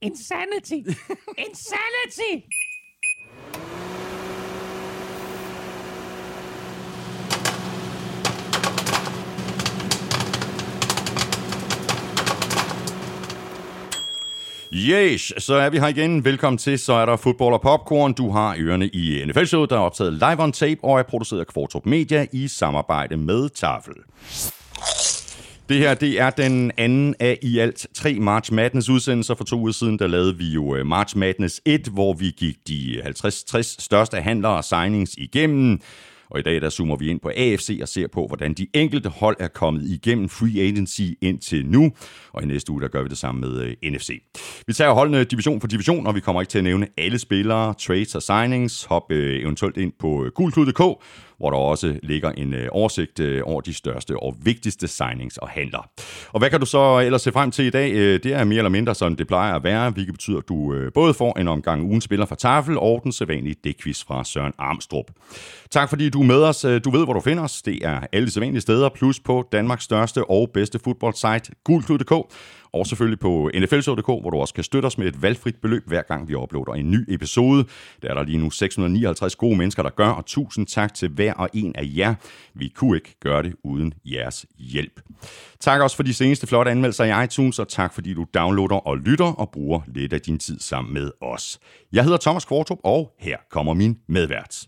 Insanity! Insanity! Yes, så er vi her igen. Velkommen til, så er der fodbold og popcorn. Du har ørerne i NFL-showet, der er optaget live on tape og er produceret af Kvartrup Media i samarbejde med Tafel. Det her, det er den anden af i alt tre March Madness udsendelser. For to uger siden, der lavede vi jo øh, March Madness 1, hvor vi gik de 50-60 største handlere og signings igennem. Og i dag der zoomer vi ind på AFC og ser på, hvordan de enkelte hold er kommet igennem free agency indtil nu. Og i næste uge der gør vi det samme med øh, NFC. Vi tager holdene division for division, og vi kommer ikke til at nævne alle spillere, trades og signings. Hop øh, eventuelt ind på gulklud.dk, hvor der også ligger en øh, oversigt øh, over de største og vigtigste signings og handler. Og hvad kan du så ellers se frem til i dag? Øh, det er mere eller mindre, som det plejer at være, hvilket betyder, at du både får en omgang ugen spiller fra Tafel og den sædvanlige dækvis fra Søren Armstrong. Tak fordi du er med os. Du ved, hvor du finder os. Det er alle de sædvanlige steder, plus på Danmarks største og bedste fodboldsite, gulklud.dk og selvfølgelig på nflshow.dk, hvor du også kan støtte os med et valgfrit beløb, hver gang vi uploader en ny episode. Der er der lige nu 659 gode mennesker, der gør, og tusind tak til hver og en af jer. Vi kunne ikke gøre det uden jeres hjælp. Tak også for de seneste flotte anmeldelser i iTunes, og tak fordi du downloader og lytter og bruger lidt af din tid sammen med os. Jeg hedder Thomas Kvartrup, og her kommer min medvært.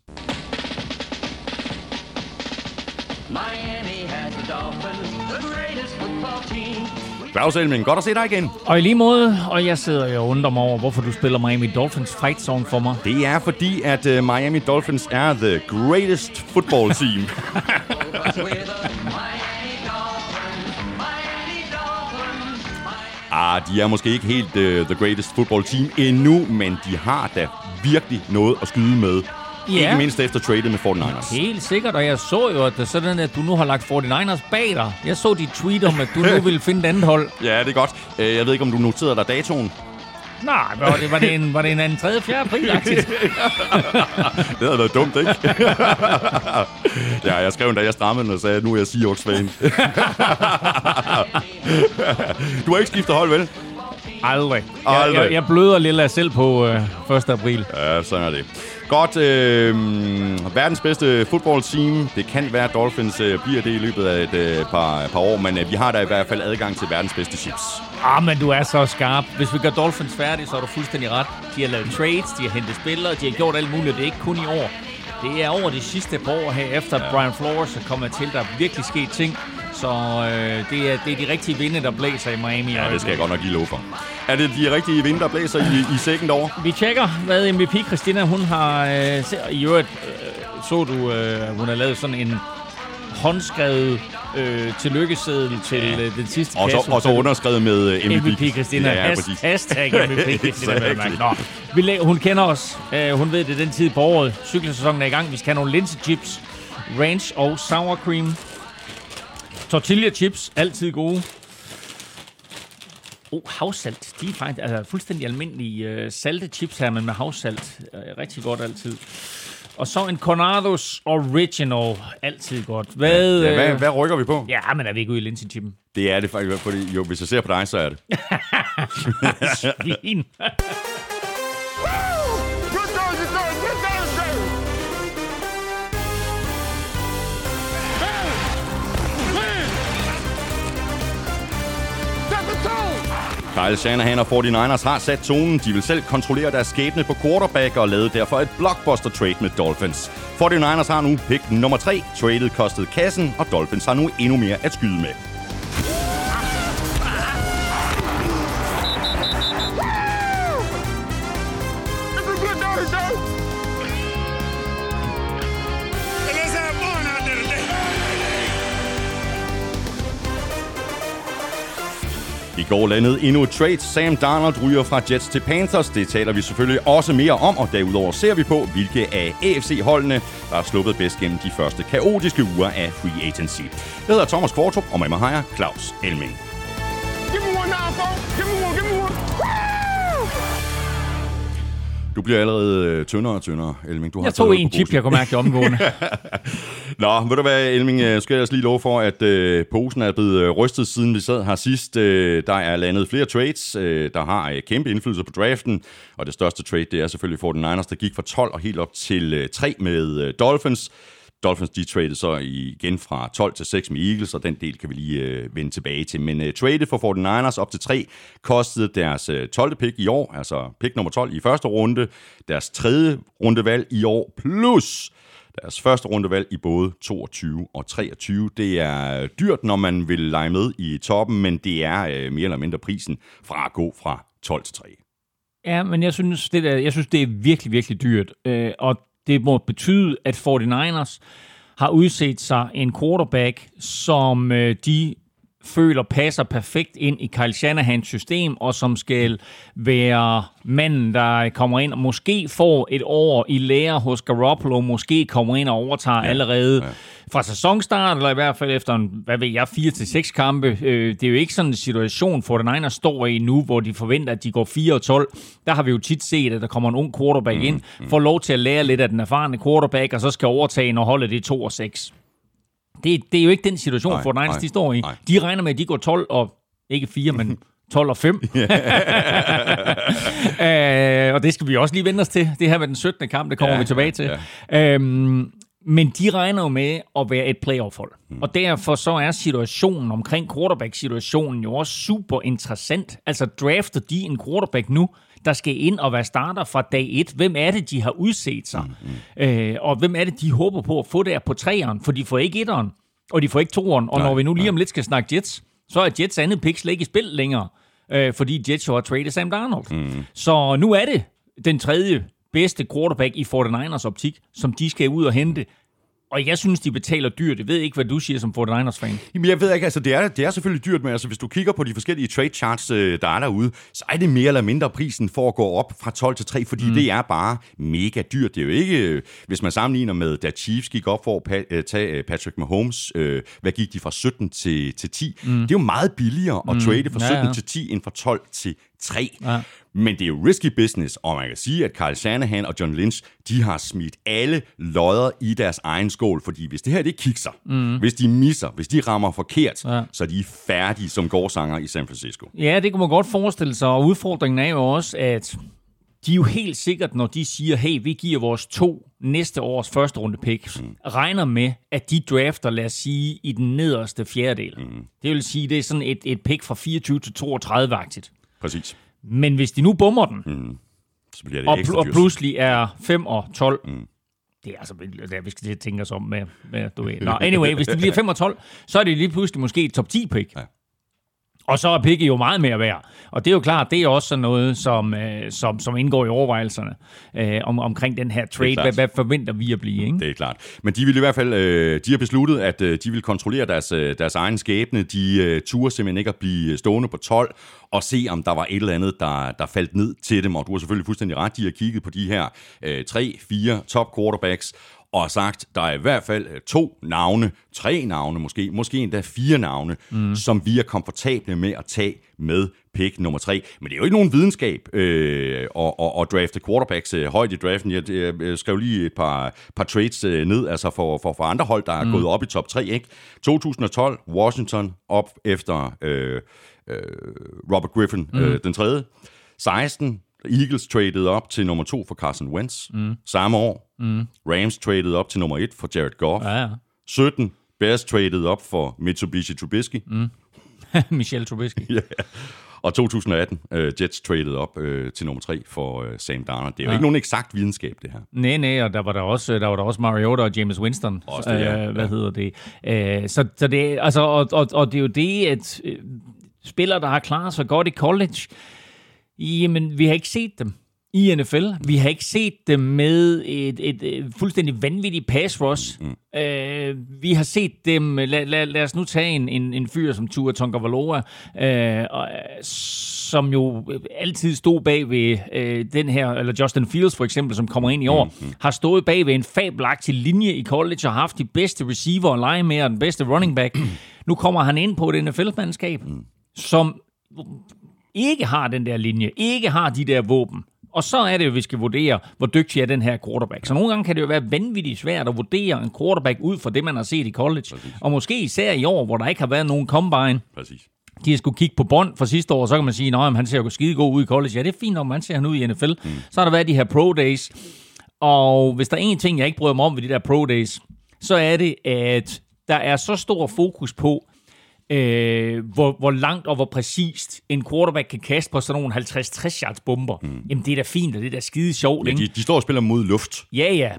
My Claus Elming, godt at se dig igen. Og i lige måde, og jeg sidder og undrer mig over, hvorfor du spiller Miami Dolphins fight song for mig. Det er fordi, at uh, Miami Dolphins er the greatest football team. ah, de er måske ikke helt uh, the greatest football team endnu, men de har da virkelig noget at skyde med Ja. Ikke mindst efter tradet med 49ers. Helt sikkert, og jeg så jo, at det er sådan, at du nu har lagt 49ers bag dig. Jeg så dit tweet om, at du nu vil finde et andet hold. Ja, det er godt. Øh, jeg ved ikke, om du noterede dig datoen. Nej, var det, var det en, var det en anden 3. 4. april det havde været dumt, ikke? ja, jeg skrev en dag, jeg strammede og sagde, nu er jeg Seahawks-fan. du har ikke skiftet hold, vel? Aldrig. Aldrig. Jeg, jeg, jeg bløder lidt af selv på øh, 1. april. Ja, sådan er det. Godt. Øh, verdens bedste fodboldteam. Det kan være, at Dolphins øh, bliver det i løbet af et øh, par, par år, men øh, vi har da i hvert fald adgang til verdens bedste chips. Ah, men du er så skarp. Hvis vi gør Dolphins færdige, så er du fuldstændig ret. De har lavet trades, de har hentet spillere, de har gjort alt muligt. Det er ikke kun i år. Det er over de sidste par år her, efter ja. Brian Flores er kommet til. Der er virkelig sket ting. Så øh, det, er, det er de rigtige vinde, der blæser i Miami. Ja, det skal jeg godt nok give lov for. Er det de rigtige vinde, der blæser i, i sækken over? Vi tjekker, hvad MVP Christina hun har... Øh, I øvrigt øh, så du, øh, hun har lavet sådan en håndskrevet øh, tillykkeseddel til ja. øh, den sidste og så, kasse. Og så underskrevet med uh, MVP. MVP Christina. Ja, ja, Has, hashtag MVP Christina. Nå, vi læ- hun kender os. Uh, hun ved, det den tid på året. Cykelsæsonen er i gang. Vi skal have nogle linsechips, ranch og sour cream. Tortilla chips, altid gode. Oh, havsalt. De er faktisk altså, fuldstændig almindelige uh, salte chips her, men med havsalt. Uh, rigtig godt altid. Og så en Cornados Original. Altid godt. Hvad, ja, hvad, øh, hvad rykker vi på? Ja, men er vi ikke ude i linsechippen? Det er det faktisk, fordi jo, hvis jeg ser på dig, så er det. Svin. Kyle Shanahan og 49ers har sat tonen. De vil selv kontrollere deres skæbne på quarterback og lavede derfor et blockbuster trade med Dolphins. 49ers har nu pick nummer 3. Tradet kostede kassen, og Dolphins har nu endnu mere at skyde med. Går landet endnu et trade. Sam Darnold ryger fra Jets til Panthers. Det taler vi selvfølgelig også mere om, og derudover ser vi på, hvilke af AFC-holdene, der har sluppet bedst gennem de første kaotiske uger af free agency. Jeg hedder Thomas Kvartrup, og med mig har jeg Claus Elming. Du bliver allerede øh, tyndere og tyndere, Elming. Du har jeg tog en chip, jeg kunne mærke det omgående. Nå, ved du hvad, Elming, øh, skal jeg også lige love for, at øh, posen er blevet øh, rystet, siden vi sad her sidst. Øh, der er landet flere trades, øh, der har øh, kæmpe indflydelse på draften, og det største trade, det er selvfølgelig for den Niners, der gik fra 12 og helt op til øh, 3 med øh, Dolphins. Dolphins de traded så igen fra 12 til 6 med Eagles, og den del kan vi lige øh, vende tilbage til. Men øh, traded for 49ers op til 3 kostede deres øh, 12. pick i år, altså pick nummer 12 i første runde, deres tredje rundevalg i år, plus deres første rundevalg i både 22 og 23. Det er øh, dyrt, når man vil lege med i toppen, men det er øh, mere eller mindre prisen fra at gå fra 12 til 3. Ja, men jeg synes, det der, jeg synes, det er virkelig, virkelig dyrt. Øh, og det må betyde, at 49ers har udset sig en quarterback, som øh, de føler passer perfekt ind i Kyle Shanahans system, og som skal være manden, der kommer ind og måske får et år i lære hos Garoppolo, måske kommer ind og overtager ja, allerede ja. Fra sæsonstart, eller i hvert fald efter en, hvad ved jeg, 4 til seks kampe. Øh, det er jo ikke sådan en situation, for den ene står i nu, hvor de forventer, at de går 4 og 12. Der har vi jo tit set, at der kommer en ung quarterback mm, ind, mm. får lov til at lære lidt af den erfarne quarterback, og så skal overtage, når holdet det 2 og 6. Det, det er jo ikke den situation, nej, for Niners de står i. Nej. De regner med, at de går 12 og, ikke 4, men 12 og 5. uh, og det skal vi også lige vende os til. Det her med den 17. kamp, det kommer ja, vi tilbage til. Ja. Uh, men de regner jo med at være et playoff-hold. Mm. Og derfor så er situationen omkring quarterback-situationen jo også super interessant. Altså drafter de en quarterback nu, der skal ind og være starter fra dag 1. Hvem er det, de har udset sig? Mm, mm. Øh, og hvem er det, de håber på at få der på træeren? For de får ikke etteren, og de får ikke toeren. Og nej, når vi nu lige om lidt skal snakke Jets, så er Jets andet pick slet ikke i spil længere, øh, fordi Jets jo har traded Sam Darnold. Mm. Så nu er det den tredje bedste quarterback i 49ers optik, som de skal ud og hente. Og jeg synes, de betaler dyrt. Jeg ved ikke, hvad du siger som 49ers-fan. Jamen, jeg ved ikke, altså det er, det er selvfølgelig dyrt, men altså, hvis du kigger på de forskellige trade charts, øh, der er derude, så er det mere eller mindre prisen for at gå op fra 12 til 3, fordi mm. det er bare mega dyrt. Det er jo ikke, øh, hvis man sammenligner med, da Chiefs gik op for at øh, tage Patrick Mahomes, øh, hvad gik de fra 17 til, til 10? Mm. Det er jo meget billigere at mm. trade fra 17 ja, ja. til 10, end fra 12 til 3. Ja. Men det er jo risky business, og man kan sige, at Kyle Shanahan og John Lynch, de har smidt alle lodder i deres egen skål, fordi hvis det her det kikser, mm. hvis de misser, hvis de rammer forkert, ja. så er de færdige som gårdsanger i San Francisco. Ja, det kan man godt forestille sig, og udfordringen er jo også, at de er jo helt sikkert, når de siger, hey, vi giver vores to næste års første runde pick, mm. regner med, at de drafter, lad os sige, i den nederste fjerdedel. Mm. Det vil sige, det er sådan et, et pick fra 24 til 32-agtigt. Præcis. Men hvis de nu bummer den, mm. så bliver det og, pl- og pludselig er 5 og 12, mm. det er altså, det vi skal tænke os om med, med du ved. Nå, anyway, hvis det bliver 5 og 12, så er det lige pludselig måske et top 10 pick. Ja. Og så er picket jo meget mere værd. Og det er jo klart, det er også sådan noget, som, øh, som, som indgår i overvejelserne øh, om, omkring den her trade. Hvad, hvad forventer vi at blive? Ikke? Det er klart. Men de vil i hvert fald, øh, de har besluttet, at øh, de vil kontrollere deres, øh, deres egen skæbne. De øh, turer simpelthen ikke at blive stående på 12 og se, om der var et eller andet, der, der faldt ned til dem. Og du har selvfølgelig fuldstændig ret, de har kigget på de her øh, tre, fire top quarterbacks, og har sagt, der er i hvert fald øh, to navne, tre navne måske, måske endda fire navne, mm. som vi er komfortable med at tage med pick nummer tre. Men det er jo ikke nogen videnskab øh, at, at, at drafte quarterbacks øh, højt i draften. Jeg, jeg skrev lige et par, par trades øh, ned, altså for, for, for andre hold, der er mm. gået op i top 3. Ikke? 2012, Washington op efter øh, øh, Robert Griffin, mm. øh, den tredje. 16, Eagles traded op til nummer to for Carson Wentz. Mm. Samme år, mm. Rams traded op til nummer et for Jared Goff. Ja, ja. 17, Bears traded op for Mitsubishi Trubisky. Mm. Michelle Trubisky. ja. Og 2018, uh, Jets traded op uh, til nummer 3 for uh, Sam Darnold. Det er jo ja. ikke nogen eksakt videnskab, det her. Nej, nej, og der var der også, der var der også Mariota og James Winston. Også det, ja. uh, hvad ja. hedder det? Uh, så, så det, altså, og, og, og det er jo det, at uh, spillere, der har klaret sig godt i college, Jamen, vi har ikke set dem i NFL. Vi har ikke set dem med et, et, et fuldstændig vanvittigt pass rush. Mm. Uh, vi har set dem, lad, lad, lad os nu tage en, en, en fyr som Tua Tonga uh, og, som jo altid stod bag ved uh, den her, eller Justin Fields for eksempel, som kommer ind i år, mm-hmm. har stået bag ved en fabelagtig linje i college og haft de bedste receiver at lege med, og den bedste running back. nu kommer han ind på et NFL-mandskab, mm. som ikke har den der linje, ikke har de der våben, Og så er det jo, vi skal vurdere, hvor dygtig er den her quarterback. Så nogle gange kan det jo være vanvittigt svært at vurdere en quarterback ud fra det, man har set i college. Præcis. Og måske især i år, hvor der ikke har været nogen combine. Præcis. De har skulle kigge på bånd fra sidste år, så kan man sige, at han ser jo skide god ud i college. Ja, det er fint nok, man ser han ud i NFL. Mm. Så har der været de her pro days. Og hvis der er en ting, jeg ikke bryder mig om ved de der pro days, så er det, at der er så stor fokus på, øh, hvor, hvor langt og hvor præcist en quarterback kan kaste på sådan nogle 50-60 yards bomber. Mm. Jamen, det er da fint, og det er da skide sjovt. Ja, de, de står og spiller mod luft. Ja, ja.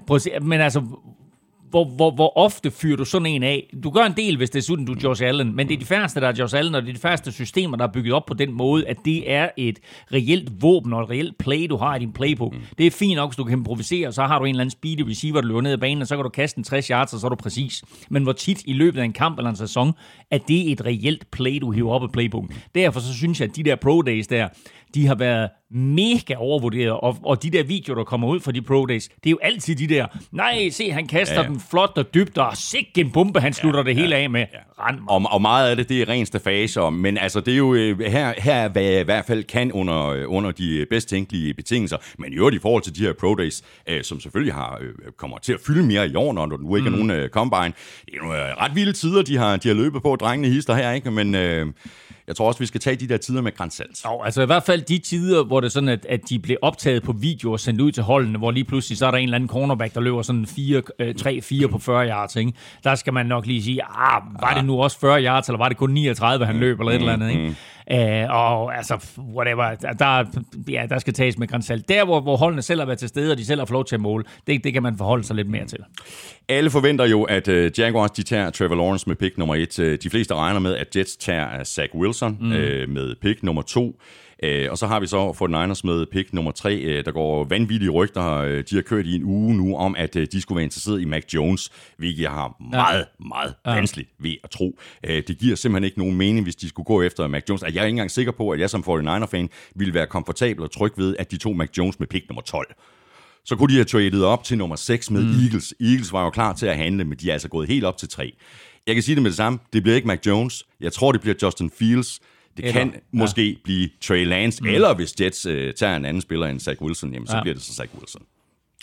Men altså, hvor, hvor, hvor ofte fyrer du sådan en af? Du gør en del, hvis det er sådan, du er Josh Allen, men det er de færreste, der er Josh Allen, og det er de færreste systemer, der er bygget op på den måde, at det er et reelt våben og et reelt play, du har i din playbook. Mm. Det er fint nok, hvis du kan improvisere, så har du en eller anden speedy receiver, der løber ned ad banen, og så kan du kaste en 60 yards, og så er du præcis. Men hvor tit i løbet af en kamp eller en sæson, er det et reelt play, du hiver op af playbooken. Derfor så synes jeg, at de der pro days der, de har været mega overvurderet, og, og de der videoer, der kommer ud fra de Pro Days, det er jo altid de der, nej, se, han kaster ja, ja. den flot og dybt, og sikke en bombe, han slutter ja, det hele af med. Ja. Og, og meget af det, det er ren faser, men altså, det er jo øh, her, her hvad jeg i hvert fald kan under, øh, under de bedst tænkelige betingelser, men i øvrigt i forhold til de her Pro Days, øh, som selvfølgelig har, øh, kommer til at fylde mere i år, når der nu ikke mm. er nogen øh, combine. Det er jo øh, ret vilde tider, de har, de har løbet på, drengene hister her, ikke? men... Øh, jeg tror også, vi skal tage de der tider med grænsalt. Jo, altså i hvert fald de tider, hvor det er sådan, at, at de blev optaget på video og sendt ud til holdene, hvor lige pludselig så er der en eller anden cornerback, der løber sådan 3-4 øh, på 40 yards. Ikke? Der skal man nok lige sige, ah, var det nu også 40 yards, eller var det kun 39, han løb, eller et eller andet. Ikke? Uh, og altså, whatever, der, ja, der skal tages med grænsalt. Der, hvor, hvor holdene selv har været til stede, og de selv har fået lov til at måle, det, det kan man forholde sig lidt mere til. Alle forventer jo, at uh, Jaguars de tager Trevor Lawrence med pick nummer et. De fleste regner med, at Jets tager Zach Wilson mm. uh, med pick nummer to. Øh, og så har vi så for Niners med pick nummer 3. Øh, der går vanvittige rygter. Øh, de har kørt i en uge nu om, at de skulle være interesseret i Mac Jones, hvilket jeg har meget, ja. meget vanskeligt ved at tro. det giver simpelthen ikke nogen mening, hvis de skulle gå efter Mac Jones. Jeg er ikke engang sikker på, at jeg som 49er-fan ville være komfortabel og tryg ved, at de tog Mac Jones med pick nummer 12 så kunne de have traded op til nummer 6 med mm. Eagles. Eagles var jo klar til at handle, men de er altså gået helt op til 3. Jeg kan sige det med det samme. Det bliver ikke Mac Jones. Jeg tror, det bliver Justin Fields. Det eller, kan måske ja. blive Trey Lance, mm. eller hvis Jets øh, tager en anden spiller end Zach Wilson, jamen, så ja. bliver det så Zach Wilson.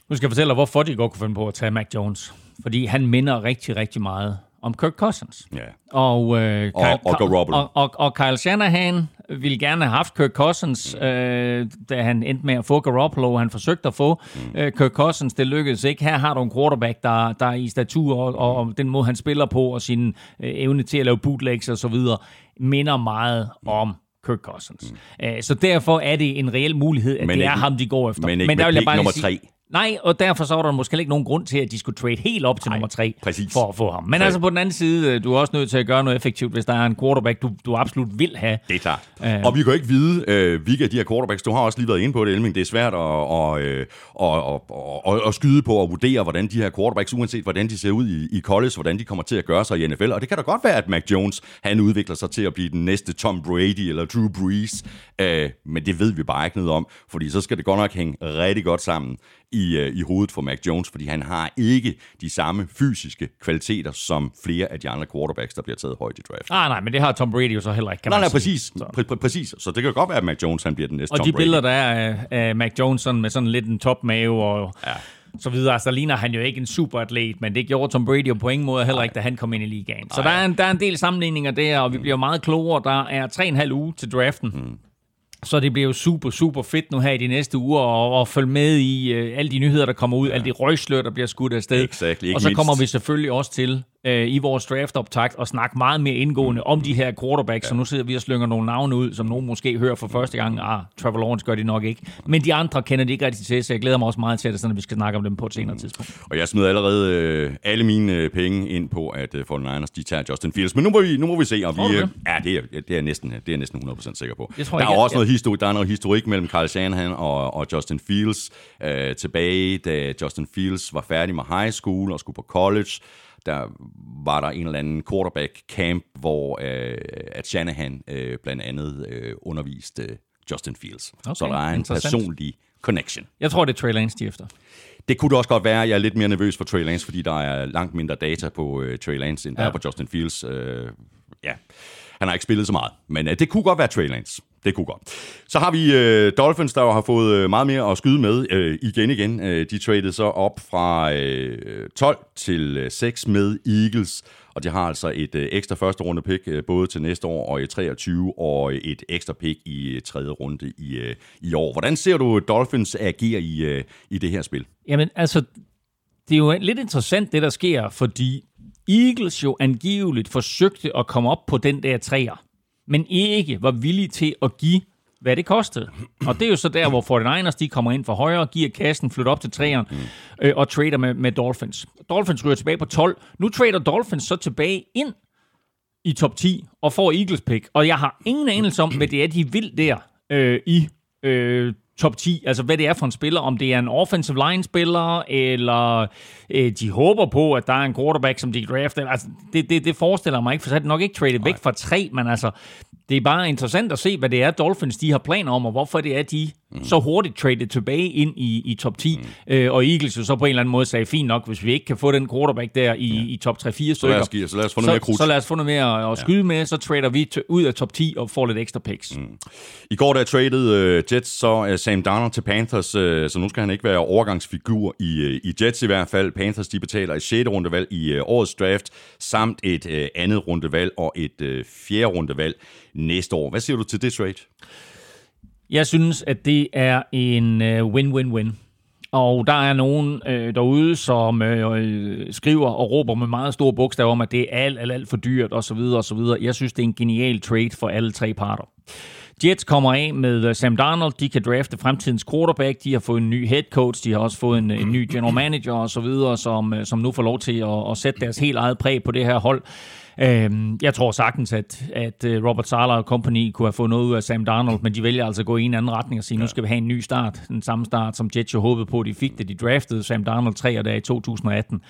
Nu skal jeg fortælle dig, hvorfor de godt kunne finde på at tage Mac Jones. Fordi han minder rigtig, rigtig meget om Kirk Cousins. Ja. Og, øh, og, Kyle, og, og, og, og, og Kyle Shanahan ville gerne have haft Kirk Cousins, mm. øh, da han endte med at få Garoppolo. Han forsøgte at få mm. øh, Kirk Cousins. Det lykkedes ikke. Her har du en quarterback, der, der er i statur, og, og den måde, han spiller på, og sin øh, evne til at lave bootlegs og så videre, minder meget mm. om Kirk Cousins. Mm. Uh, så derfor er det en reel mulighed, at men det ikke, er ham, de går efter. Men ikke men der vil jeg bare nummer sige, tre. Nej, og derfor så var der måske ikke nogen grund til, at de skulle trade helt op til Ej, nummer tre præcis. for at få ham. Men altså på den anden side, øh, du er også nødt til at gøre noget effektivt, hvis der er en quarterback, du, du absolut vil have. Det er klart. Uh, og vi kan ikke vide, uh, hvilke af de her quarterbacks, du har også lige været inde på det, Elming, det er svært at, og, og, og, og, at skyde på og vurdere, hvordan de her quarterbacks, uanset hvordan de ser ud i, i college, hvordan de kommer til at gøre sig i NFL. Og det kan da godt være, at Mac Jones, han udvikler sig til at blive den næste Tom Brady eller Drew Brees. Uh, men det ved vi bare ikke noget om, fordi så skal det godt nok hænge rigtig godt sammen i, øh, i hovedet for Mac Jones, fordi han har ikke de samme fysiske kvaliteter som flere af de andre quarterbacks, der bliver taget højt i draft. Ah, nej, men det har Tom Brady jo så heller ikke, kan nej, nej, præcis, så. Pr- pr- præcis. Så det kan godt være, at Mac Jones han bliver den næste og Tom de Brady. billeder, der er af, Mac Jones sådan, med sådan lidt en topmave og... Ja så videre. Altså, der ligner han jo ikke en superatlet, men det gjorde Tom Brady jo på ingen måde heller ikke, da han kom ind i ligaen. Så der er, en, der er en del sammenligninger der, og vi bliver meget klogere. Der er 3,5 uge til draften. Mm. Så det bliver jo super, super fedt nu her i de næste uger at, at følge med i uh, alle de nyheder, der kommer ud, ja. alle de røgslør, der bliver skudt afsted. Exactly, og så kommer vi selvfølgelig også til øh, i vores draft-optakt og snakke meget mere indgående om de her quarterbacks, ja. så nu sidder vi og slynger nogle navne ud, som nogen måske hører for første gang. Ah, Trevor Lawrence gør de nok ikke. Men de andre kender de ikke rigtig til, så jeg glæder mig også meget til det, så vi skal snakke om dem på et senere mm. tidspunkt. Og jeg smider allerede øh, alle mine øh, penge ind på, at øh, 49ers de tager Justin Fields. Men nu må vi, nu må vi se, om vi... Øh, ja, det er, det, er næsten, det er næsten 100% sikker på. Jeg tror, der er jeg, også noget historik, der er noget historik mellem Carl Shanahan og, og Justin Fields. Øh, tilbage, da Justin Fields var færdig med high school og skulle på college, der var der en eller anden quarterback camp, hvor øh, at Shanahan øh, blandt andet øh, underviste øh, Justin Fields. Okay, så der er en personlig connection. Jeg tror, det er Trey Lance, de efter. Det kunne det også godt være. Jeg er lidt mere nervøs for Trey Lance, fordi der er langt mindre data på øh, Trey Lance, end ja. der er på Justin Fields. Øh, ja. Han har ikke spillet så meget, men øh, det kunne godt være Trey Lance det kunne godt. Så har vi øh, Dolphins, der jo har fået øh, meget mere at skyde med øh, igen igen. Øh, de traded så op fra øh, 12 til øh, 6 med Eagles, og de har altså et øh, ekstra første runde pick, øh, både til næste år og i 23, og et ekstra pick i øh, tredje runde i, øh, i år. Hvordan ser du Dolphins agere i, øh, i det her spil? Jamen, altså, det er jo lidt interessant, det der sker, fordi Eagles jo angiveligt forsøgte at komme op på den der træer, men ikke var villige til at give hvad det kostede. Og det er jo så der, hvor 49ers de kommer ind for højre, giver kassen, flytter op til træeren øh, og trader med, med Dolphins. Dolphins ryger tilbage på 12. Nu trader Dolphins så tilbage ind i top 10 og får Eagles pick. Og jeg har ingen anelse om, hvad det er, de vil der øh, i øh, top 10. Altså, hvad det er for en spiller. Om det er en offensive line-spiller, eller øh, de håber på, at der er en quarterback, som de drafter. Altså, det, det, det forestiller mig ikke, for så er det nok ikke traded væk fra tre, men altså, det er bare interessant at se, hvad det er, Dolphins de har planer om, og hvorfor det er, de mm. så hurtigt traded tilbage ind i, i top 10. Mm. Øh, og Eagles jo så på en eller anden måde sagde, fint nok, hvis vi ikke kan få den quarterback der i, ja. i top 3-4 stykker. Så lad, os, give, så lad os få noget mere krudt. Så lad os få noget mere at skyde ja. med, så trader vi ud af top 10 og får lidt ekstra picks. Mm. I går der traded uh, Jets så uh, Sam Darnold til Panthers, uh, så nu skal han ikke være overgangsfigur i, uh, i Jets i hvert fald. Panthers de betaler et 6. rundevalg i uh, årets draft, samt et uh, andet rundevalg og et uh, fjerde rundevalg næste år. Hvad siger du til det trade? Jeg synes, at det er en øh, win-win-win. Og der er nogen øh, derude, som øh, øh, skriver og råber med meget store bogstaver om, at det er alt, alt, alt for dyrt osv. osv. Jeg synes, det er en genial trade for alle tre parter. Jets kommer af med øh, Sam Darnold. De kan drafte fremtidens quarterback. De har fået en ny head coach. De har også fået en, en ny general manager osv., som, som nu får lov til at, at sætte deres helt eget præg på det her hold. Øhm, jeg tror sagtens, at, at øh, Robert Sala og company kunne have fået noget ud af Sam Darnold, men de vælger altså at gå i en anden retning og sige, ja. nu skal vi have en ny start. Den samme start, som Jets jo håbede på, at de fik, da de draftede Sam Darnold 3 der i 2018.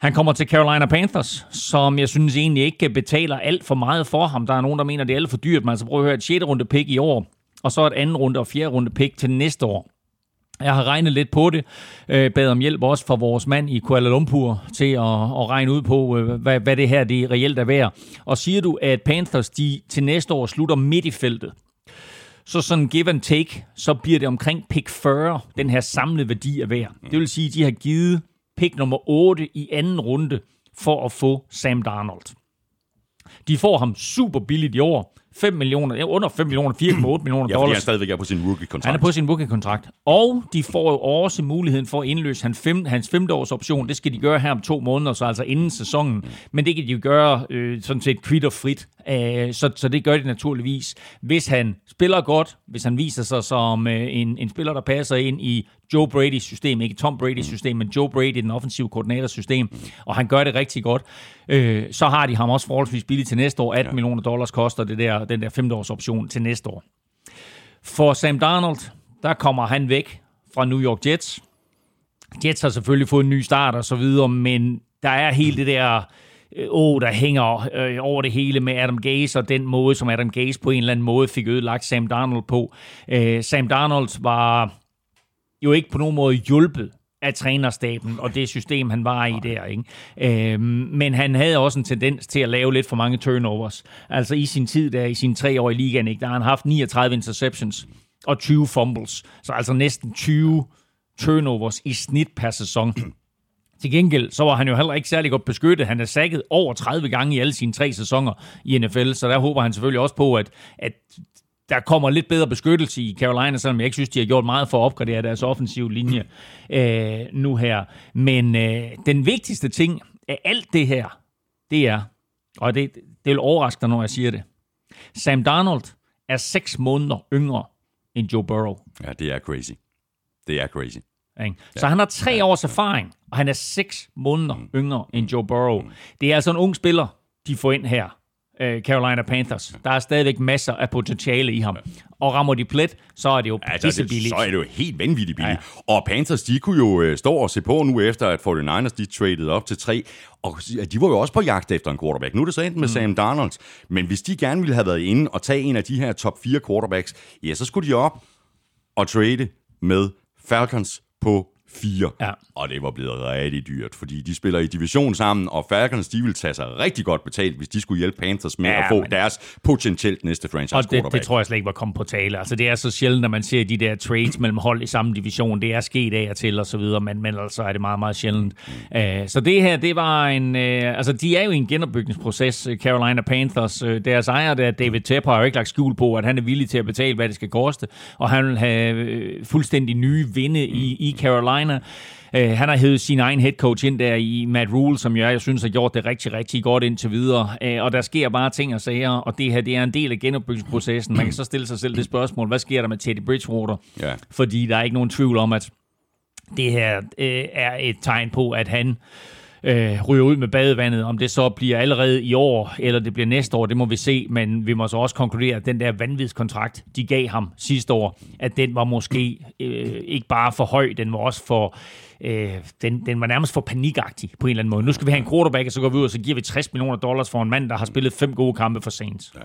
Han kommer til Carolina Panthers, som jeg synes egentlig ikke betaler alt for meget for ham. Der er nogen, der mener, det er alt for dyrt. Men altså prøv at høre, et 6. runde pick i år, og så et anden runde og fjerde runde pick til næste år. Jeg har regnet lidt på det, øh, bad om hjælp også fra vores mand i Kuala Lumpur til at, at regne ud på, øh, hvad, hvad det her det reelt er værd. Og siger du, at Panthers de til næste år slutter midt i feltet, så sådan give and take, så bliver det omkring pick 40, den her samlede værdi af værd. Det vil sige, at de har givet pick nummer 8 i anden runde for at få Sam Darnold. De får ham super billigt i år, 5 millioner, under 5 millioner, 4,8 millioner ja, dollars. han stadigvæk er på sin rookie-kontrakt. Han er på sin rookie-kontrakt. Og de får jo også muligheden for at indløse hans, fem, hans femte års option. Det skal de gøre her om to måneder, så altså inden sæsonen. Mm. Men det kan de jo gøre øh, sådan set kvitt og frit. Øh, så, så det gør de naturligvis. Hvis han spiller godt, hvis han viser sig som øh, en, en spiller, der passer ind i Joe Brady's system, ikke Tom Brady's mm. system, men Joe Brady, den offensive koordinators system, mm. og han gør det rigtig godt, øh, så har de ham også forholdsvis billigt til næste år. 18 ja. millioner dollars koster det der, den der femte års option til næste år. For Sam Darnold, der kommer han væk fra New York Jets. Jets har selvfølgelig fået en ny start og så videre, men der er helt det der øh, oh, der hænger øh, over det hele med Adam Gase og den måde, som Adam Gase på en eller anden måde fik ødelagt Sam Darnold på. Øh, Sam Darnold var jo ikke på nogen måde hjulpet af trænerstaben og det system, han var i der. Ikke? Øhm, men han havde også en tendens til at lave lidt for mange turnovers. Altså i sin tid der, i sine tre år i ligaen, ikke? der har han haft 39 interceptions og 20 fumbles. Så altså næsten 20 turnovers i snit per sæson. Til gengæld, så var han jo heller ikke særlig godt beskyttet. Han er sækket over 30 gange i alle sine tre sæsoner i NFL, så der håber han selvfølgelig også på, at, at der kommer lidt bedre beskyttelse i Carolina, selvom jeg ikke synes, de har gjort meget for at opgradere deres offensive linje øh, nu her. Men øh, den vigtigste ting af alt det her, det er, og det, det vil overraske dig, når jeg siger det, Sam Darnold er seks måneder yngre end Joe Burrow. Ja, det er crazy. Det er crazy. Ikke? Så ja. han har tre års erfaring, og han er seks måneder mm. yngre end Joe Burrow. Mm. Det er altså en ung spiller, de får ind her. Øh, Carolina Panthers. Der er stadigvæk masser af potentiale i ham. Og rammer de plet, så er det jo altså, billigt. Så er det jo helt vanvittigt billigt. Ja. Og Panthers, de kunne jo øh, stå og se på nu efter, at 49ers, de traded op til tre. Og de var jo også på jagt efter en quarterback. Nu er det så endt med mm. Sam Darnold. Men hvis de gerne ville have været inde og tage en af de her top 4 quarterbacks, ja, så skulle de op og trade med Falcons på 4. Ja. Og det var blevet rigtig dyrt, fordi de spiller i division sammen, og Falcons, de vil tage sig rigtig godt betalt, hvis de skulle hjælpe Panthers med ja, at få men... deres potentielt næste franchise Og det, det tror jeg slet ikke var kommet på tale. Altså, det er så sjældent, at man ser de der trades mellem hold i samme division. Det er sket af og til og så videre, men, men altså er det meget, meget sjældent. Uh, så det her, det var en... Uh, altså, de er jo i en genopbygningsproces, Carolina Panthers. Uh, deres ejer, der David Tepper, har jo ikke lagt skjul på, at han er villig til at betale, hvad det skal koste, og han vil have fuldstændig nye vinde i, i Carolina. Uh, han har hævet sin egen head coach ind der i Matt Rule, som jeg, jeg synes har gjort det rigtig, rigtig godt indtil videre. Uh, og der sker bare ting og sager, og det her det er en del af genopbygningsprocessen. Man kan så stille sig selv det spørgsmål, hvad sker der med Teddy Bridgewater? Ja. Fordi der er ikke nogen tvivl om, at det her uh, er et tegn på, at han øh, ryger ud med badevandet. Om det så bliver allerede i år, eller det bliver næste år, det må vi se. Men vi må så også konkludere, at den der vanvidskontrakt, de gav ham sidste år, at den var måske øh, ikke bare for høj, den var også for... Øh, den, den var nærmest for panikagtig på en eller anden måde. Nu skal vi have en quarterback, og så går vi ud, og så giver vi 60 millioner dollars for en mand, der har spillet fem gode kampe for Saints. Ja.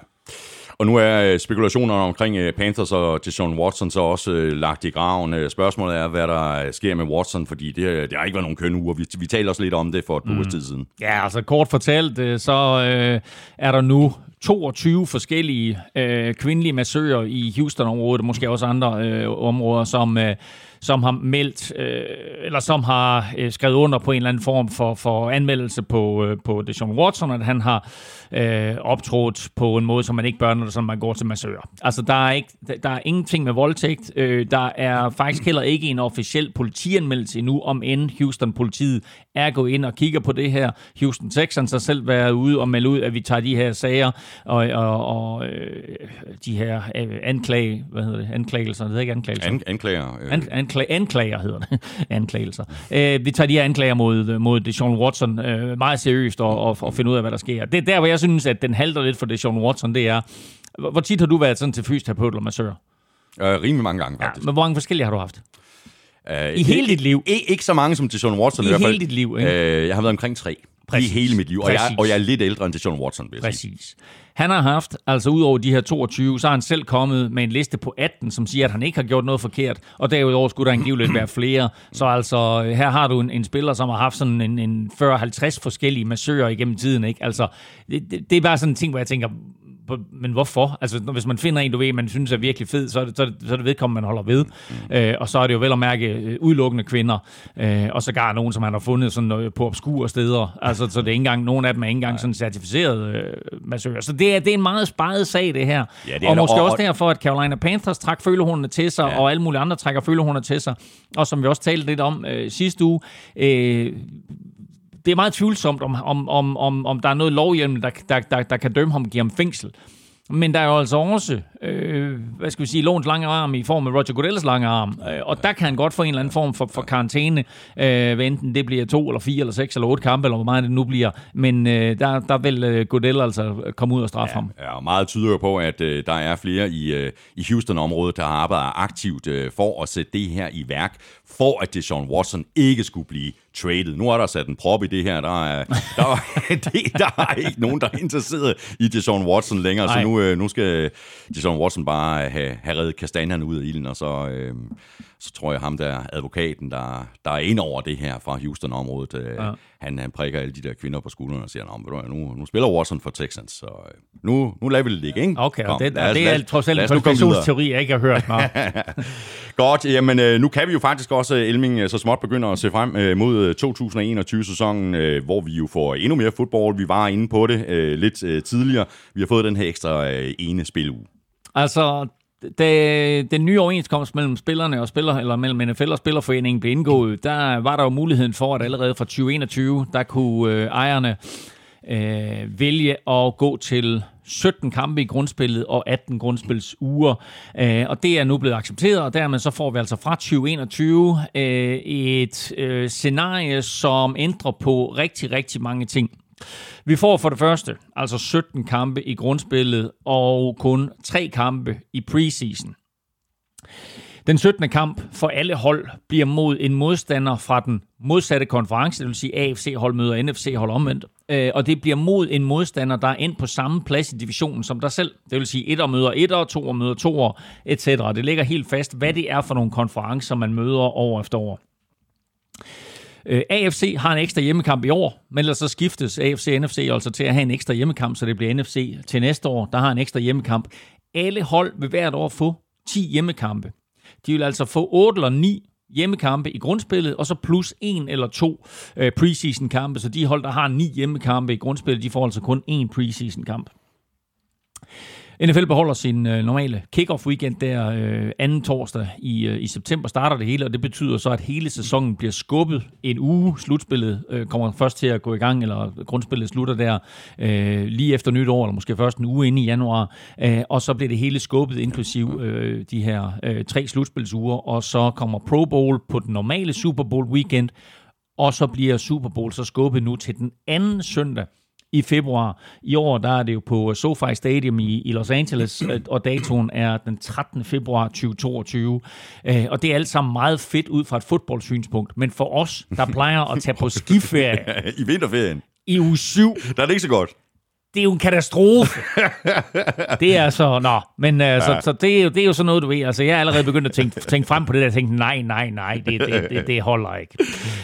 Og nu er øh, spekulationerne omkring øh, Panthers og Deshaun Watson så også øh, lagt i graven. Spørgsmålet er, hvad der sker med Watson, fordi det, det har ikke været nogen køn uger. Vi, vi talte også lidt om det for et par mm. tid siden. Ja, altså kort fortalt, så øh, er der nu 22 forskellige øh, kvindelige massører i Houston-området, og måske også andre øh, områder, som... Øh, som har meldt, øh, eller som har øh, skrevet under på en eller anden form for, for anmeldelse på, øh, på Deshaun Watson, at han har øh, optrådt på en måde, som man ikke bør, når man går til massør. Altså, der er, ikke, der er ingenting med voldtægt. Øh, der er faktisk heller ikke en officiel politianmeldelse endnu, om end Houston-politiet er gået ind og kigger på det her. Houston Texans har selv været ude og melde ud, at vi tager de her sager og, og, og øh, de her øh, anklage, hvad hedder det, anklagelser, det hedder ikke anklagelser. An, anklager. Øh. An, ankla, anklager hedder det, anklagelser. Øh, vi tager de her anklager mod, mod Deshaun Watson øh, meget seriøst og, og, og finde ud af, hvad der sker. Det er der, hvor jeg synes, at den halter lidt for Deshaun Watson, det er, hvor tit har du været sådan til fysioterapeut eller massør? Øh, rimelig mange gange, faktisk. Ja, men hvor mange forskellige har du haft? Uh, I hele dit liv? Ikke, ikke så mange som Deshaun Watson i, i hvert fald. hele dit liv, ikke? Uh, jeg har været omkring tre. Præcis. I hele mit liv, og jeg, og jeg er lidt ældre end Deshaun Watson, vil Præcis. Sige. Han har haft, altså ud over de her 22, så har han selv kommet med en liste på 18, som siger, at han ikke har gjort noget forkert, og derudover skulle der angiveligt være flere. Så altså, her har du en, en spiller, som har haft sådan en, en 40-50 forskellige massører igennem tiden, ikke? Altså, det, det, det er bare sådan en ting, hvor jeg tænker, men hvorfor? Altså, hvis man finder en, du ved, man synes er virkelig fed, så er det, så er det, så er det vedkommende, man holder ved. Mm. Øh, og så er det jo vel at mærke øh, udelukkende kvinder, øh, og så gar nogen, som man har fundet sådan, øh, på obskure steder. Altså, så det er ikke engang, nogen af dem er ikke engang sådan certificeret øh, massører. Så det er, det er en meget sparet sag, det her. Ja, det og måske og, også derfor, at Carolina Panthers trak følehornene til sig, ja. og alle mulige andre trækker følehornene til sig. Og som vi også talte lidt om øh, sidste uge, øh, det er meget tvivlsomt, om, om, om, om, om der er noget lovhjelm, der, der, der, der kan dømme ham og give ham fængsel. Men der er jo altså også, øh, hvad skal vi sige, låns lange arm i form af Roger Goodell's lange arm. Øh, og der kan han godt få en eller anden form for, for karantæne, øh, hvad enten det bliver to eller fire eller seks eller otte kampe, eller hvor meget det nu bliver. Men øh, der, der vil øh, Goodell altså komme ud og straffe ja, ham. Ja, og meget tyder jo på, at øh, der er flere i, øh, i Houston-området, der har arbejdet aktivt øh, for at sætte det her i værk, for at Deshaun Watson ikke skulle blive traded. Nu er der sat en prop i det her. Der er, der, er, det, der er ikke nogen, der er interesseret i Deshaun Watson længere, Nej. så nu, øh, nu skal Deshaun Watson bare have, have reddet kastanjerne ud af ilden, og så, øh, så tror jeg ham der advokaten, der, der er ind over det her fra Houston-området, øh, ja. han, han prikker alle de der kvinder på skuldrene og siger, nu, nu spiller Watson for Texans, så øh, nu, nu lader vi det ligge, ikke? Okay, Kom, og det, os, det er trods alt en konspirationsteori, jeg ikke har hørt mig. Godt, jamen øh, nu kan vi jo faktisk også, Elming, øh, så småt begynder at se frem øh, mod 2021-sæsonen, øh, hvor vi jo får endnu mere fodbold. Vi var inde på det øh, lidt øh, tidligere. Vi har fået den her ekstra øh, ene spiluge. Altså, da den nye overenskomst mellem spillerne og spiller, eller mellem NFL og Spillerforeningen blev indgået, der var der jo muligheden for, at allerede fra 2021, der kunne øh, ejerne øh, vælge at gå til 17 kampe i grundspillet og 18 grundspilsuger. Øh, og det er nu blevet accepteret, og dermed så får vi altså fra 2021 øh, et øh, scenarie, som ændrer på rigtig, rigtig mange ting. Vi får for det første altså 17 kampe i grundspillet og kun 3 kampe i preseason. Den 17. kamp for alle hold bliver mod en modstander fra den modsatte konference, det vil sige AFC-hold møder NFC-hold omvendt. Øh, og det bliver mod en modstander, der er ind på samme plads i divisionen som dig selv. Det vil sige, et møder et og to møder to etc. Det ligger helt fast, hvad det er for nogle konferencer, man møder år efter år. Øh, AFC har en ekstra hjemmekamp i år, men ellers så skiftes AFC og NFC altså til at have en ekstra hjemmekamp, så det bliver NFC til næste år. Der har en ekstra hjemmekamp. Alle hold vil hvert år få 10 hjemmekampe. De vil altså få 8 eller 9 hjemmekampe i grundspillet, og så plus en eller to øh, preseason kampe. Så de hold, der har ni hjemmekampe i grundspillet, de får altså kun én preseason kamp. NFL beholder sin øh, normale kickoff weekend der øh, anden torsdag i, øh, i september starter det hele, og det betyder så, at hele sæsonen bliver skubbet en uge. Slutspillet øh, kommer først til at gå i gang, eller grundspillet slutter der øh, lige efter nytår, eller måske først en uge inde i januar, øh, og så bliver det hele skubbet, inklusiv øh, de her øh, tre slutspilsuger, og så kommer Pro Bowl på den normale Super Bowl weekend, og så bliver Super Bowl så skubbet nu til den anden søndag i februar. I år der er det jo på SoFi Stadium i, i Los Angeles, øh, og datoen er den 13. februar 2022. Øh, og det er alt sammen meget fedt ud fra et fodboldsynspunkt. Men for os, der plejer at tage på skiferie... I vinterferien. I uge 7. Der er det ikke så godt det er jo en katastrofe. det er så, nå, men uh, så, så det, er jo, det er jo sådan noget, du ved, altså jeg er allerede begyndt at tænke, tænke frem på det der, og tænke, nej, nej, nej, det, det, det, det holder ikke.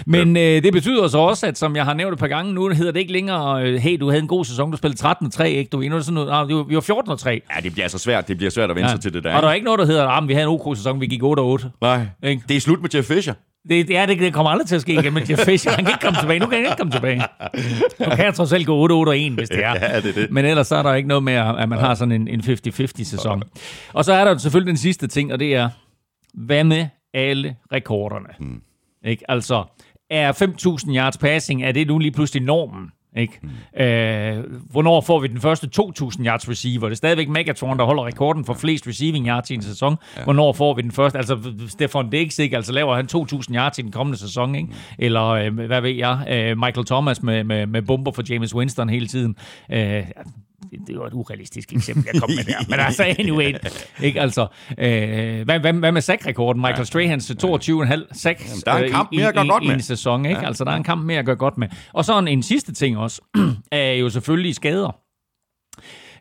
Men uh, det betyder så også, at som jeg har nævnt et par gange, nu hedder det ikke længere, uh, hey, du havde en god sæson, du spillede 13-3, ikke? Du, nu er det sådan noget, uh, vi var 14-3. Ja, det bliver så svært, det bliver svært at vende ja. sig til det der. Og der er ikke noget, der hedder, at ah, vi havde en ok sæson, vi gik 8-8. Nej, ikke? det er slut med Jeff Fisher. Det, det, er, det, det kommer aldrig til at ske igen med Jeff Fisher. Han kan ikke komme tilbage. Nu kan han ikke komme tilbage. Nu kan jeg trods alt gå 8-8 1, hvis det er. Ja, det er det. Men ellers så er der ikke noget med, at man har sådan en, en 50-50 sæson. Og så er der selvfølgelig den sidste ting, og det er, hvad med alle rekorderne? Hmm. Ikke? Altså, er 5.000 yards passing, er det nu lige pludselig normen? Ikke? Mm. Øh, hvornår får vi den første 2.000 yards receiver? Det er stadigvæk Megatron, der holder rekorden for flest receiving yards i en sæson. Ja. Hvornår får vi den første? Altså, Stefan Diggs, ikke? Altså, laver han 2.000 yards i den kommende sæson, ikke? Mm. Eller, øh, hvad ved jeg, øh, Michael Thomas med, med, med bomber for James Winston hele tiden. Øh, det var et urealistisk eksempel, jeg kom med der. Men altså, anyway, ikke? Altså, øh, hvad, hvad, hvad med sack-rekorden? Michael. Strahans 22,5 sacks der er en kamp mere at gøre godt med. i en sæson. Ikke? Ja. Altså, der er en kamp mere at gøre godt med. Og så en, en sidste ting også, er jo selvfølgelig skader.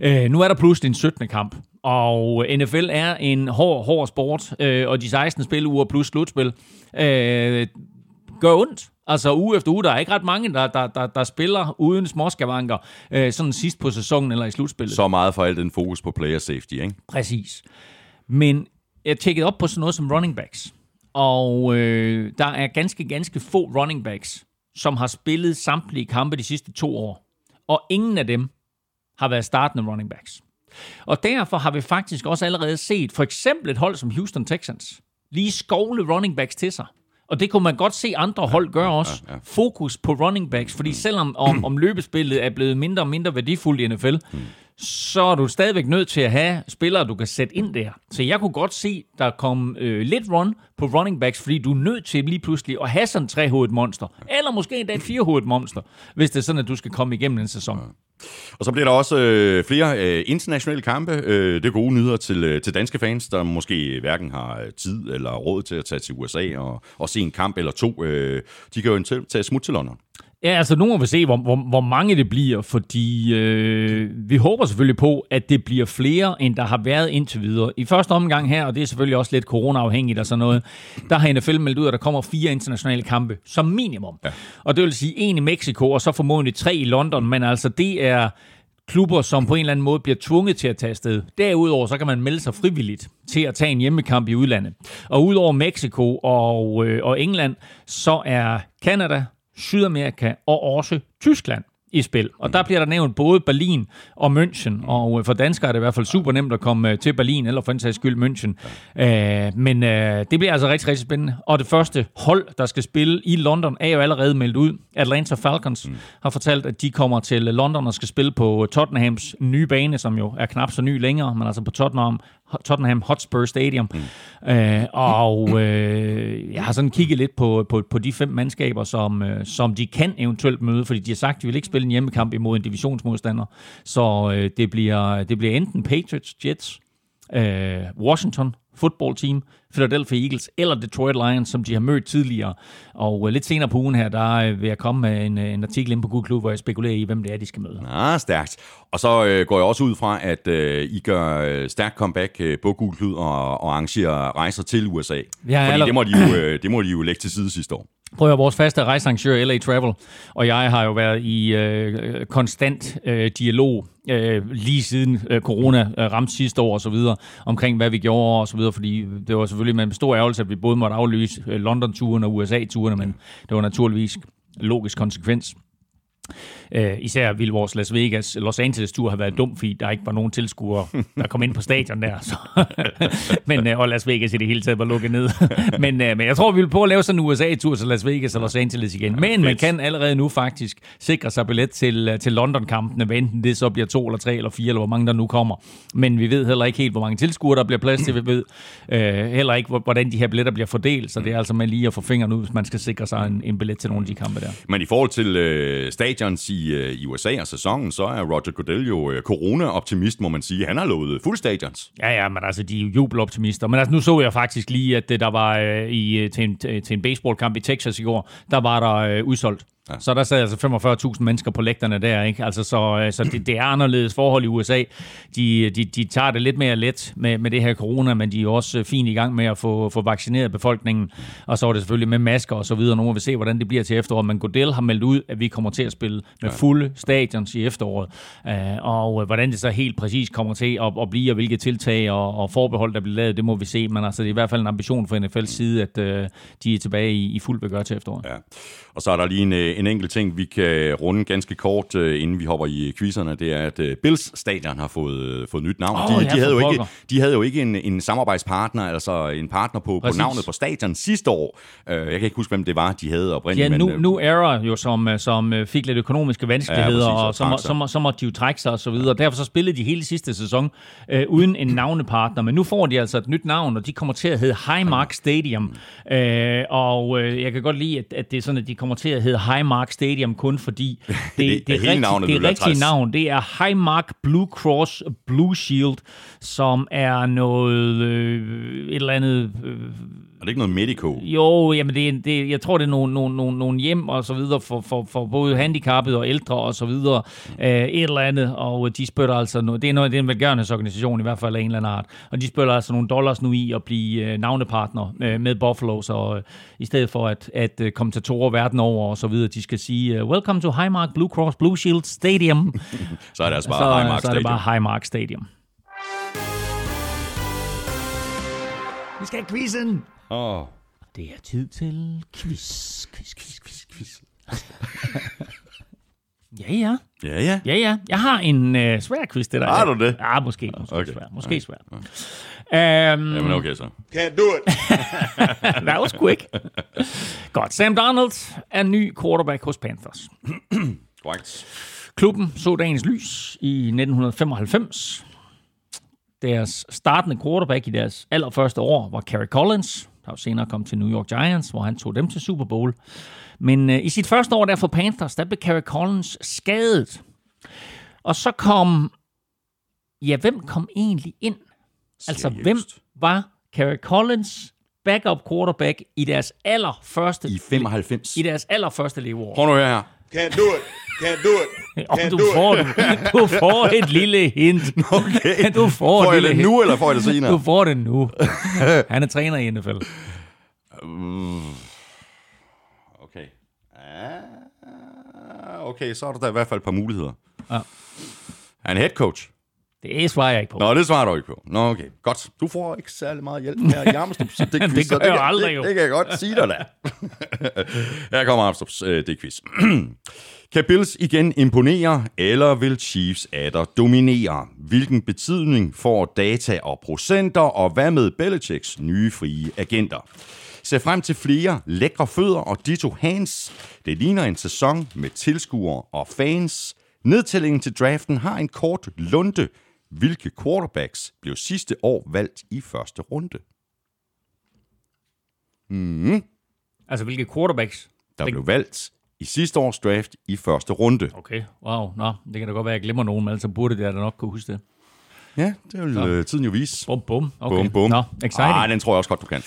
Øh, nu er der pludselig en 17. kamp, og NFL er en hård, hård sport, øh, og de 16 spiluger plus slutspil øh, gør ondt. Altså uge efter uge, der er ikke ret mange, der, der, der, der spiller uden småskavanker, øh, sådan sidst på sæsonen eller i slutspillet. Så meget for alt den fokus på player safety, ikke? Præcis. Men jeg tjekkede op på sådan noget som running backs, og øh, der er ganske, ganske få running backs, som har spillet samtlige kampe de sidste to år. Og ingen af dem har været startende running backs. Og derfor har vi faktisk også allerede set for eksempel et hold som Houston Texans lige skovle running backs til sig. Og det kunne man godt se andre hold gøre også. Ja, ja. Fokus på running backs, fordi selvom om, om løbespillet er blevet mindre og mindre værdifuldt i NFL, mm så er du stadigvæk nødt til at have spillere, du kan sætte ind der. Så jeg kunne godt se, der kom øh, lidt run på running backs, fordi du er nødt til lige pludselig at have sådan trehovedet monster, eller måske endda et firehovedet monster, hvis det er sådan, at du skal komme igennem en sæson. Ja. Og så bliver der også øh, flere øh, internationale kampe. Øh, det er gode nyheder til, øh, til danske fans, der måske hverken har øh, tid eller råd til at tage til USA og, og se en kamp eller to. Øh, de kan jo tage smut til London. Ja, altså nu må vi se, hvor, hvor, hvor mange det bliver, fordi øh, vi håber selvfølgelig på, at det bliver flere, end der har været indtil videre. I første omgang her, og det er selvfølgelig også lidt corona-afhængigt og sådan noget, der har NFL meldt ud, at der kommer fire internationale kampe, som minimum. Ja. Og det vil sige en i Mexico, og så formodentlig tre i London, men altså det er klubber, som på en eller anden måde bliver tvunget til at tage afsted. Derudover så kan man melde sig frivilligt til at tage en hjemmekamp i udlandet. Og udover Mexico og, øh, og England, så er Canada, Sydamerika og også Tyskland i spil. Og der bliver der nævnt både Berlin og München, og øh, for danskere er det i hvert fald super nemt at komme øh, til Berlin, eller for en sags skyld München. Øh, men øh, det bliver altså rigtig, rigtig spændende. Og det første hold, der skal spille i London, er jo allerede meldt ud. Atlanta Falcons mm. har fortalt, at de kommer til London og skal spille på Tottenhams nye bane, som jo er knap så ny længere, men altså på Tottenham, Tottenham Hotspur Stadium. Mm. Øh, og øh, jeg har sådan kigget lidt på, på, på de fem mandskaber, som, øh, som de kan eventuelt møde, fordi de har sagt, at de vil ikke spille en hjemmekamp imod en divisionsmodstander. Så øh, det, bliver, det bliver enten Patriots, Jets, øh, Washington football team, Philadelphia Eagles eller Detroit Lions, som de har mødt tidligere. Og uh, lidt senere på ugen her, der uh, vil jeg komme med en, uh, en artikel ind på Google Klub, hvor jeg spekulerer i, hvem det er, de skal møde. Ah, stærkt. Og så uh, går jeg også ud fra, at uh, I gør uh, stærkt comeback uh, på Google Klub og, og arrangerer rejser til USA. Ja, Fordi eller... det, må de jo, uh, det må de jo lægge til side sidste år. Prøv at vores faste rejsearrangør, LA Travel, og jeg har jo været i øh, konstant øh, dialog øh, lige siden øh, corona øh, ramte sidste år og så videre, omkring hvad vi gjorde og så videre, fordi det var selvfølgelig med en stor ærgelse, at vi både måtte aflyse øh, London-turen og USA-turen, men det var naturligvis logisk konsekvens. Uh, især ville vores Las Vegas, Los Angeles tur have været dum, fordi der ikke var nogen tilskuere, der kom ind på stadion der. Så. men, uh, og Las Vegas i det hele taget var lukket ned. men, uh, men jeg tror, vi vil på at lave sådan en USA-tur til Las Vegas og Los Angeles igen. Men man kan allerede nu faktisk sikre sig billet til, til London-kampene, hvad enten det så bliver to eller tre eller fire, eller hvor mange der nu kommer. Men vi ved heller ikke helt, hvor mange tilskuere der bliver plads til. Vi ved uh, heller ikke, hvordan de her billetter bliver fordelt. Så det er altså med lige at få fingeren ud, hvis man skal sikre sig en, en billet til nogle af de kampe der. Men i forhold til uh, stadions i øh, i, i USA og sæsonen, så er Roger Goodell jo øh, corona-optimist, må man sige. Han har lovet fuld stadions. Ja, ja, men altså, de er jo jubeloptimister. Men altså, nu så jeg faktisk lige, at øh, der var øh, i, øh, til, en, til en baseballkamp i Texas i går, der var der øh, udsolgt Ja. Så der sad altså 45.000 mennesker på lægterne der, ikke? Altså, så, øh, så det, det er anderledes forhold i USA. De, de, de tager det lidt mere let med, med det her corona, men de er også øh, fint i gang med at få, få vaccineret befolkningen. Og så er det selvfølgelig med masker og så videre. Nu må vi se, hvordan det bliver til efteråret. Men Godel har meldt ud, at vi kommer til at spille med fulde stadions i efteråret. Uh, og hvordan det så helt præcis kommer til at, at blive, og hvilke tiltag og, og forbehold, der bliver lavet, det må vi se. Men altså, det er i hvert fald en ambition fra NFL's side, at de er tilbage i, i fuld begør til efteråret. Ja. Og så er der lige en, en enkelt ting, vi kan runde ganske kort, uh, inden vi hopper i quizzerne. Det er, at uh, Bills stadion har fået, uh, fået nyt navn. Oh, de, de, havde jo ikke, de havde jo ikke en, en samarbejdspartner, altså en partner på, på navnet på stadion sidste år. Jeg kan ikke huske, hvem det var, de havde oprindeligt. Ja, nu, men, nu Era jo, som, som fik lidt økonomiske vanskeligheder, ja, præcis, og, så, må, så, måtte de jo trække sig og så videre. Derfor så spillede de hele sidste sæson uh, uden en navnepartner, men nu får de altså et nyt navn, og de kommer til at hedde Highmark Stadium. Uh, og uh, jeg kan godt lide, at, at det er sådan, at de kommer til at hedde Highmark Stadium kun fordi det, det, det, det, rigtig, navnet, det rigtige navn, det er Highmark Blue Cross Blue Shield, som er noget, øh, et eller andet... Øh, er det ikke noget Medico? Jo, jamen det, det, jeg tror, det er nogle, nogle, nogle, nogle hjem og så videre for, for, for både handicappede og ældre og så videre. Mm. Øh, et eller andet, og de spytter altså noget, det er, noget, det er en velgørenhedsorganisation i hvert fald af en eller anden art, og de spytter altså nogle dollars nu i at blive øh, navnepartner øh, med Buffalo, så øh, i stedet for at, at øh, kommentatorer verden over og så videre, de skal sige, uh, welcome to Highmark Blue Cross Blue Shield Stadium. så er det altså bare så, Highmark så er det bare Highmark Stadium. Vi skal have quizzen! Oh. Det er tid til quiz, quiz, quiz, quiz, quiz. ja, ja. Ja, ja. Ja, ja. Jeg har en uh, svær quiz til dig. Har du det? Ja, måske. Måske okay. svær. Måske okay. svær. Um, Jamen okay så. Can't do it. That was quick. Godt. Sam Donald er ny quarterback hos Panthers. Korrekt. Klubben så dagens lys i 1995. Deres startende quarterback i deres allerførste år var Kerry Collins, der jo senere kom til New York Giants, hvor han tog dem til Super Bowl. Men øh, i sit første år der for Panthers, der blev Kerry Collins skadet. Og så kom... Ja, hvem kom egentlig ind? Seriøst? Altså, hvem var Kerry Collins backup quarterback i deres allerførste... I 95. I deres allerførste leveår. Prøv nu her. Can't do it. Can't do it. Can't du, do får, it. Du, du får et lille hint. Okay. Du får, får jeg det nu, eller får jeg det senere? Du får det nu. Han er træner i NFL. Mm. Okay. Ah, okay, så er der da i hvert fald et par muligheder. Ja. Er han head coach? Det svarer jeg ikke på. Nå, det svarer du ikke på. Nå, okay. Godt. Du får ikke særlig meget hjælp her i Armstrong. Det, det, det gør jeg det, aldrig jo. Det, det kan jeg godt sige dig da. her kommer Armstrongs øh, det quiz. kan Bills igen imponere, eller vil Chiefs atter dominere? Hvilken betydning får data og procenter, og hvad med Belichicks nye frie agenter? Se frem til flere lækre fødder og ditto hands. Det ligner en sæson med tilskuere og fans. Nedtællingen til draften har en kort lunde. Hvilke quarterbacks blev sidste år valgt i første runde? Mm. Altså, hvilke quarterbacks? Der blev valgt i sidste års draft i første runde. Okay, wow. Nå, det kan da godt være, at jeg glemmer nogen, men altså burde det da nok kunne huske det. Ja, det vil øh, tiden jo vise. Bum, bum. Okay. Bum, bum. Nå, exciting. Ah, den tror jeg også godt, du kan.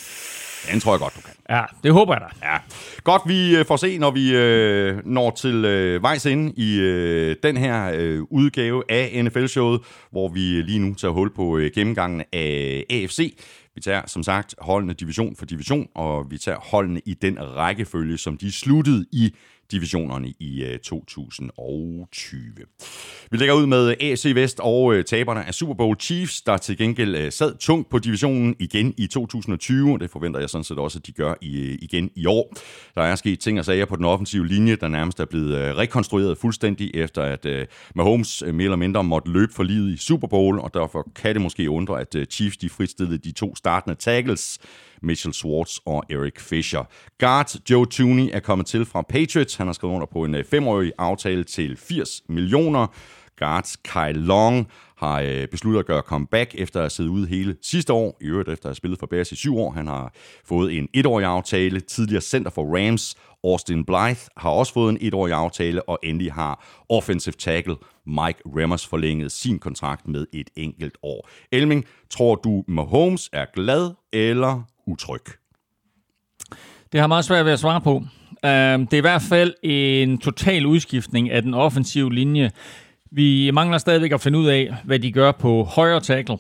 Den tror jeg godt, du kan. Ja, det håber jeg da. Ja. Godt, vi øh, får se, når vi øh, når til øh, vejs ind i øh, den her øh, udgave af NFL-showet, hvor vi lige nu tager hul på øh, gennemgangen af AFC. Vi tager som sagt holdene division for division, og vi tager holdene i den rækkefølge, som de sluttede i divisionerne i øh, 2020. Vi lægger ud med øh, AC Vest og øh, taberne af Super Bowl Chiefs, der til gengæld sad tungt på divisionen igen i 2020. Det forventer jeg sådan set også, at de gør i, igen i år. Der er sket ting og sager på den offensive linje, der nærmest er blevet rekonstrueret fuldstændig, efter at Mahomes mere eller mindre måtte løbe for livet i Super Bowl, og derfor kan det måske undre, at Chiefs de fritstillede de to startende tackles, Mitchell Schwartz og Eric Fisher. Guard Joe Tooney er kommet til fra Patriots. Han har skrevet under på en øh, femårig aftale til 80 millioner. Guards Kyle Long har øh, besluttet at gøre comeback efter at have siddet ude hele sidste år, i øvrigt efter at have spillet for Bears i syv år. Han har fået en etårig aftale. Tidligere center for Rams, Austin Blythe, har også fået en etårig aftale, og endelig har offensive tackle Mike Remmers forlænget sin kontrakt med et enkelt år. Elming, tror du Mahomes er glad eller utryg? Det har meget svært ved at svare på. Øhm, det er i hvert fald en total udskiftning af den offensive linje. Vi mangler stadigvæk at finde ud af, hvad de gør på højre tackle.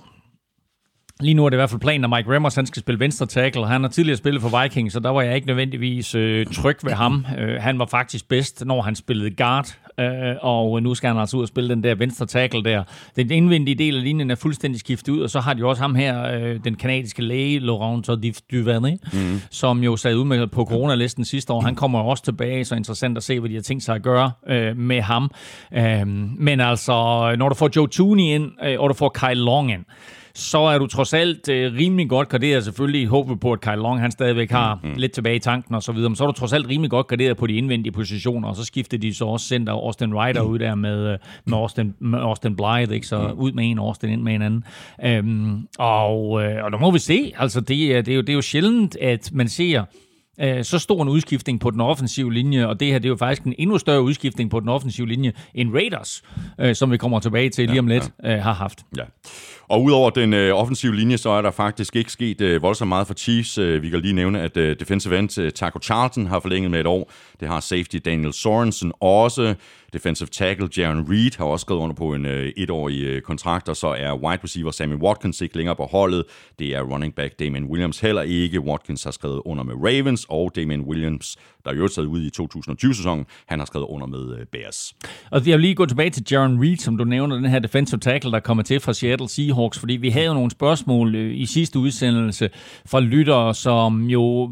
Lige nu er det i hvert fald planen, at Mike Remmers han skal spille venstre tackle. Han har tidligere spillet for Vikings, så der var jeg ikke nødvendigvis øh, tryg ved ham. Øh, han var faktisk bedst, når han spillede guard, øh, og nu skal han altså ud og spille den der venstre tackle der. Den indvendige del af linjen er fuldstændig skiftet ud, og så har de også ham her, øh, den kanadiske læge, Laurent Duvernay, mm. som jo sad ud med på coronalisten sidste år. Han kommer også tilbage, så interessant at se, hvad de har tænkt sig at gøre øh, med ham. Øh, men altså, når du får Joe Tooney ind, øh, og du får Kyle Long ind, så er du trods alt øh, rimelig godt graderet, selvfølgelig i håbet på, at Kyle Long han stadigvæk har mm-hmm. lidt tilbage i tanken og så videre, men så er du trods alt rimelig godt graderet på de indvendige positioner, og så skifter de så også center Austin Ryder mm. ud der med, øh, med, Austin, med Austin Blythe, ikke? så mm. ud med en, Austin ind med en anden. Øhm, og, øh, og der må vi se, altså det, det, er jo, det er jo sjældent, at man ser øh, så stor en udskiftning på den offensive linje, og det her det er jo faktisk en endnu større udskiftning på den offensive linje, end Raiders, øh, som vi kommer tilbage til lige om lidt, ja. øh, har haft. Ja. Og udover den øh, offensive linje, så er der faktisk ikke sket øh, voldsomt meget for Chiefs. Øh, vi kan lige nævne, at øh, defensive end øh, Taco Charlton har forlænget med et år. Det har safety Daniel Sorensen også. Defensive tackle Jaron Reed har også skrevet under på en øh, etårig øh, kontrakt, og så er wide receiver Sammy Watkins ikke længere på holdet. Det er running back Damien Williams heller ikke. Watkins har skrevet under med Ravens, og Damien Williams, der er jo sad ude i 2020-sæsonen, han har skrevet under med øh, Bears. Og jeg vil lige gå tilbage til Jaron Reed, som du nævner, den her defensive tackle, der kommer til fra Seattle Seahawks, fordi vi havde jo nogle spørgsmål øh, i sidste udsendelse fra lyttere, som jo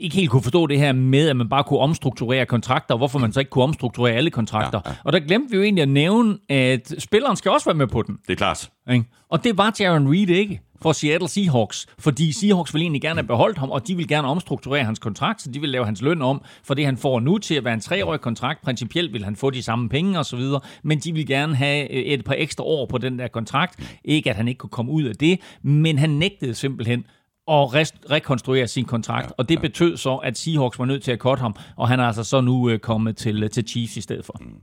ikke helt kunne forstå det her med, at man bare kunne omstrukturere kontrakter, og hvorfor man så ikke kunne omstrukturere alle kontrakter. Ja, ja. Og der glemte vi jo egentlig at nævne, at spilleren skal også være med på den. Det er klart. Ikke? Og det var Jaron Reed ikke for Seattle Seahawks, fordi Seahawks vil egentlig gerne have beholdt ham, og de vil gerne omstrukturere hans kontrakt, så de vil lave hans løn om, for det han får nu til at være en treårig kontrakt. Principielt vil han få de samme penge og så videre, men de vil gerne have et par ekstra år på den der kontrakt. Ikke at han ikke kunne komme ud af det, men han nægtede simpelthen at rekonstruere sin kontrakt, ja, og det ja. betød så, at Seahawks var nødt til at cutte ham, og han er altså så nu øh, kommet til, til Chiefs i stedet for. Mm.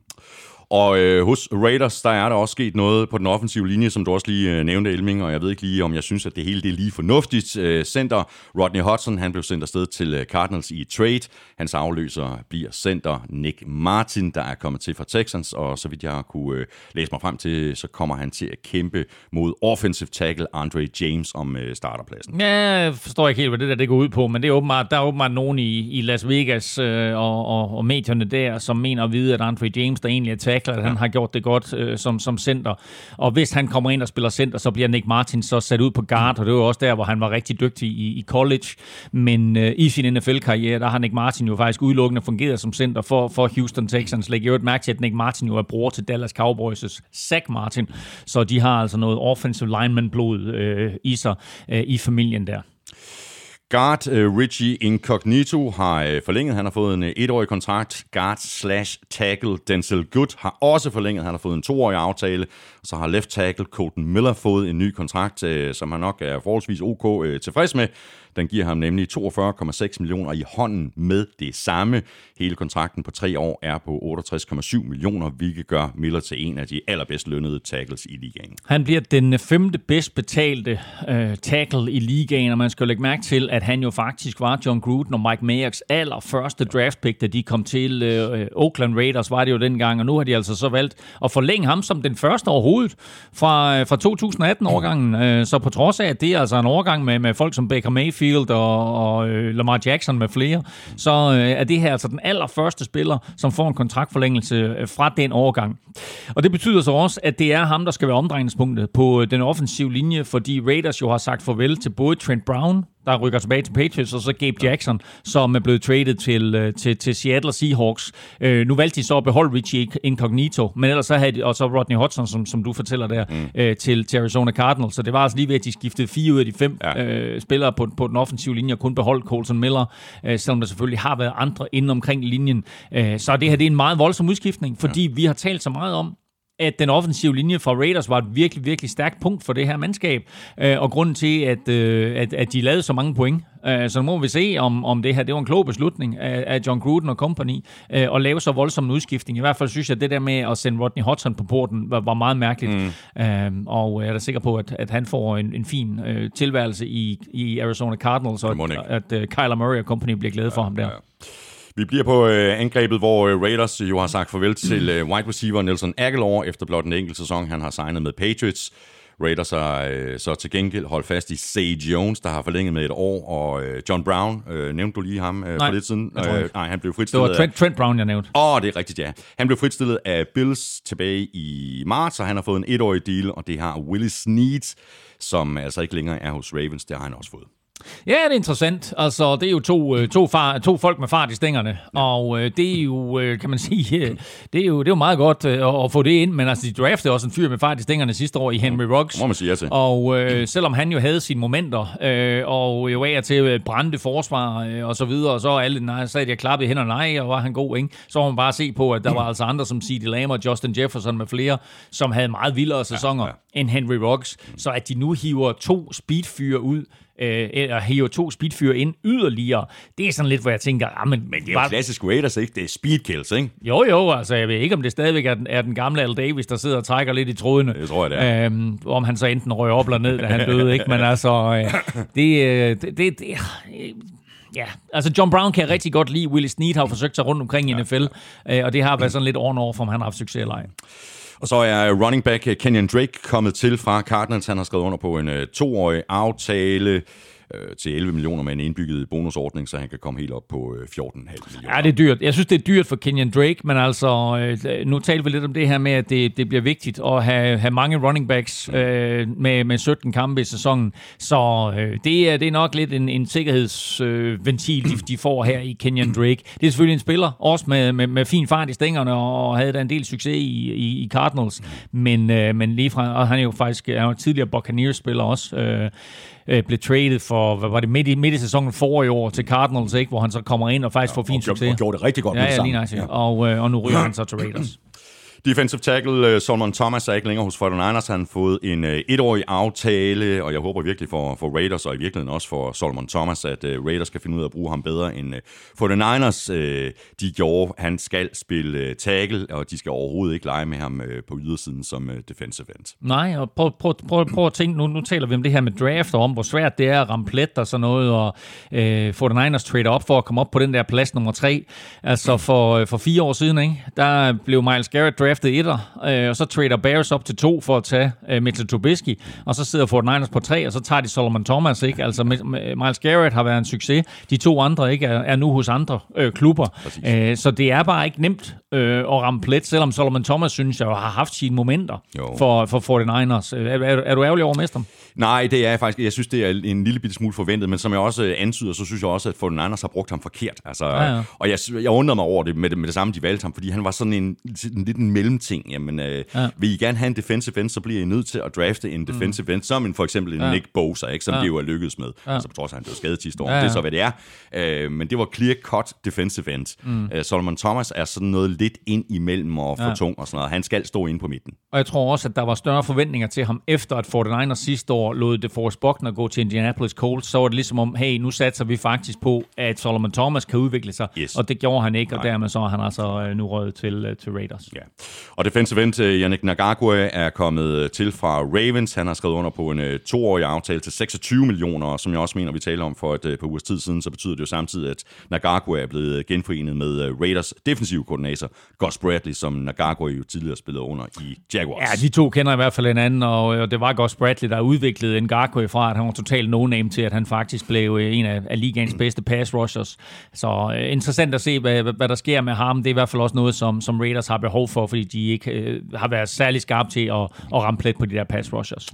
Og øh, hos Raiders, der er der også sket noget på den offensive linje, som du også lige øh, nævnte, Elming, og jeg ved ikke lige, om jeg synes, at det hele det er lige fornuftigt. Øh, center Rodney Hudson, han blev sendt afsted til øh, Cardinals i trade. Hans afløser bliver center Nick Martin, der er kommet til fra Texans, og så vidt jeg kunne øh, læse mig frem til, så kommer han til at kæmpe mod offensive tackle Andre James om øh, starterpladsen. Ja, jeg forstår ikke helt, hvad det der det går ud på, men det er åbenbart, der er åbenbart nogen i, i Las Vegas øh, og, og, og medierne der, som mener at vide, at Andre James, der egentlig er tackler, at han har gjort det godt øh, som, som center. Og hvis han kommer ind og spiller center, så bliver Nick Martin så sat ud på guard, og det var også der, hvor han var rigtig dygtig i, i college. Men øh, i sin NFL-karriere, der har Nick Martin jo faktisk udelukkende fungeret som center for, for Houston Texans. Læg jo et mærke til, at Nick Martin jo er bror til Dallas Cowboys' Zach Martin, så de har altså noget offensive lineman-blod øh, i sig øh, i familien der. Guard uh, øh, Richie Incognito har uh, forlænget. Han har fået en uh, etårig kontrakt. Guard slash tackle Denzel Good har også forlænget. Han har fået en toårig aftale. Så har left tackle Colton Miller fået en ny kontrakt, uh, som han nok er forholdsvis ok uh, tilfreds med. Den giver ham nemlig 42,6 millioner i hånden med det samme. Hele kontrakten på tre år er på 68,7 millioner, hvilket gør Miller til en af de allerbedst lønnede tackles i ligaen. Han bliver den femte bedst betalte øh, tackle i ligaen, og man skal lægge mærke til, at han jo faktisk var John Gruden og Mike Mayocks allerførste draft pick, da de kom til øh, Oakland Raiders, var det jo dengang, og nu har de altså så valgt at forlænge ham som den første overhovedet fra, øh, fra 2018-årgangen. Øh, så på trods af, at det er altså en overgang med, med folk som Baker Mayfield og, og øh, Lamar Jackson med flere, så øh, er det her altså den allerførste spiller, som får en kontraktforlængelse øh, fra den overgang. Og det betyder så også, at det er ham, der skal være omdrejningspunktet på øh, den offensive linje, fordi Raiders jo har sagt farvel til både Trent Brown, der rykker tilbage til Patriots, og så Gabe Jackson, som er blevet traded til, øh, til, til Seattle Seahawks. Øh, nu valgte de så at beholde Richie Incognito, men ellers så havde de, og så Rodney Hudson, som, som du fortæller der, mm. øh, til, til Arizona Cardinals. Så det var altså lige ved, at de skiftede fire ud af de fem ja. øh, spillere på, på den offensive linje, og kun beholdt Colton Miller, øh, selvom der selvfølgelig har været andre inden omkring linjen. Øh, så det her det er en meget voldsom udskiftning, fordi ja. vi har talt så meget om, at den offensive linje for Raiders var et virkelig, virkelig stærkt punkt for det her mandskab, øh, og grunden til, at, øh, at, at de lavede så mange point. Øh, så nu må vi se, om, om det her det var en klog beslutning af, af John Gruden og company øh, at lave så voldsom en udskiftning. I hvert fald synes jeg, at det der med at sende Rodney Hudson på porten var, var meget mærkeligt, mm. øh, og jeg er da sikker på, at, at han får en, en fin øh, tilværelse i, i Arizona Cardinals, og at, at uh, Kyler Murray og company bliver glade for ja, ham der. Ja. Vi bliver på øh, angrebet, hvor øh, Raiders jo har sagt farvel til øh, wide receiver Nelson Aguilar efter blot en enkelt sæson, han har signet med Patriots. Raiders har øh, så til gengæld holdt fast i Say Jones, der har forlænget med et år, og øh, John Brown, øh, nævnte du lige ham øh, nej, for lidt siden? Øh, nej, han blev fritstillet Det var Trent, Trent Brown, jeg nævnte. Åh, oh, det er rigtigt, ja. Han blev fritstillet af Bills tilbage i marts, og han har fået en etårig deal, og det har Willis Snead, som altså ikke længere er hos Ravens, det har han også fået. Ja, det er interessant. Altså, det er jo to, øh, to, far, to folk med fart i stængerne, ja. og øh, det er jo, øh, kan man sige, det er jo, det er jo meget godt øh, at få det ind, men altså, de draftede også en fyr med fart i stængerne sidste år i Henry Ruggs. Må man sige ja til. Og øh, selvom han jo havde sine momenter, øh, og jo af til brændte forsvar øh, og så videre, og så alle, nej, så havde jeg klappet i hænderne, nej, og var han god, ikke? Så må man bare se på, at der var altså andre som C.D. Lamb og Justin Jefferson med flere, som havde meget vildere sæsoner ja, ja. end Henry Ruggs. Så at de nu hiver to speedfyre ud, øh, eller hæve to speedfyr ind yderligere, det er sådan lidt, hvor jeg tænker, ah, men, men det er jo bare... klassisk Raiders, ikke? Det er speed kills, ikke? Jo, jo, altså jeg ved ikke, om det stadigvæk er den, er den gamle Al Davis, der sidder og trækker lidt i trådene. Det tror jeg, det er. Øhm, om han så enten røg op eller ned, da han døde, ikke? Men altså, øh, det, øh, det, det, det Ja, altså John Brown kan jeg rigtig godt lide. Willis Snead har forsøgt sig rundt omkring i NFL, ja. Øh, og det har været sådan lidt on over, om han har haft succes eller ej. Og så er running back eh, Kenyon Drake kommet til fra Cardinals. Han har skrevet under på en uh, toårig aftale øh, til 11 millioner med en indbygget bonusordning, så han kan komme helt op på øh, 14,5 millioner. Ja, det er dyrt. Jeg synes, det er dyrt for Kenyon Drake, men altså, øh, nu taler vi lidt om det her med, at det, det bliver vigtigt at have, have mange running backs øh, med, med 17 kampe i sæsonen, så øh, det, er, det er nok lidt en, en sikkerhedsventil, øh, de, får her i Kenyon Drake. Det er selvfølgelig en spiller, også med, med, med fin fart i stængerne, og havde da en del succes i, i, i Cardinals, men, øh, men lige fra, og han er jo faktisk han er jo tidligere Buccaneers-spiller også, øh, øh, blev traded for, hvad var det, midt i, midt i sæsonen for i år til Cardinals, ikke? hvor han så kommer ind og faktisk ja, får fin succes. Og gjorde det rigtig godt ja, med det ja, lige ja. og, øh, og nu ryger han så til Raiders. Defensive tackle øh, Solomon Thomas er ikke længere hos 49ers. Han har fået en uh, etårig aftale, og jeg håber virkelig for, for Raiders, og i virkeligheden også for Solomon Thomas, at øh, Raiders kan finde ud af at bruge ham bedre end uh, 49ers. De gjorde, han skal spille tackle, og de skal overhovedet ikke lege med ham på ydersiden som defensive end. Nej, og prøv, prøv, prøv, prøv at tænke, nu, nu taler vi om det her med draft, og om hvor svært det er at ramme plet og sådan noget, og øh, 49ers trader op for at komme op på den der plads nummer tre. Altså for, for fire år siden, ikke? der blev Miles Garrett draftet etter, øh, og så trader Bears op til to for at tage øh, Mitchell Trubisky, og så sidder Fort Niners på tre, og så tager de Solomon Thomas, ikke? Altså Miles Garrett har været en succes, de to andre ikke er, er nu hos andre øh, klubber, øh, så det er bare ikke nemt øh, at ramme plet, selvom Solomon Thomas synes jeg har haft sine momenter jo. for, for 49ers. Er, er, er du ærgerlig over mester? Nej, det er faktisk. Jeg synes, det er en lille bitte smule forventet, men som jeg også antyder, så synes jeg også, at 49ers har brugt ham forkert. Altså, ja, ja. Og jeg, jeg undrede mig over det med, det med det samme, de valgte ham, fordi han var sådan en, en lidt en mellemting. Jamen, øh, ja. vil I gerne have en defensive end, så bliver I nødt til at drafte en defensive mm. end, som en, for eksempel en ja. Nick Bosa, ikke, som ja. de jo er lykkedes med. Ja. Altså på trods af, at han blev skadet sidste år. Ja, ja. Det er så, hvad det er. Øh, men det var clear-cut defensive end. Mm. Øh, Solomon Thomas er sådan noget lidt ind imellem og for ja. tung og sådan noget. Han skal stå inde på midten. Og jeg tror også, at der var større forventninger til ham, efter at 49ers sidste år år lod det for Buckner gå til Indianapolis Colts, så var det ligesom om, hey, nu satser vi faktisk på, at Solomon Thomas kan udvikle sig, Yes. og det gjorde han ikke, og Nej. dermed så er han altså øh, nu røget til, øh, til Raiders. Ja. Og defensive end øh, Yannick Ngakwe er kommet til fra Ravens. Han har skrevet under på en toårig aftale til 26 millioner, og som jeg også mener, vi talte om for et par ugers tid siden, så betyder det jo samtidig, at Ngakwe er blevet genforenet med Raiders defensive koordinator Gus Bradley, som Ngakwe jo tidligere spillede under i Jaguars. Ja, de to kender i hvert fald hinanden, og, og det var Gus Bradley, der udviklede Ngakwe fra, at han var totalt no-name til, at han faktisk blev øh, en af, af ligaens bedste pass rushers. Så øh, interessant at se, hvad, hvad, der sker med ham. Det er i hvert fald også noget, som, som Raiders har behov for, fordi de ikke øh, har været særlig skarpe til at, at ramme plet på de der pass rushers.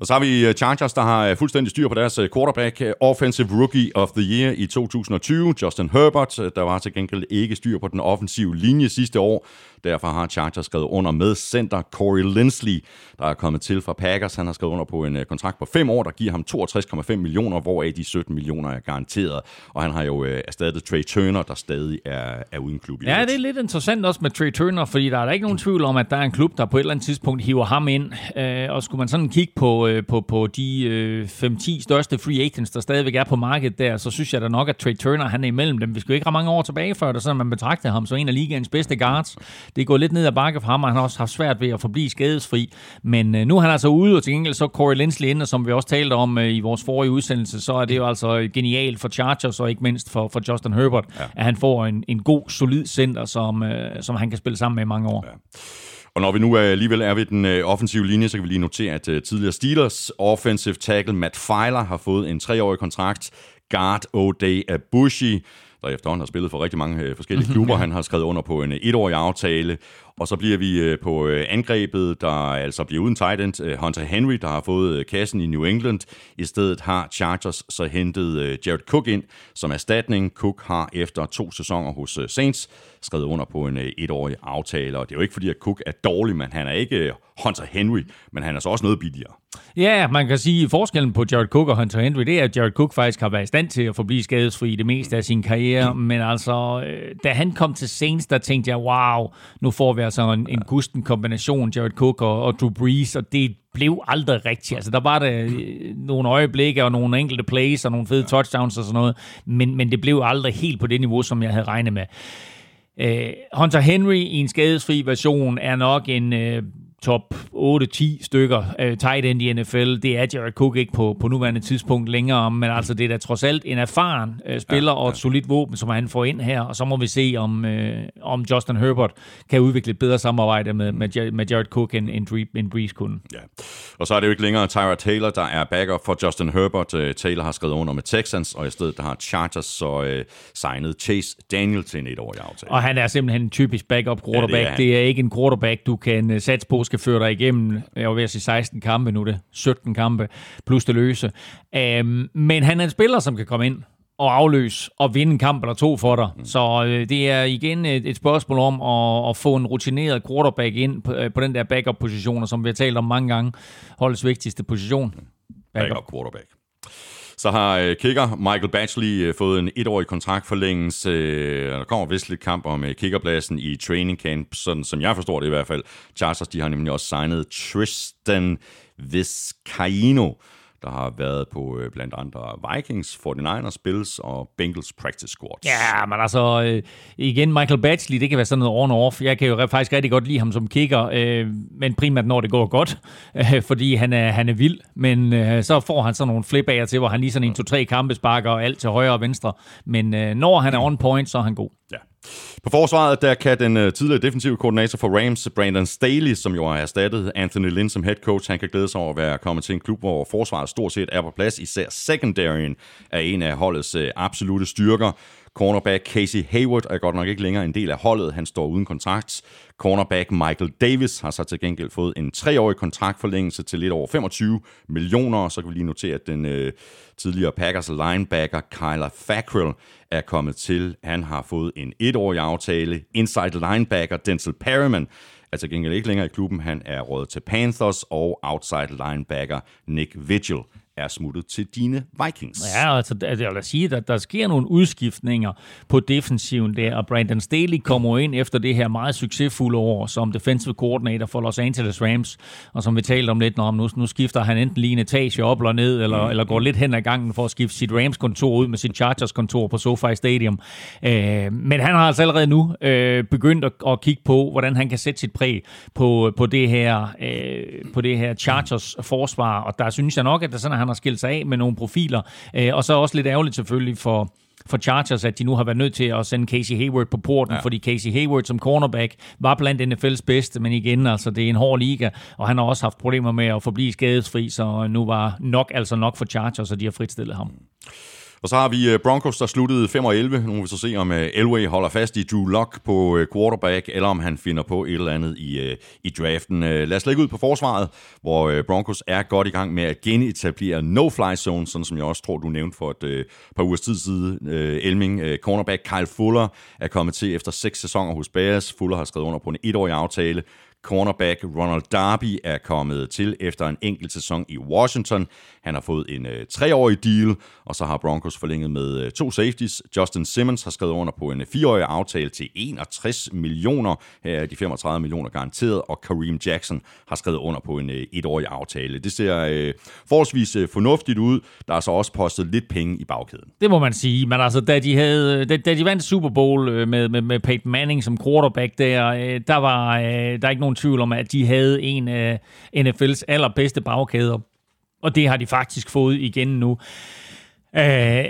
Og så har vi øh, Chargers, der har øh, fuldstændig styr på deres quarterback, Offensive Rookie of the Year i 2020, Justin Herbert. Der var til gengæld ikke styr på den offensive linje sidste år. Derfor har Chargers skrevet under med center Corey Linsley, der er kommet til fra Packers. Han har skrevet under på en øh, kontrakt på 5 år, der giver ham 62,5 millioner, hvoraf de 17 millioner er garanteret. Og han har jo øh, erstattet Trey Turner, der stadig er, er uden klub i Ja, det er lidt interessant også med Trey Turner, fordi der er da ikke nogen tvivl om, at der er en klub, der på et eller andet tidspunkt hiver ham ind. Øh, og skulle man sådan kigge på, øh, på, på de øh, 5-10 største free agents, der stadigvæk er på markedet der, så synes jeg da nok, at Trey Turner han er imellem dem. Vi skal jo ikke ret mange år tilbage før, der sådan, man betragter ham som en af ligaens bedste guards. Det er gået lidt ned ad bakke for ham, og han har også haft svært ved at forblive skadesfri. Men øh, nu er han altså ude, og til gengæld så Corey Linsley inde, som vi også talte om øh, i vores forrige udsendelse, så er det jo altså genialt for Chargers, og ikke mindst for, for Justin Herbert, ja. at han får en, en god, solid center, som, øh, som han kan spille sammen med i mange år. Ja. Og når vi nu alligevel er ved den øh, offensive linje, så kan vi lige notere, at øh, tidligere Steelers offensive tackle Matt Filer har fået en treårig kontrakt. Guard O'Day Abushi, der efterhånden har spillet for rigtig mange øh, forskellige klubber. Han har skrevet under på en øh, etårig aftale. Og så bliver vi øh, på øh, angrebet, der altså bliver uden tight end. Øh, Hunter Henry, der har fået kassen i New England. I stedet har Chargers så hentet Jared Cook ind som erstatning. Cook har efter to sæsoner hos Saints skrevet under på en etårig aftale. Og det er jo ikke fordi, at Cook er dårlig, men han er ikke Hunter Henry, men han er så også noget billigere. Ja, man kan sige, at forskellen på Jared Cook og Hunter Henry, det er, at Jared Cook faktisk har været i stand til at forblive skadesfri det meste af sin karriere. Men altså, da han kom til Saints, der tænkte jeg, wow, nu får vi altså en, en gusten kombination, Jared Cook og, og Drew Brees, og det blev aldrig rigtigt. Altså, der var der øh, nogle øjeblikke og nogle enkelte plays og nogle fede touchdowns og sådan noget, men, men det blev aldrig helt på det niveau, som jeg havde regnet med. Øh, Hunter Henry i en skadesfri version er nok en øh, top 8-10 stykker øh, tight end i NFL. Det er Jared Cook ikke på, på nuværende tidspunkt længere, men altså det er da trods alt en erfaren øh, spiller ja, ja. og et solidt våben, som han får ind her, og så må vi se, om, øh, om Justin Herbert kan udvikle et bedre samarbejde med, med, Jared, med Jared Cook, end, end, end Breeze kunne. Ja. Og så er det jo ikke længere Tyra Taylor, der er backup for Justin Herbert. Øh, Taylor har skrevet under med Texans, og i stedet der har Chargers så øh, signet Chase Daniel til en etårig aftale. Og han er simpelthen en typisk backup quarterback. Ja, det er det, han. er det er ikke en quarterback, du kan uh, satse på, skal føre dig igennem, jeg var ved at sige 16 kampe nu, er det 17 kampe, plus det løse. Um, men han er en spiller, som kan komme ind og afløse og vinde en kamp eller to for dig. Mm. Så øh, det er igen et, et spørgsmål om at, at få en rutineret quarterback ind på, øh, på den der backup-position, som vi har talt om mange gange. Holdets vigtigste position. Backup. backup quarterback. Så har øh, kicker Michael Batchley øh, fået en etårig kontraktforlængelse. Øh, der kommer vist lidt kamp om øh, kickerpladsen i training camp, sådan som jeg forstår det i hvert fald. Chargers de har nemlig også signet Tristan Vizcaino, der har været på øh, blandt andre Vikings, 49ers, Bills og Bengals practice squads. Ja, men altså, øh, igen, Michael Batchley, det kan være sådan noget on-off. Jeg kan jo faktisk rigtig godt lide ham som kicker, øh, men primært når det går godt, øh, fordi han er, han er vild. Men øh, så får han sådan nogle flip af til, hvor han lige sådan en to-tre kampe sparker alt til højre og venstre. Men øh, når han er on point, så er han god. Ja. På forsvaret, der kan den øh, tidligere defensive koordinator for Rams, Brandon Staley, som jo har erstattet Anthony Lynn som head coach, han kan glæde sig over at være kommet til en klub, hvor forsvaret stort set er på plads. Især secondaryen er en af holdets øh, absolute styrker. Cornerback Casey Hayward er godt nok ikke længere en del af holdet. Han står uden kontrakt. Cornerback Michael Davis har så til gengæld fået en treårig kontraktforlængelse til lidt over 25 millioner. Så kan vi lige notere, at den øh, tidligere Packers linebacker Kyler Fackrell er kommet til. Han har fået en etårig aftale. Inside linebacker Denzel Perryman er til gengæld ikke længere i klubben. Han er rådet til Panthers, og outside linebacker Nick Vigil er smuttet til dine Vikings. Ja, altså, jeg vil sige, at der sker nogle udskiftninger på defensiven der, og Brandon Staley kommer ind efter det her meget succesfulde år som defensive coordinator for Los Angeles Rams, og som vi talte om lidt, når nu, nu skifter han enten lige en etage op eller ned, eller, mm. eller går lidt hen ad gangen for at skifte sit Rams-kontor ud med sit Chargers-kontor på SoFi Stadium. Øh, men han har altså allerede nu øh, begyndt at, at kigge på, hvordan han kan sætte sit præg på, på det her, øh, på det her Chargers forsvar, og der synes jeg nok, at det er sådan, at han har skilt sig af med nogle profiler, øh, og så også lidt ærgerligt selvfølgelig for, for Chargers, at de nu har været nødt til at sende Casey Hayward på porten, ja. fordi Casey Hayward som cornerback var blandt NFL's bedste, men igen, altså det er en hård liga, og han har også haft problemer med at forblive skadesfri, så nu var nok altså nok for Chargers, og de har fritstillet ham. Og så har vi øh, Broncos, der sluttede 5 og 11. Nu må vi så se, om øh, Elway holder fast i Drew Lock på øh, quarterback, eller om han finder på et eller andet i, i draften. Lad os lægge ud på forsvaret, hvor Broncos er godt i gang med at genetablere no-fly zone, sådan som jeg også tror, du nævnte for et par ugers tid siden. Elming, cornerback Kyle Fuller, er kommet til efter seks sæsoner hos Bears. Fuller har skrevet under på en etårig aftale. Cornerback Ronald Darby er kommet til efter en enkelt sæson i Washington. Han har fået en øh, treårig deal, og så har Broncos forlænget med øh, to safeties. Justin Simmons har skrevet under på en øh, fireårig aftale til 61 millioner. Her er de 35 millioner garanteret, og Kareem Jackson har skrevet under på en øh, etårig aftale. Det ser øh, forholdsvis øh, fornuftigt ud. Der er så også postet lidt penge i bagkæden. Det må man sige, men altså, da de, havde, øh, da, da de vandt Super Bowl øh, med, med, med Peyton Manning som quarterback der, øh, der var øh, der er ikke nogen tvivl om, at de havde en øh, af NFL's allerbedste bagkæder. Og det har de faktisk fået igen nu. Øh,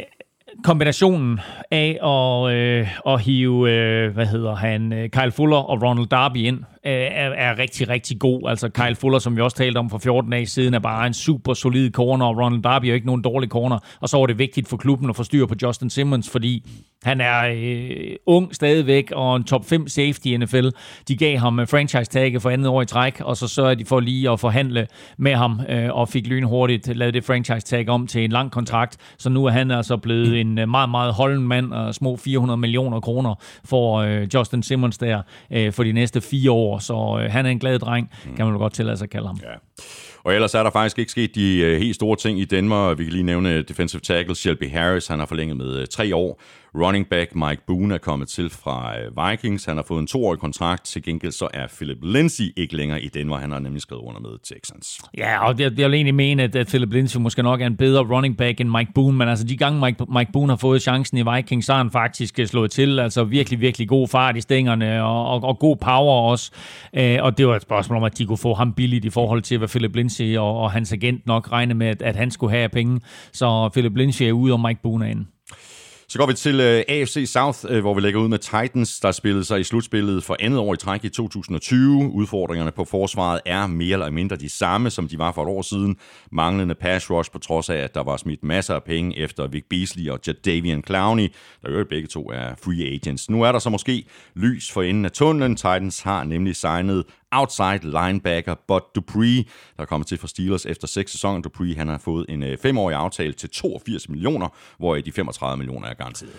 kombinationen af at, øh, at hive, øh, hvad hedder han, øh, Kyle Fuller og Ronald Darby ind, Øh, er, er rigtig, rigtig god. Altså Kyle Fuller, som vi også talte om for 14 dage siden, er bare en super solid corner, og Ronald Darby er ikke nogen dårlig corner. Og så var det vigtigt for klubben at få styr på Justin Simmons, fordi han er øh, ung stadigvæk, og en top 5 safety i NFL. De gav ham øh, franchise tagget for andet år i træk, og så sørgede de for lige at forhandle med ham, øh, og fik lynhurtigt lavet det franchise tag om til en lang kontrakt. Så nu er han altså blevet en øh, meget, meget holden mand, og små 400 millioner kroner for øh, Justin Simmons der øh, for de næste fire år. Så øh, han er en glad dreng, kan man godt tillade sig at kalde ham. Ja. Og ellers er der faktisk ikke sket de uh, helt store ting i Danmark. Vi kan lige nævne defensive tackle Shelby Harris. Han har forlænget med uh, tre år. Running back Mike Boone er kommet til fra øh, Vikings. Han har fået en toårig kontrakt. Til gengæld så er Philip Lindsay ikke længere i Denver. Han har nemlig skrevet under med Texans. Ja, og jeg, jeg vil egentlig mene, at, at Philip Lindsay måske nok er en bedre running back end Mike Boone. Men altså de gange Mike, Mike Boone har fået chancen i Vikings, så har han faktisk øh, slået til. Altså virkelig, virkelig god fart i stængerne og, og, og god power også. Øh, og det var et spørgsmål om, at de kunne få ham billigt i forhold til, hvad Philip Lindsay og, og hans agent nok regnede med, at, at han skulle have penge. Så Philip Lindsay er ude, og Mike Boone er inde. Så går vi til øh, AFC South, øh, hvor vi lægger ud med Titans, der spillede sig i slutspillet for andet år i træk i 2020. Udfordringerne på forsvaret er mere eller mindre de samme, som de var for et år siden. Manglende pass rush, på trods af, at der var smidt masser af penge efter Vic Beasley og Jadavian Clowney, der jo begge to er free agents. Nu er der så måske lys for enden af tunnelen. Titans har nemlig signet outside linebacker Bud Dupree, der er kommet til for Steelers efter seks sæsoner. Dupree han har fået en øh, femårig aftale til 82 millioner, hvor de 35 millioner er garanteret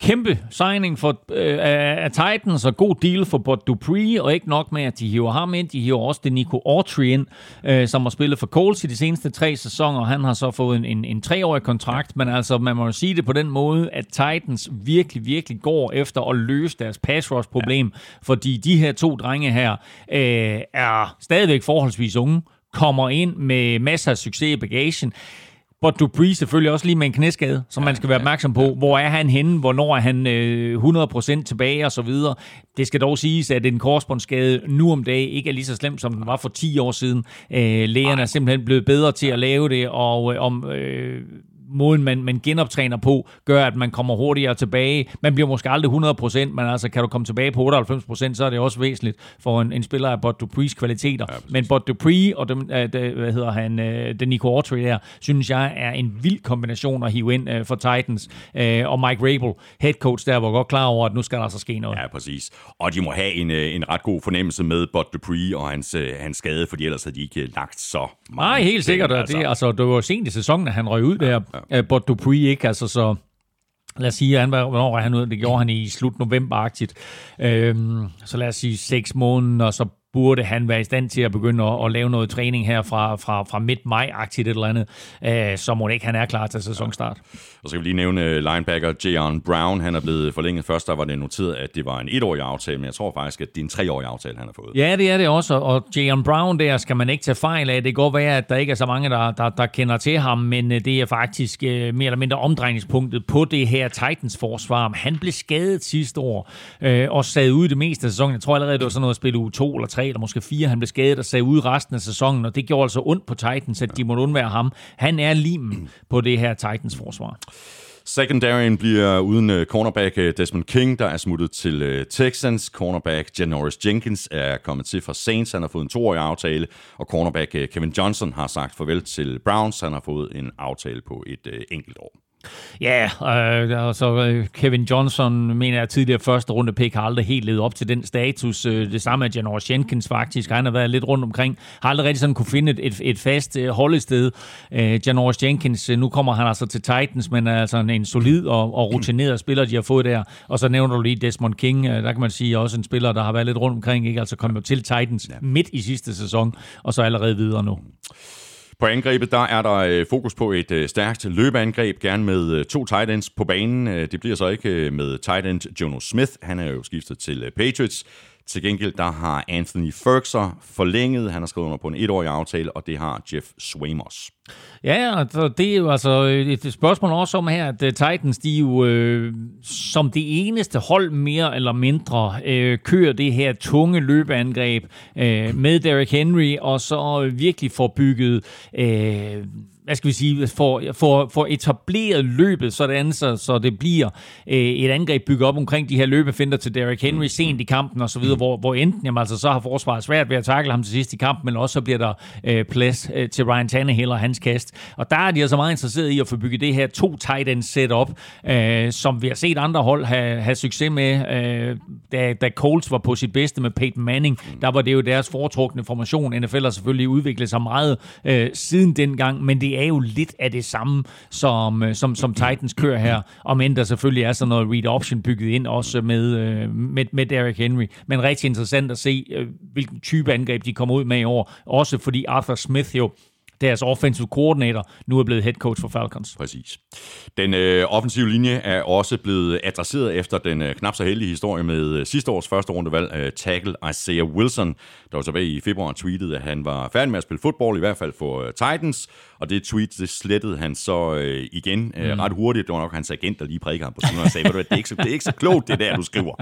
kæmpe signing for, øh, af Titans og god deal for Bud Dupree, og ikke nok med, at de hiver ham ind, de hiver også det Nico Autry ind, øh, som har spillet for Colts i de seneste tre sæsoner. Han har så fået en, en, en treårig kontrakt, men altså, man må jo sige det på den måde, at Titans virkelig, virkelig går efter at løse deres pass rush problem, ja. fordi de her to drenge her øh, er stadigvæk forholdsvis unge, kommer ind med masser af succes i bagagen. But Dupree selvfølgelig også lige med en knæskade, som man skal være opmærksom på. Hvor er han henne? Hvornår er han øh, 100% tilbage og så videre. Det skal dog siges, at en korsbåndsskade nu om dagen ikke er lige så slemt, som den var for 10 år siden. Øh, lægerne er simpelthen blevet bedre til at lave det, og øh, om øh, måden, man, man genoptræner på, gør, at man kommer hurtigere tilbage. Man bliver måske aldrig 100%, men altså kan du komme tilbage på 98%, så er det også væsentligt for en, en spiller af Bud Duprees kvaliteter. Ja, men Bud Dupree og dem, uh, de, hvad hedder han, øh, Nico Autry der, synes jeg er en vild kombination at hive ind uh, for Titans. Uh, og Mike Rabel, head coach der, var godt klar over, at nu skal der altså ske noget. Ja, præcis. Og de må have en, en ret god fornemmelse med Bud Dupree og hans, hans skade, fordi ellers havde de ikke lagt så meget. Nej, helt sikkert. Altså. Det, altså, det var sent i sæsonen, at han røg ud der. Ja uh, øh, Bort Dupree, ikke? Altså, så lad os sige, han var, hvornår var han ud? Det gjorde han i slut november-agtigt. Øhm, så lad os sige seks måneder, og så burde han være i stand til at begynde at, at lave noget træning her fra, fra, fra midt-maj-agtigt et eller andet, øh, så må det ikke, han er klar til sæsonstart. Ja. Og så kan vi lige nævne linebacker Jayon Brown. Han er blevet forlænget. Først der var det noteret, at det var en etårig aftale, men jeg tror faktisk, at det er en treårig aftale, han har fået. Ja, det er det også, og Jayon Brown der skal man ikke tage fejl af. Det kan godt være, at der ikke er så mange, der, der, der kender til ham, men øh, det er faktisk øh, mere eller mindre omdrejningspunktet på det her Titans-forsvar. Han blev skadet sidste år øh, og sad ude det meste af sæsonen. Jeg tror allerede, det var sådan noget at spille uge 2 eller 3 eller måske fire, Han blev skadet og sagde ud resten af sæsonen, og det gjorde altså ondt på Titans, at de måtte undvære ham. Han er limen på det her Titans-forsvar. Secondaryen bliver uden øh, cornerback øh, Desmond King, der er smuttet til øh, Texans. Cornerback Janoris Jenkins er kommet til fra Saints. Han har fået en toårig aftale. Og cornerback Kevin Johnson har sagt farvel til Browns. Han har fået en aftale på et enkelt år. Ja, øh, altså øh, Kevin Johnson, mener jeg tidligere første runde pick, har aldrig helt levet op til den status. Øh, det samme er Janoris Jenkins faktisk. Han har været lidt rundt omkring. Har aldrig rigtig sådan kunne finde et, et, et fast øh, holdested. Øh, Janoris Jenkins, nu kommer han altså til Titans, men er altså en, en solid og, og rutineret spiller, de har fået der. Og så nævner du lige Desmond King. Der kan man sige også en spiller, der har været lidt rundt omkring. Ikke? Altså kom jo til Titans ja. midt i sidste sæson, og så allerede videre nu. På angrebet, der er der øh, fokus på et øh, stærkt løbeangreb, gerne med øh, to tight ends på banen. Øh, det bliver så ikke øh, med tight end Jono Smith. Han er jo skiftet til øh, Patriots. Til gengæld, der har Anthony Ferguson forlænget. Han har skrevet under på en etårig aftale, og det har Jeff Swamos. Ja, og det er jo altså et spørgsmål også om her, at uh, Titans, de jo øh, som det eneste hold mere eller mindre øh, kører det her tunge løbeangreb øh, med Derrick Henry, og så virkelig får bygget øh, hvad skal vi sige, får, får, får etableret løbet sådan, så, så det bliver øh, et angreb bygget op omkring de her løbefinder til Derrick Henry sent i kampen osv., hvor, hvor enten jamen, altså, så har forsvaret svært ved at takle ham til sidst i kampen, men også så bliver der øh, plads øh, til Ryan Tannehill og hans kast. Og der er de altså meget interesseret i at få bygget det her to tight end setup, øh, som vi har set andre hold have, have succes med. Øh, da, da Colts var på sit bedste med Peyton Manning, der var det jo deres foretrukne formation. NFL har selvfølgelig udviklet sig meget øh, siden dengang, men det er jo lidt af det samme, som, øh, som, som Titans kører her, om end der selvfølgelig er sådan noget read option bygget ind også med, øh, med, med Derrick Henry. Men rigtig interessant at se, øh, hvilken type angreb de kommer ud med i år, også fordi Arthur Smith jo deres offensive coordinator, nu er blevet head coach for Falcons. Præcis. Den øh, offensive linje er også blevet adresseret efter den øh, knap så heldige historie med øh, sidste års første rundevalg, øh, tackle Isaiah Wilson, der var tilbage i februar tweetede, at han var færdig med at spille fodbold, i hvert fald for øh, Titans, og det tweet, det slettede han så øh, igen øh, mm. ret hurtigt. Det var nok hans agent, der lige prikkede ham på skulderen og sagde, det er, ikke så, det er ikke så klogt, det der, du skriver.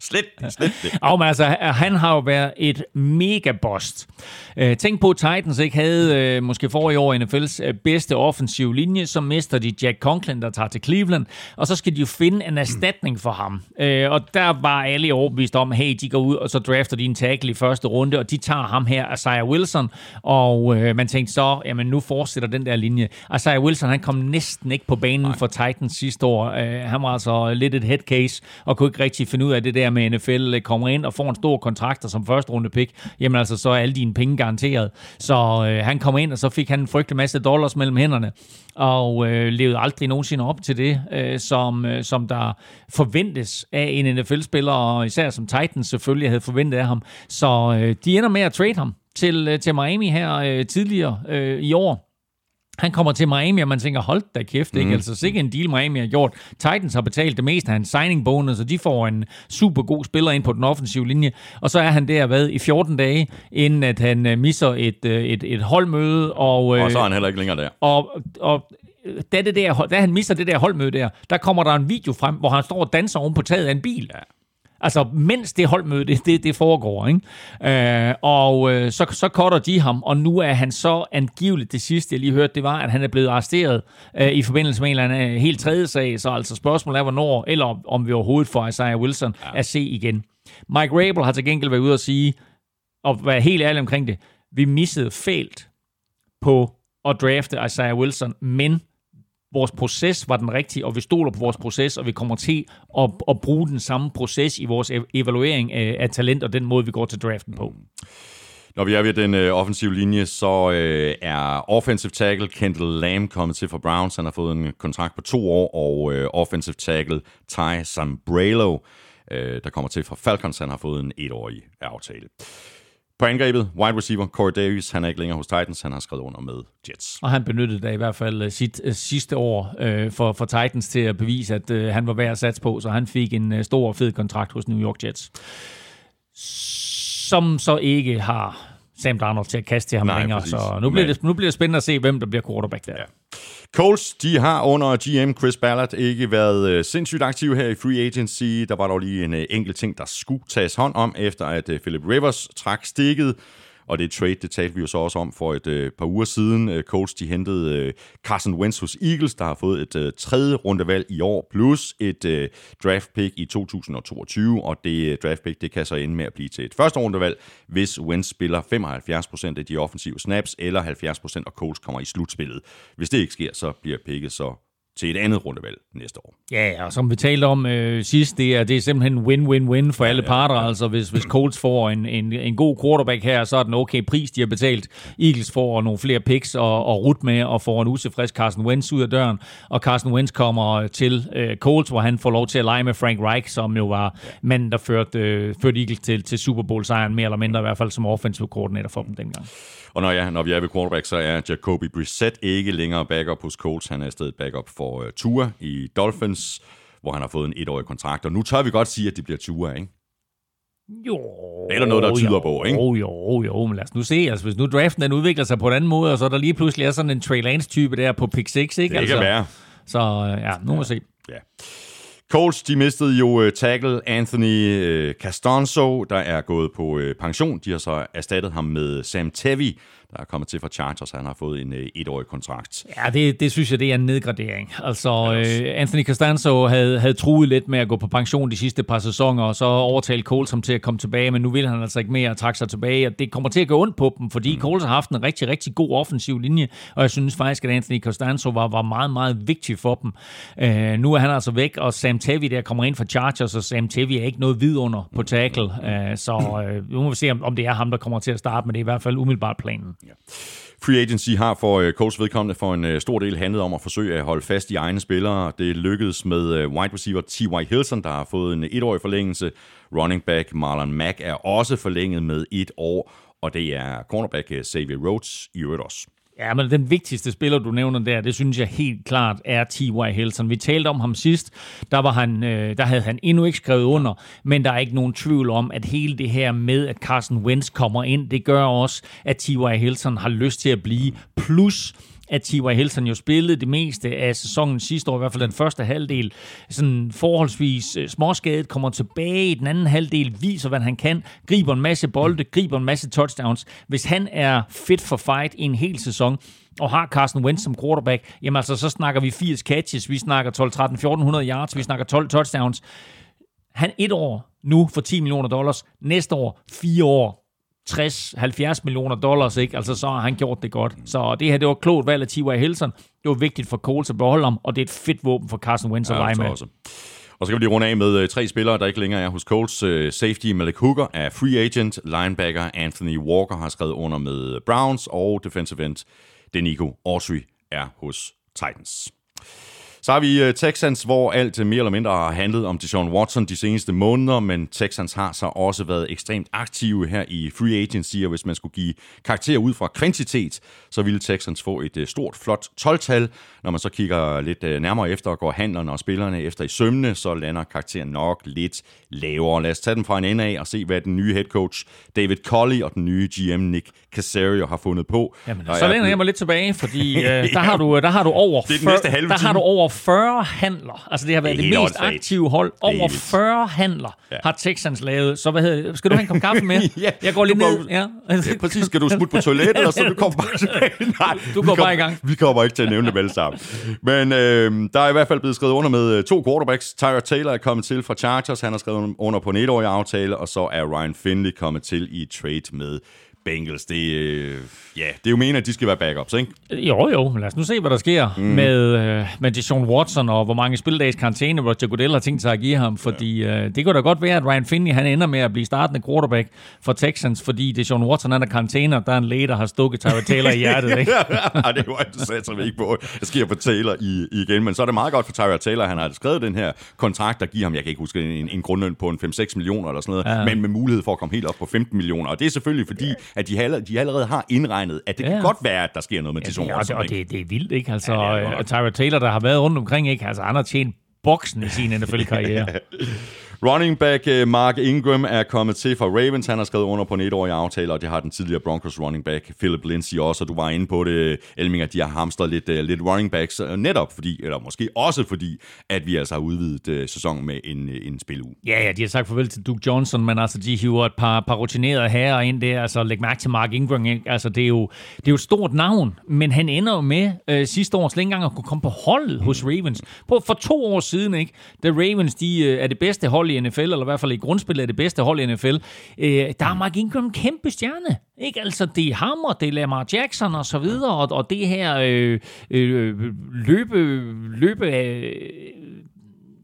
slet slet det. Oh, men altså, han har jo været et mega bost. Øh, tænk på, at Titans ikke havde øh, måske for i år NFL's øh, bedste offensive linje, så mister de Jack Conklin, der tager til Cleveland, og så skal de jo finde en erstatning for ham. Øh, og der var alle overbevist om, hey, de går ud, og så drafter de en tackle i første runde, og de tager ham her, Isaiah Wilson, og øh, man tænkte så, jamen nu fortsætter den der linje. Isaiah Wilson, han kom næsten ikke på banen Nej. for Titans sidste år. Øh, han var altså lidt et head case, og kunne ikke rigtig finde ud af det der med NFL, øh, kommer ind og får en stor kontrakt, og som første runde pick, jamen altså så er alle dine penge garanteret. Så øh, han kom ind, og så fik han en frygtelig masse dollars mellem hænderne, og øh, levede aldrig nogensinde op til det, øh, som, øh, som der forventes af en NFL-spiller, og især som Titans selvfølgelig havde forventet af ham. Så øh, de ender med at trade ham til, til Miami her øh, tidligere øh, i år. Han kommer til Miami, og man tænker, hold da kæft, mm. ikke? Altså sikkert en deal, Miami har gjort. Titans har betalt det meste af hans signing bonus, og de får en super god spiller ind på den offensive linje. Og så er han der været i 14 dage, inden at han uh, misser et, uh, et, et holdmøde. Og, uh, og så er han heller ikke længere der. Og, og da, det der, da han mister det der holdmøde der, der kommer der en video frem, hvor han står og danser oven på taget af en bil. Ja. Altså, mens det holdmøde, det, det, det foregår, ikke? Øh, og øh, så, så cutter de ham, og nu er han så angiveligt, det sidste jeg lige hørte, det var, at han er blevet arresteret øh, i forbindelse med en eller anden øh, helt tredje sag, så altså spørgsmålet er, hvornår, eller om vi overhovedet får Isaiah Wilson ja. at se igen. Mike Rabel har til gengæld været ude og sige, og være helt ærlig omkring det, vi missede fælt på at drafte Isaiah Wilson, men vores proces var den rigtige, og vi stoler på vores proces, og vi kommer til at, at bruge den samme proces i vores evaluering af, af talent og den måde, vi går til draften på. Når vi er ved den øh, offensive linje, så øh, er offensive tackle Kendall Lamb kommet til for Browns. Han har fået en kontrakt på to år, og øh, offensive tackle Ty Sambrello, øh, der kommer til fra Falcons, han har fået en etårig aftale. På angrebet, wide receiver Corey Davis, han er ikke længere hos Titans, han har skrevet under med Jets. Og han benyttede da i hvert fald øh, sit uh, sidste år uh, for, for Titans til at bevise, at uh, han var værd at satse på, så han fik en uh, stor fed kontrakt hos New York Jets. Som så ikke har Sam Darnold til at kaste til ham Nej, længere, præcis. så nu bliver, Men- det, nu bliver det spændende at se, hvem der bliver quarterback der. Ja. Colts, de har under GM Chris Ballard ikke været øh, sindssygt aktive her i free agency. Der var dog lige en øh, enkelt ting, der skulle tages hånd om, efter at øh, Philip Rivers trak stikket. Og det trade, det talte vi jo så også om for et øh, par uger siden. Øh, Colts, de hentede øh, Carson Wentz hos Eagles, der har fået et øh, tredje rundevalg i år, plus et øh, draft pick i 2022. Og det øh, draft pick, det kan så ende med at blive til et første rundevalg, hvis Wentz spiller 75% af de offensive snaps, eller 70% og Colts kommer i slutspillet. Hvis det ikke sker, så bliver picket så til et andet rundevalg næste år. Ja, og som vi talte om øh, sidst, det er, det er simpelthen win-win-win for alle parter. Altså, hvis, hvis Colts får en, en, en god quarterback her, så er den okay pris, de har betalt. Eagles får nogle flere picks og, og rut med, og får en utilfreds Carson Wentz ud af døren. Og Carson Wentz kommer til øh, Colts, hvor han får lov til at lege med Frank Reich, som jo var manden, der førte, øh, førte Eagles til, til Super Bowl-sejren, mere eller mindre i hvert fald som offensive coordinator for dem dengang. Og når, ja, når vi er ved quarterback, så er Jacoby Brissett ikke længere backup hos Colts. Han er i stedet backup for uh, Tua i Dolphins, hvor han har fået en etårig kontrakt. Og nu tør vi godt sige, at det bliver Tua, ikke? Jo. Det er der noget, der tyder jo, på, ikke? Jo, jo, jo, men lad os nu se. Altså, hvis nu draften den udvikler sig på en anden måde, og så er der lige pludselig er sådan en Trey Lance-type der på pick 6, ikke? Det altså, kan være. Så øh, ja, nu må vi se. Ja. Colts, de mistede jo uh, tackle Anthony uh, Castonzo, der er gået på uh, pension. De har så erstattet ham med Sam Tevi, der er kommet til fra Chargers. Han har fået en uh, etårig kontrakt. Ja, det, det synes jeg, det er en nedgradering. Altså, øh, Anthony Costanzo havde, havde truet lidt med at gå på pension de sidste par sæsoner, og så overtalte Coles ham til at komme tilbage, men nu vil han altså ikke mere at trække sig tilbage, og det kommer til at gå ondt på dem, fordi mm. Coles har haft en rigtig, rigtig god offensiv linje, og jeg synes faktisk, at Anthony Costanzo var, var meget, meget vigtig for dem. Øh, nu er han altså væk, og Sam Tevi der kommer ind fra Chargers, og Sam Tevi er ikke noget vidunder på tackle, øh, så øh, nu må vi se, om, om det er ham, der kommer til at starte, men det er i hvert fald umiddelbart planen. Ja. Free agency har for uh, Colts vedkommende for en uh, stor del handlet om at forsøge at holde fast i egne spillere. Det lykkedes med uh, wide receiver T.Y. Hilson, der har fået en etårig forlængelse. Running back Marlon Mack er også forlænget med et år, og det er cornerback uh, Xavier Rhodes i øvrigt også. Ja, men den vigtigste spiller, du nævner der, det synes jeg helt klart er T.Y. Hilton. Vi talte om ham sidst, der, var han, øh, der havde han endnu ikke skrevet under, men der er ikke nogen tvivl om, at hele det her med, at Carson Wentz kommer ind, det gør også, at T.Y. Hilton har lyst til at blive. Plus, at T.Y. Hilton jo spillede det meste af sæsonen sidste år, i hvert fald den første halvdel, sådan forholdsvis øh, småskadet, kommer tilbage i den anden halvdel, viser, hvad han kan, griber en masse bolde, griber en masse touchdowns. Hvis han er fit for fight i en hel sæson, og har Carson Wentz som quarterback, jamen altså, så snakker vi 80 catches, vi snakker 12, 13, 1400 yards, vi snakker 12 touchdowns. Han et år nu for 10 millioner dollars, næste år fire år 60-70 millioner dollars, ikke? Altså, så har han gjort det godt. Så det her, det var klogt valg af T.Y. Hilton. Det var vigtigt for Coles at beholde ham, og det er et fedt våben for Carson Wentz at lege med. også. Og så kan vi lige runde af med øh, tre spillere, der ikke længere er hos Colts. Øh, Safety Malik Hooker er free agent. Linebacker Anthony Walker har skrevet under med Browns. Og defensive end Denico Autry er hos Titans. Så har vi øh, Texans, hvor alt øh, mere eller mindre har handlet om Deshaun Watson de seneste måneder, men Texans har så også været ekstremt aktive her i free agency, og hvis man skulle give karakter ud fra kvantitet, så ville Texans få et øh, stort, flot 12-tal. Når man så kigger lidt nærmere efter og går handlerne og spillerne efter i sømne, så lander karakteren nok lidt lavere. Lad os tage den fra en ende af og se, hvad den nye head coach David Colley og den nye GM Nick Casario har fundet på. Jamen, så er læner jeg mig lidt tilbage, fordi øh, der, har du, der har du over Det er den 40 næste halve der har time. du over 40 handler. Altså det har været Det det, mest aktive hold. er Over vildt. 40 handler ja. har Texans lavet. Så hvad hedder, skal du have en kop kaffe med? Ja, jeg går lige du går- ned. Ja. Ja, præcis. Skal du smutte på toilettet, og så du kommer bare tilbage? Nej, Du går bare i gang. Vi kommer ikke til at nævne dem alle sammen. Men øh, der er i hvert fald blevet skrevet under med øh, to quarterbacks. Tyler Taylor er kommet til fra Chargers. Han har skrevet under på en etårig aftale, og så er Ryan Finley kommet til i trade med Bengals. Det, øh, ja, det er jo meningen, at de skal være backups, ikke? Jo, jo, lad os nu se, hvad der sker mm. med, øh, med Deshaun Watson, og hvor mange spildags karantæne Roger Goodell har tænkt sig at give ham, fordi ja. øh, det kunne da godt være, at Ryan Finney han ender med at blive startende quarterback for Texans, fordi Deshaun Watson er der karantæne, og der er en læge, der har stukket Tyra Taylor i hjertet, ikke? ja, det var det satser vi ikke på. Det sker for Taylor i, i igen, men så er det meget godt for Tyra Taylor, han har skrevet den her kontrakt, der giver ham, jeg kan ikke huske, en, en grundløn på en 5-6 millioner eller sådan noget, ja. men med mulighed for at komme helt op på 15 millioner, og det er selvfølgelig fordi, at de, de allerede har indregnet, at det ja. kan godt være, at der sker noget med ja, Deshaun Watson. Og det, det er vildt, ikke? Altså, ja, Tyra Taylor, der har været rundt omkring, ikke? Altså, han har tjent boksen i sin NFL-karriere. Running back øh, Mark Ingram er kommet til fra Ravens. Han har skrevet under på en etårig aftale, og det har den tidligere Broncos running back Philip Lindsay også. Og du var inde på det, Elming, at de har hamstret lidt, uh, lidt running backs, uh, netop fordi, eller måske også fordi, at vi altså har udvidet sæsonen med en, en spiluge. Ja, ja, de har sagt farvel til Duke Johnson, men altså, de hiver et par, par rutinerede herrer ind der. Altså, læg mærke til Mark Ingram. Ikke? Altså, det er, jo, det er jo et stort navn, men han ender jo med uh, sidste år slet ikke engang at kunne komme på holdet hos Ravens. På, for to år siden, ikke? da Ravens de, uh, er det bedste hold i NFL, eller i hvert fald i grundspillet er det bedste hold i NFL, øh, der er Mark Ingram en kæmpe stjerne. Ikke? Altså, det er ham, og det er Lamar Jackson og så videre, og, og det her øh, øh, løbe, løbe øh,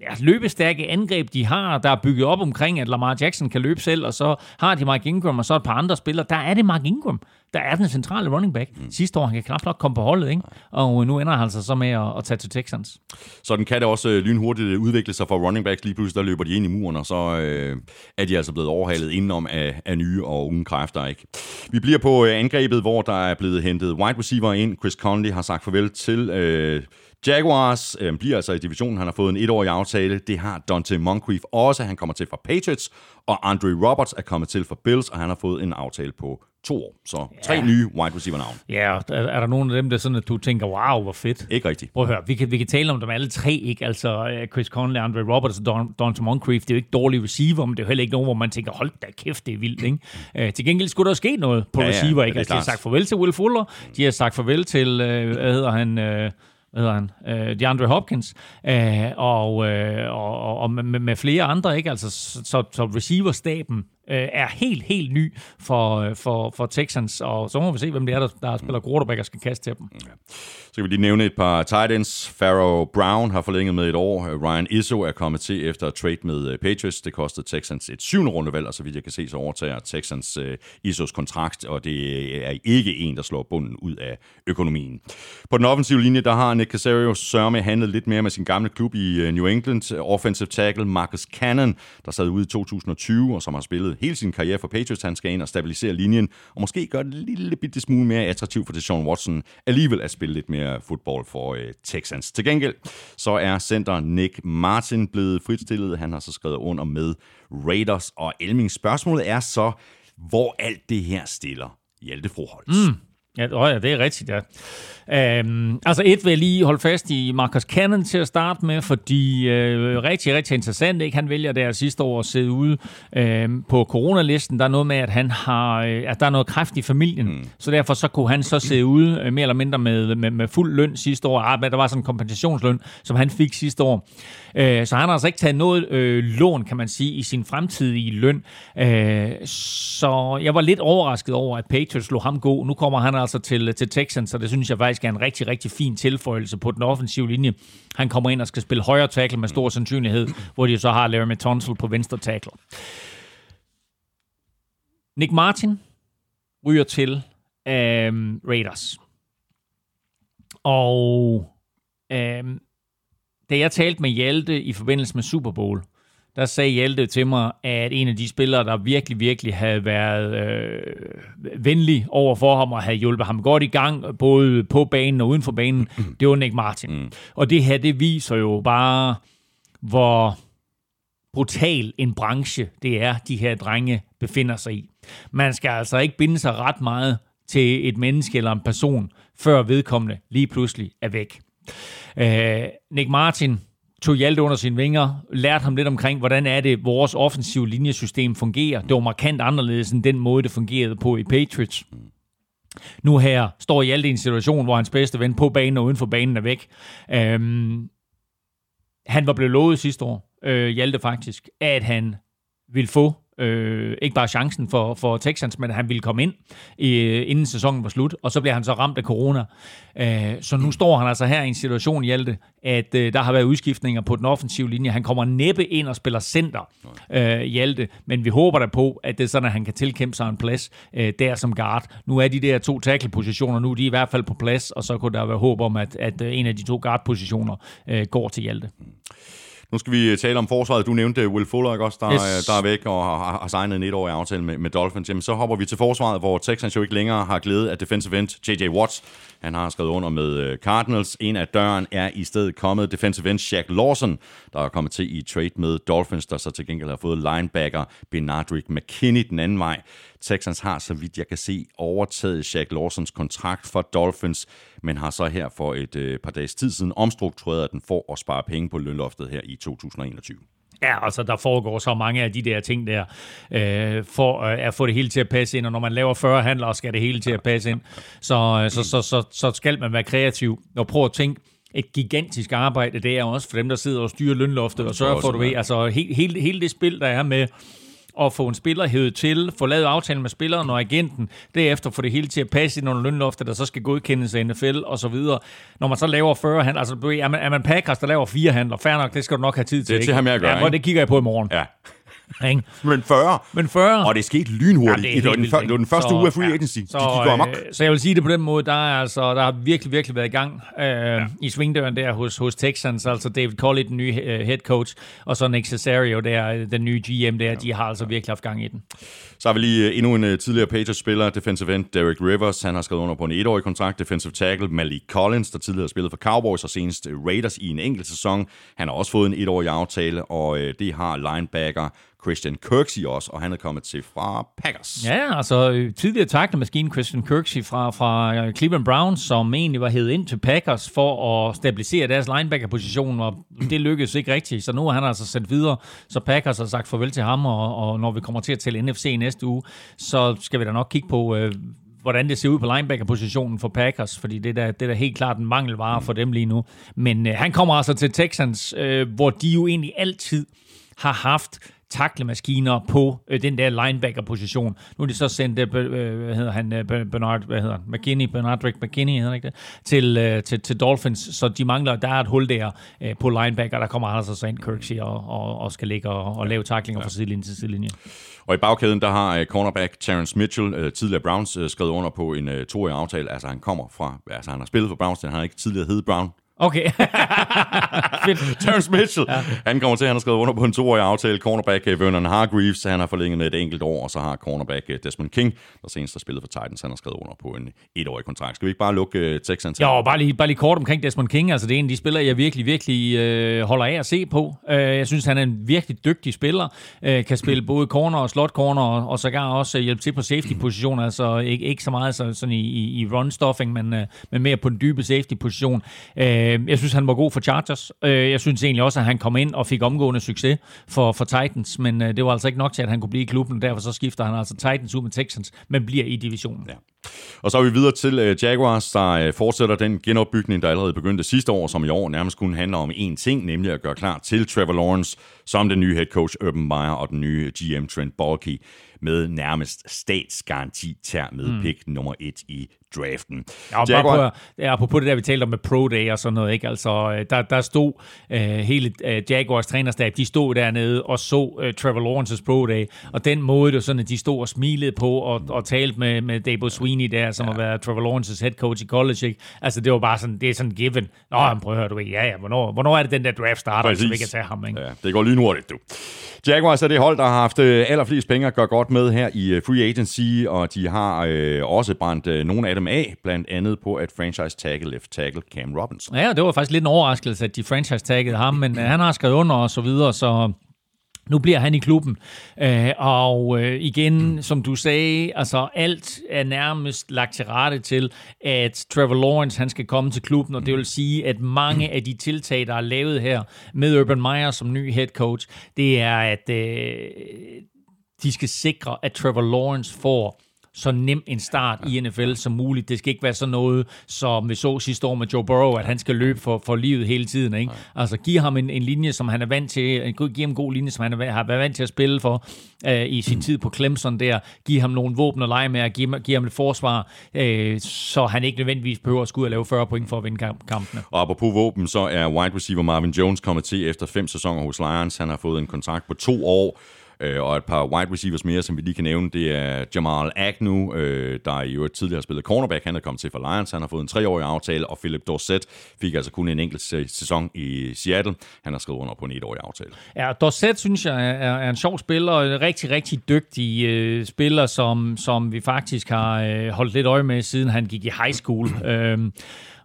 ja, løbestærke angreb, de har, der er bygget op omkring, at Lamar Jackson kan løbe selv, og så har de Mark Ingram, og så et par andre spillere. Der er det Mark Ingram, der er den centrale running back. Mm. Sidste år, han kan knap nok komme på holdet, ikke? og nu ender han altså så med at, at tage til Texans. Så den kan det også øh, lynhurtigt udvikle sig for running backs. Lige pludselig, der løber de ind i muren, og så øh, er de altså blevet overhalet indenom af, af nye og unge kræfter. Ikke? Vi bliver på øh, angrebet, hvor der er blevet hentet wide receiver ind. Chris Conley har sagt farvel til... Øh, Jaguars øh, bliver altså i divisionen. Han har fået en etårig aftale. Det har Dante Moncrief også. Han kommer til fra Patriots. Og Andre Roberts er kommet til fra Bills, og han har fået en aftale på to år. Så tre ja. nye wide receiver-navn. Ja, er, er der nogen af dem, der sådan, at du tænker, wow, hvor fedt? Ikke rigtigt. Prøv at høre, vi kan, vi kan tale om dem alle tre, ikke? Altså øh, Chris Conley, Andre Roberts og Don, Don Moncrief, det er jo ikke dårlige receiver, men det er jo heller ikke nogen, hvor man tænker, hold da kæft, det er vildt, ikke? Uh, til gengæld skulle der ske noget på ja, receiver, ikke? Altså, de har sagt farvel til Will Fuller, de har sagt farvel til, uh, hvad hedder han... Uh, hvad hedder han, øh, DeAndre Hopkins, øh, og, øh, og, og med, med flere andre, ikke? Altså, så, så receiverstaben øh, er helt, helt ny for, øh, for, for Texans, og så må vi se, hvem det er, der, der spiller quarterback og skal kaste til dem. Ja. Så kan vi lige nævne et par tight ends. Pharaoh Brown har forlænget med et år. Ryan Izzo er kommet til efter trade med øh, Patriots. Det kostede Texans et syvende rundevalg, og så vidt jeg kan se, så overtager Texans uh, Izzos kontrakt, og det er ikke en, der slår bunden ud af økonomien. På den offensive linje, der har Nick Casario sørme handlet lidt mere med sin gamle klub i New England. Offensive tackle Marcus Cannon, der sad ude i 2020, og som har spillet hele sin karriere for Patriots. Han skal ind og stabilisere linjen, og måske gøre det en lille bitte smule mere attraktivt for Deshaun Watson alligevel at spille lidt mere fodbold for øh, Texans. Til gengæld så er center Nick Martin blevet fritstillet. Han har så skrevet under med Raiders, og Elming spørgsmålet er så, hvor alt det her stiller Hjalte Froholtz. Mm. Ja, ja, det er rigtigt, ja. Øhm, altså et vil jeg lige holde fast i Marcus Cannon til at starte med, fordi øh, rigtig, rigtig interessant, ikke? Han vælger der sidste år at sidde ude øh, på coronalisten. Der er noget med, at han har, øh, at der er noget kræft i familien, mm. så derfor så kunne han så sidde ude øh, mere eller mindre med, med, med fuld løn sidste år. Ah, der var sådan en kompensationsløn, som han fik sidste år. Øh, så han har altså ikke taget noget øh, lån, kan man sige, i sin fremtidige løn. Øh, så jeg var lidt overrasket over, at Patriots slog ham gå. Nu kommer han altså til, til Texans, så det synes jeg faktisk er en rigtig, rigtig fin tilføjelse på den offensive linje. Han kommer ind og skal spille højre tackle med stor sandsynlighed, hvor de så har Larry Tunsil på venstre tackle. Nick Martin ryger til øhm, Raiders. Og øhm, da jeg talte med Hjalte i forbindelse med Super Bowl, der sagde Hjalte til mig, at en af de spillere, der virkelig, virkelig havde været øh, venlig over for ham og havde hjulpet ham godt i gang, både på banen og uden for banen, mm. det var Nick Martin. Mm. Og det her, det viser jo bare, hvor brutal en branche det er, de her drenge befinder sig i. Man skal altså ikke binde sig ret meget til et menneske eller en person, før vedkommende lige pludselig er væk. Øh, Nick Martin tog Hjalte under sine vinger, lærte ham lidt omkring, hvordan er det, vores offensive linjesystem fungerer. Det var markant anderledes end den måde, det fungerede på i Patriots. Nu her står Hjalte i en situation, hvor hans bedste ven på banen og uden for banen er væk. Øhm, han var blevet lovet sidste år, øh, Hjalte faktisk, at han ville få øh, ikke bare chancen for, for Texans, men at han ville komme ind, øh, inden sæsonen var slut, og så bliver han så ramt af corona. Øh, så nu står han altså her i en situation, Hjalte, at øh, der har været udskiftninger på den offensive linje. Han kommer næppe ind og spiller center, øh, Hjalte, men vi håber da på, at det er sådan, at han kan tilkæmpe sig en plads øh, der som guard. Nu er de der to tackle-positioner nu, de er i hvert fald på plads, og så kunne der være håb om, at, at øh, en af de to guard-positioner øh, går til Hjalte. Nu skal vi tale om forsvaret. Du nævnte Will Fuller, ikke også, der, Yes. der er væk og har, har signet en etårig aftale med, med Dolphins. Jamen, så hopper vi til forsvaret, hvor Texans jo ikke længere har glæde af defensive end J.J. Watts. Han har skrevet under med øh, Cardinals. En af døren er i stedet kommet defensive end Shaq Lawson, der er kommet til i trade med Dolphins, der så til gengæld har fået linebacker Benardrick McKinney den anden vej. Texans har, så vidt jeg kan se, overtaget Shaq Lawsons kontrakt for Dolphins, men har så her for et øh, par dages tid siden omstruktureret den for at spare penge på lønloftet her i 2021. Ja, altså der foregår så mange af de der ting der, øh, for øh, at få det hele til at passe ind, og når man laver 40 handler, skal det hele til at passe ind. Så, øh, så, så, så, så skal man være kreativ og prøve at tænke, et gigantisk arbejde, det er også for dem, der sidder og styrer lønloftet og sørger for, du ved, altså hele, hele, hele det spil, der er med at få en spiller hævet til, få lavet aftalen med spilleren og agenten, derefter få det hele til at passe ind under lønloftet, der så skal godkendes af NFL og så videre. Når man så laver 40 handler, altså er man, er man Packers, der laver fire handler, fair nok, det skal du nok have tid til. Det er til ham, jeg gør, ja, det kigger jeg på i morgen. Ja. Ikke? Men 40. Men 40... Og det skete lynhurtigt. Ja, det, var den, det var den første Så, uge af free ja. agency. Så, de gik amok. øh, så jeg vil sige det på den måde, der er altså, der har virkelig, virkelig været i gang øh, ja. i svingdøren der hos, hos Texans, altså David Colley, den nye øh, head coach, og så Nick Cesario, der, øh, den nye GM der, de har altså virkelig haft gang i den. Så har vi lige øh, endnu en tidligere Patriots-spiller, defensive end Derek Rivers. Han har skrevet under på en etårig kontrakt. Defensive tackle Malik Collins, der tidligere har spillet for Cowboys og senest Raiders i en enkelt sæson. Han har også fået en etårig aftale, og øh, det har linebacker Christian Kirksey også, og han er kommet til fra Packers. Ja, altså øh, tidligere tackle-maskine Christian Kirksey fra, fra øh, Cleveland Browns, som egentlig var hævet ind til Packers for at stabilisere deres linebacker-position, og det lykkedes ikke rigtigt, så nu er han altså sendt videre, så Packers har sagt farvel til ham, og, og når vi kommer til at tælle NFC næste uge, så skal vi da nok kigge på, øh, hvordan det ser ud på linebacker-positionen for Packers, fordi det er da, det er da helt klart en mangelvare for dem lige nu. Men øh, han kommer altså til Texans, øh, hvor de jo egentlig altid har haft taklemaskiner på øh, den der linebacker-position. Nu er de så sendt, øh, øh, hvad hedder han, øh, Bernard, hvad hedder han, McKinney, Bernard McKinney, hedder ikke det, til, øh, til, til Dolphins, så de mangler, der er et hul der øh, på linebacker, der kommer altså så ind Kirksey og, og, og skal ligge og, og lave taklinger ja. fra sidelinje til sidelinje. Og i bagkæden, der har uh, cornerback Terrence Mitchell, uh, tidligere Browns, uh, skrevet under på en uh, toårig aftale. Altså, han kommer fra, altså han har spillet for Browns, han har ikke tidligere heddet Brown. Okay. Fedt. Terrence Mitchell, ja. han kommer til, han har skrevet under på en toårig aftale. Cornerback uh, Vernon Hargreaves, han har forlænget med et enkelt år, og så har cornerback uh, Desmond King, der senest har spillet for Titans, han har skrevet under på en etårig kontrakt. Skal vi ikke bare lukke uh, Texans? Jo, bare lige, bare lige kort omkring Desmond King. Altså, det er en af de spillere, jeg virkelig, virkelig øh, holder af at se på. Øh, jeg synes, han er en virkelig dygtig spiller. Øh, kan spille både corner og slot corner, og, og sågar også øh, hjælpe til på safety-positioner. Altså, ikke, ikke så meget så, sådan i, i, i run-stuffing, men, øh, men mere på den dybe safety-position. Øh, jeg synes, han var god for Chargers. Øh, jeg synes egentlig også, at han kom ind og fik omgående succes for, for Titans, men øh, det var altså ikke nok til, at han kunne blive i klubben. Derfor så skifter han altså Titans ud med Texans, men bliver i divisionen. Ja. Og så er vi videre til uh, Jaguars, der fortsætter den genopbygning, der allerede begyndte sidste år, som i år nærmest kun handler om én ting, nemlig at gøre klar til Trevor Lawrence som den nye head coach Urban Meyer og den nye GM Trent Baalke med nærmest statsgaranti ter med mm. pick nummer et i draften. Ja, og Jaguar... bare på, apropos det der, vi talte om med Pro Day og sådan noget, ikke? Altså, øh, der, der stod uh, hele uh, Jaguars trænerstab, de stod dernede og så uh, Trevor Lawrence's Pro Day, og den måde, det var sådan, at de stod og smilede på og, og talte med, med Dabo Sweeney der, som ja. har været Trevor Lawrence's head coach i college, ikke? Altså, det var bare sådan, det er sådan given. Nå, ja. prøv at høre, du ved, ja, ja, hvornår, hvornår er det den der draft starter, Præcis. så vi kan tage ham, ikke? Ja, det går lynhurtigt, du. Jaguars er det hold, der har haft øh, allerflest penge at gøre godt med her i øh, free agency, og de har øh, også brændt øh, nogle af dem af, blandt andet på at franchise tagge left tackle Cam Robinson. Ja, det var faktisk lidt en overraskelse, at de franchise taggede ham, men øh, han har skrevet under og så videre, så nu bliver han i klubben, øh, og øh, igen, som du sagde, altså alt er nærmest lagt til rette til, at Trevor Lawrence han skal komme til klubben, og det vil sige, at mange af de tiltag, der er lavet her med Urban Meyer som ny head coach, det er, at øh, de skal sikre, at Trevor Lawrence får så nem en start i NFL som muligt. Det skal ikke være sådan noget, som vi så sidste år med Joe Burrow, at han skal løbe for, for livet hele tiden. Ikke? Altså give ham en, en linje, som han er vant til, give ham en god linje, som han er, har været vant til at spille for øh, i sin tid på Clemson der. Give ham nogle våben at lege med, og give, give ham et forsvar, øh, så han ikke nødvendigvis behøver at skulle ud og lave 40 point for at vinde kampene. Og apropos våben, så er wide receiver Marvin Jones kommet til efter fem sæsoner hos Lions. Han har fået en kontrakt på to år, øh, og et par wide receivers mere, som vi lige kan nævne, det er Jamal Agnew, øh, der i øvrigt tidligere har spillet cornerback. Han er kommet til for Lions. Han har fået en treårig aftale, og Philip Dorsett fik altså kun en enkelt sæson i Seattle. Han har skrevet under på en etårig aftale. Ja, Dorsett synes jeg er, er en sjov spiller, og en rigtig, rigtig dygtig øh, spiller, som, som vi faktisk har øh, holdt lidt øje med, siden han gik i high school. øh,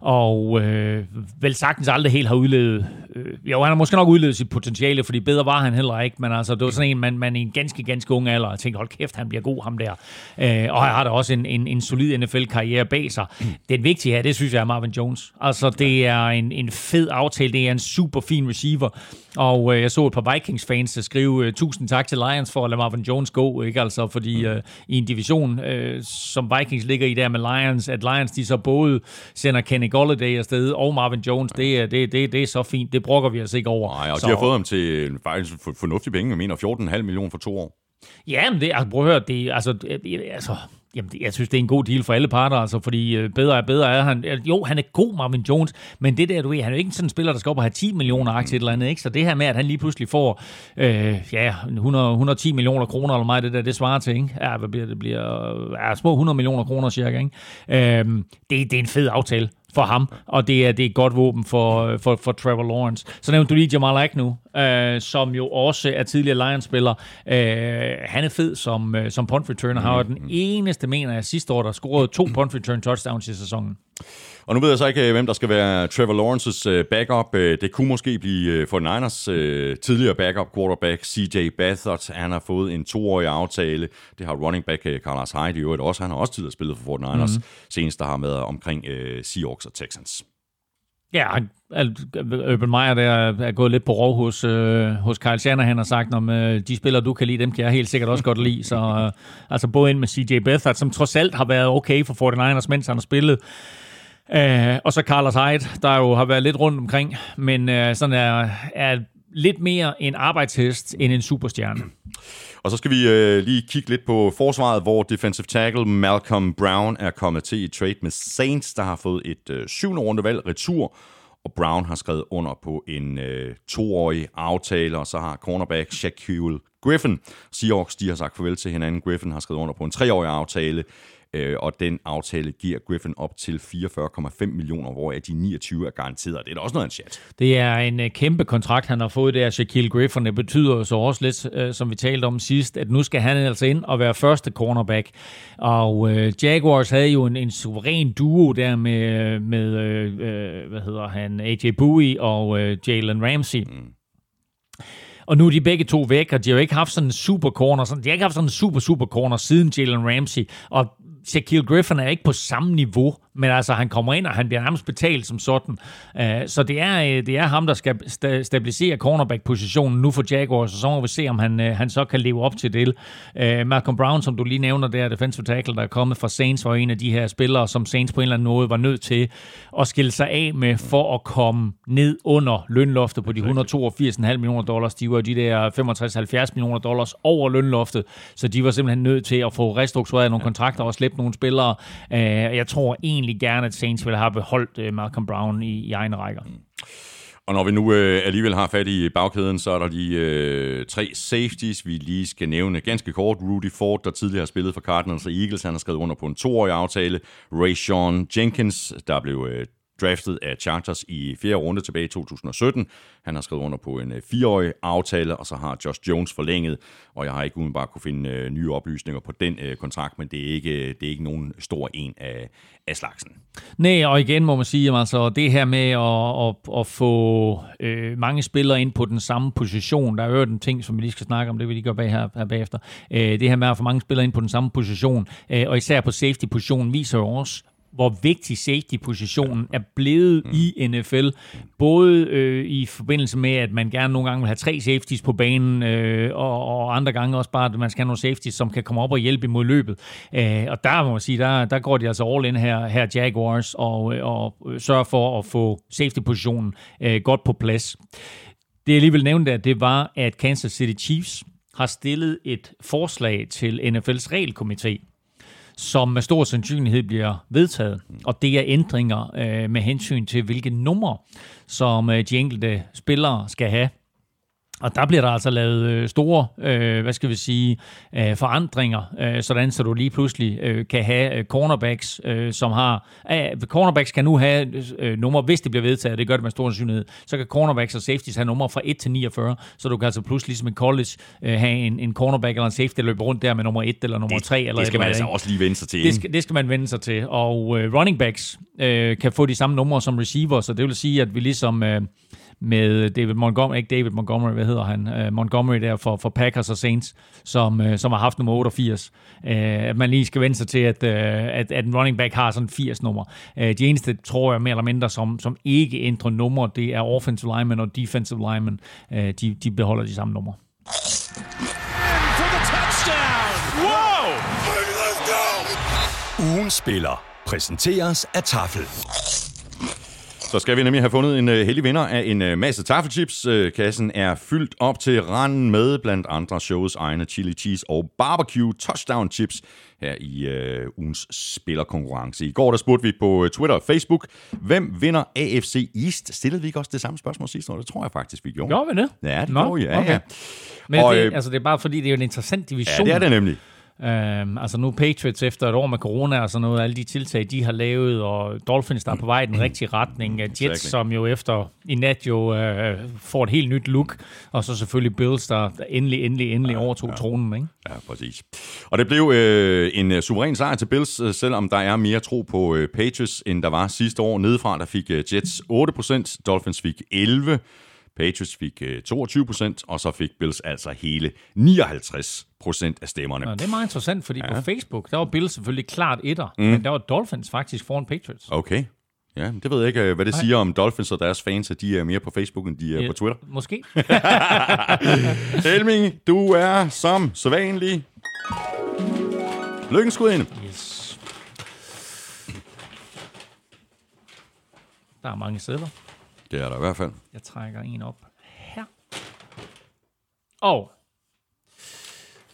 og øh, vel sagtens aldrig helt har udlevet... Øh, jo, han har måske nok udlevet sit potentiale, fordi bedre var han heller ikke, men altså, det var sådan en, man, man i en ganske, ganske ung alder tænkte, hold kæft, han bliver god, ham der. Øh, og han har da også en, en, en solid NFL-karriere bag sig. Det vigtige her, det synes jeg er Marvin Jones. Altså, det er en, en fed aftale, det er en super fin receiver, og øh, jeg så et par Vikings-fans skrive, øh, tusind tak til Lions for at lade Marvin Jones gå, ikke altså, fordi øh, i en division, øh, som Vikings ligger i der med Lions, at Lions de så både sender Kenny Golladay afsted og Marvin Jones, det, er, det, det, det er så fint, det brokker vi os ikke over. Nej, og så, de har fået ham til faktisk for, fornuftige penge, jeg mener 14,5 millioner for to år. Ja, men det, altså, prøv at høre, det, altså, det, altså, Jamen, jeg synes, det er en god deal for alle parter, altså, fordi øh, bedre er bedre er han. Jo, han er god, Marvin Jones, men det der, du ved, han er jo ikke sådan en spiller, der skal op og have 10 millioner aktier eller andet, ikke? Så det her med, at han lige pludselig får, øh, ja, 100, 110 millioner kroner eller meget, det der, det svarer til, ikke? Ja, hvad bliver det? bliver ja, små 100 millioner kroner cirka, ikke? Øh, det, det er en fed aftale for ham, og det er, det er et godt våben for, for, for Trevor Lawrence. Så nævnte du lige Jamal Agnew, øh, som jo også er tidligere Lions-spiller. Øh, han er fed som, øh, som punt returner. Han var den eneste, mener jeg, sidste år, der scorede to punt return touchdowns i sæsonen. Og nu ved jeg så ikke, hvem der skal være Trevor Lawrences øh, backup. Øh, det kunne måske blive for Niners tidligere backup quarterback CJ Beathard. Han har fået en toårig aftale. Det har running back Carlos Hyde i øvrigt også. Han har også tidligere spillet for Fort Niners. Mm-hmm. Senest der har været omkring Seahawks og Texans. Ja, Urban Meyer der er gået lidt på rov hos, øh, hos Kyle Shanahan har sagt, om øh, de spillere, du kan lide, dem kan jeg helt sikkert også godt lide. Så øh, altså både ind med CJ Beathard, som trods alt har været okay for 49ers, mens han har spillet. Øh, og så Carlos Hyde, der jo har været lidt rundt omkring, men øh, sådan er, er lidt mere en arbejdshest end en superstjerne. Og så skal vi øh, lige kigge lidt på forsvaret, hvor defensive tackle Malcolm Brown er kommet til i trade med Saints, der har fået et øh, syvende rundevalg retur, og Brown har skrevet under på en øh, toårig aftale, og så har cornerback Shaquille Griffin. Seahawks, de har sagt farvel til hinanden. Griffin har skrevet under på en treårig aftale øh, og den aftale giver Griffin op til 44,5 millioner, hvor de 29 er garanteret. Det er da også noget af en chat. Det er en uh, kæmpe kontrakt, han har fået der, Shaquille Griffin. Det betyder så også lidt, uh, som vi talte om sidst, at nu skal han altså ind og være første cornerback. Og uh, Jaguars havde jo en, en suveræn duo der med, med uh, hvad hedder han, AJ Bowie og uh, Jalen Ramsey. Mm. Og nu er de begge to væk, og de har jo ikke haft sådan en super corner. Sådan, de har ikke haft sådan en super, super corner siden Jalen Ramsey. Og Shaquille Griffin er ikke på samme niveau men altså, han kommer ind, og han bliver nærmest betalt som sådan. Uh, så det er, øh, det er ham, der skal sta- stabilisere cornerback-positionen nu for Jaguars, og så må vi se, om han, uh, han så kan leve op til det. Uh, Malcolm Brown, som du lige nævner der, defensive tackle, der er kommet fra Saints, var en af de her spillere, som Saints på en eller anden måde var nødt til at skille sig af med, for at komme ned under lønloftet på de 182,5 millioner dollars. De var de der 65-70 millioner dollars over lønloftet, så de var simpelthen nødt til at få restruktureret nogle kontrakter og slæbt nogle spillere. Uh, jeg tror egentlig, gerne, at Saints ville have beholdt øh, Malcolm Brown i, i egne rækker. Mm. Og når vi nu øh, alligevel har fat i bagkæden, så er der lige øh, tre safeties, vi lige skal nævne ganske kort. Rudy Ford, der tidligere har spillet for Cardinals og Eagles, han har skrevet under på en toårig aftale. Ray Sean Jenkins, der blev øh, draftet af Chargers i fjerde runde tilbage i 2017. Han har skrevet under på en øh, fireårig aftale, og så har Josh Jones forlænget, og jeg har ikke umiddelbart kunne finde øh, nye oplysninger på den øh, kontrakt, men det er ikke, det er ikke nogen stor en af, af slagsen. Nej, og igen må man sige, altså det her med at, at, at få øh, mange spillere ind på den samme position, der er jo en ting, som vi lige skal snakke om, det vil vi gøre bag her, her bagefter. Øh, det her med at få mange spillere ind på den samme position, øh, og især på safety-positionen, viser jo også, hvor vigtig safety-positionen er blevet mm. i NFL. Både øh, i forbindelse med, at man gerne nogle gange vil have tre safeties på banen, øh, og, og andre gange også bare, at man skal have nogle safeties, som kan komme op og hjælpe imod løbet. Øh, og der må man sige, der, der går de altså all in her, her Jaguars, og, og sørger for at få safety-positionen øh, godt på plads. Det jeg alligevel nævnte, at det var, at Kansas City Chiefs har stillet et forslag til NFL's regelkomité, som med stor sandsynlighed bliver vedtaget. Og det er ændringer øh, med hensyn til, hvilke numre, som øh, de enkelte spillere skal have. Og der bliver der altså lavet øh, store, øh, hvad skal vi sige, øh, forandringer, øh, sådan så du lige pludselig øh, kan have øh, cornerbacks, øh, som har... Øh, cornerbacks kan nu have øh, numre, hvis det bliver vedtaget, det gør det med stor sandsynlighed, så kan cornerbacks og safeties have numre fra 1 til 49, så du kan altså pludselig ligesom en college øh, have en, en cornerback eller en safety, der løber rundt der med nummer 1 eller nummer 3. Eller det skal man altså også lige vende sig til. Det skal, det skal man vende sig til. Og øh, running backs øh, kan få de samme numre som receivers, så det vil sige, at vi ligesom... Øh, med David Montgomery, ikke David Montgomery, hvad hedder han? Uh, Montgomery der for, for Packers og Saints, som, uh, som har haft nummer 88. Uh, at man lige skal vende sig til, at, uh, at, at en running back har sådan 80 nummer. Uh, de eneste, tror jeg, mere eller mindre, som, som ikke ændrer numre, det er offensive linemen og defensive linemen. Uh, de, de beholder de samme numre. Ugen spiller præsenteres af Tafel. Så skal vi nemlig have fundet en uh, heldig vinder af en uh, masse taffelchips. Uh, kassen er fyldt op til randen med blandt andre shows egne chili cheese og barbecue touchdown chips her i uh, ugens spillerkonkurrence. I går der spurgte vi på Twitter og Facebook, hvem vinder AFC East? Stillede vi ikke også det samme spørgsmål sidste år? Det tror jeg faktisk, vi gjorde. Gjorde vi det? Ja, det Nå, gjorde vi. Ja, okay. ja. Men og, det, altså, det er bare fordi, det er jo en interessant division. Ja, det er det nemlig. Øhm, altså nu Patriots efter et år med corona og sådan noget, alle de tiltag, de har lavet, og Dolphins, der er på vej i den rigtige retning, Jets, exactly. som jo efter i nat jo øh, får et helt nyt look, og så selvfølgelig Bills, der endelig, endelig, endelig ja, overtog ja. tronen. Ikke? Ja, præcis. Og det blev øh, en uh, suveræn sejr til Bills, uh, selvom der er mere tro på uh, Patriots, end der var sidste år. Nedefra der fik uh, Jets 8%, Dolphins fik 11%, Patriots fik 22 procent, og så fik Bills altså hele 59 procent af stemmerne. Nå, det er meget interessant, fordi ja. på Facebook, der var Bills selvfølgelig klart etter, mm. men der var Dolphins faktisk foran Patriots. Okay. Ja, det ved jeg ikke, hvad det Nej. siger om Dolphins og deres fans, at de er mere på Facebook, end de er ja, på Twitter. Måske. Helming, du er som sædvanlig. Lykken skud ind. Yes. Der er mange sædler. Det er der i hvert fald. Jeg trækker en op her. Og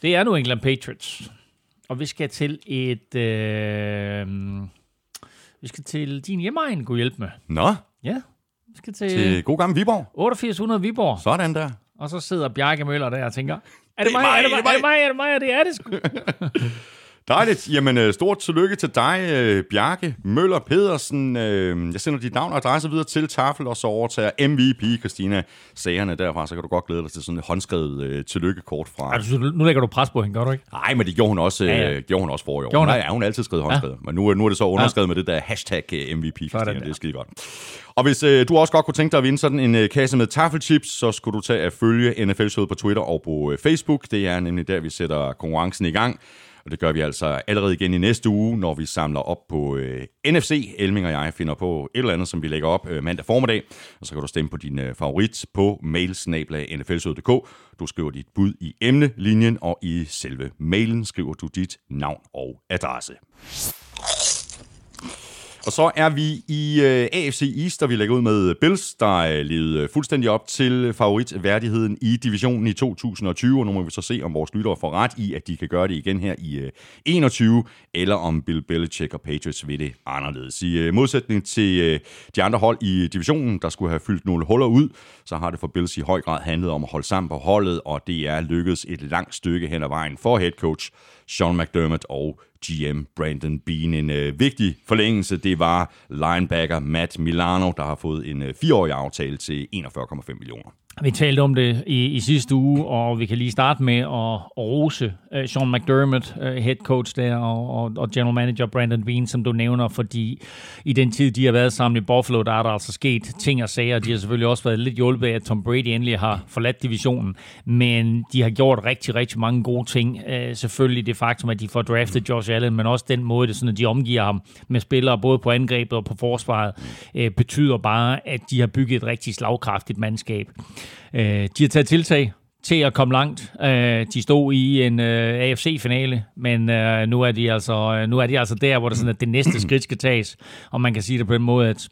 det er nu England Patriots. Og vi skal til et... Øh, vi skal til din hjemmeegn, kunne hjælpe med. Nå? Ja. Vi skal til... Til god gammel Viborg. 8800 Viborg. Sådan der. Og så sidder Bjarke Møller der og tænker, er det, det mig, mig, er det mig, er det mig, er det mig, er det, er det sgu. Dejligt. Jamen, øh, stort tillykke til dig, øh, Bjarke Møller Pedersen. Øh, jeg sender dit navn og adresse videre til Tafel, og så overtager MVP Christina sagerne derfra. Så kan du godt glæde dig til sådan et håndskrevet tillykkekort fra... Altså, nu lægger du pres på hende, gør du ikke? Nej, men det gjorde hun også, ja, ja. gjorde hun også for i år. Gjorde hun, ja, hun altid skrevet håndskrevet. Ja. Men nu, nu er det så underskrevet ja. med det der hashtag MVP Christina. Det, det er skide godt. Og hvis øh, du også godt kunne tænke dig at vinde sådan en øh, kasse med taffelchips, så skulle du tage at følge NFL Showet på Twitter og på øh, Facebook. Det er nemlig der, vi sætter konkurrencen i gang. Og det gør vi altså allerede igen i næste uge, når vi samler op på øh, NFC. Elming og jeg finder på et eller andet, som vi lægger op øh, mandag formiddag. Og så kan du stemme på din øh, favorit på mailsnabla.nflsød.dk. Du skriver dit bud i emnelinjen, og i selve mailen skriver du dit navn og adresse. Og så er vi i øh, AFC East, der vi lægger ud med øh, Bills, der er øh, fuldstændig op til favoritværdigheden i divisionen i 2020. Og nu må vi så se, om vores lyttere får ret i, at de kan gøre det igen her i øh, 21, eller om Bill Belichick og Patriots vil det anderledes. I øh, modsætning til øh, de andre hold i divisionen, der skulle have fyldt nogle huller ud, så har det for Bills i høj grad handlet om at holde sammen på holdet, og det er lykkedes et langt stykke hen ad vejen for head coach Sean McDermott og GM Brandon Bean. En øh, vigtig forlængelse, det var linebacker Matt Milano, der har fået en øh, fireårig aftale til 41,5 millioner. Vi talte om det i, i sidste uge, og vi kan lige starte med at, at rose uh, Sean McDermott, øh, head coach der, og, og, og general manager Brandon Bean, som du nævner, fordi i den tid, de har været sammen i Buffalo, der er der altså sket ting og sager. De har selvfølgelig også været lidt hjulpet af, at Tom Brady endelig har forladt divisionen, men de har gjort rigtig, rigtig mange gode ting. Uh, selvfølgelig det faktum, at de får draftet Josh Allen, men også den måde, det sådan, at de omgiver ham med spillere, både på angrebet og på forsvaret, betyder bare, at de har bygget et rigtig slagkraftigt mandskab. Øh, de har taget tiltag til at komme langt. Øh, de stod i en øh, AFC-finale, men øh, nu, er de altså, øh, nu er de altså der, hvor det, sådan, at det næste skridt skal tages. Og man kan sige det på den måde, at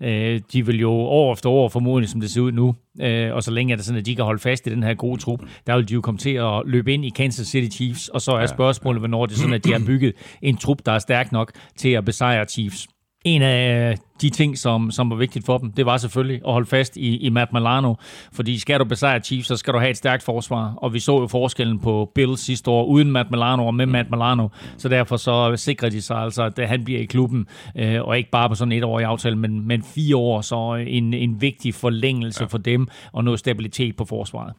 øh, de vil jo år efter år formodentlig, som det ser ud nu, øh, og så længe er det sådan, at de kan holde fast i den her gode trup, der vil de jo komme til at løbe ind i Kansas City Chiefs, og så er spørgsmålet, hvornår det er sådan, at de har bygget en trup, der er stærk nok til at besejre Chiefs. En af de ting, som, som var vigtigt for dem, det var selvfølgelig at holde fast i, i Matt Milano, fordi skal du besejre Chiefs, så skal du have et stærkt forsvar, og vi så jo forskellen på Bills sidste år, uden Matt Milano og med Matt Milano, så derfor så sikrer de sig altså, at han bliver i klubben, øh, og ikke bare på sådan et år i aftale, men, men fire år, så en, en vigtig forlængelse ja. for dem, og noget stabilitet på forsvaret.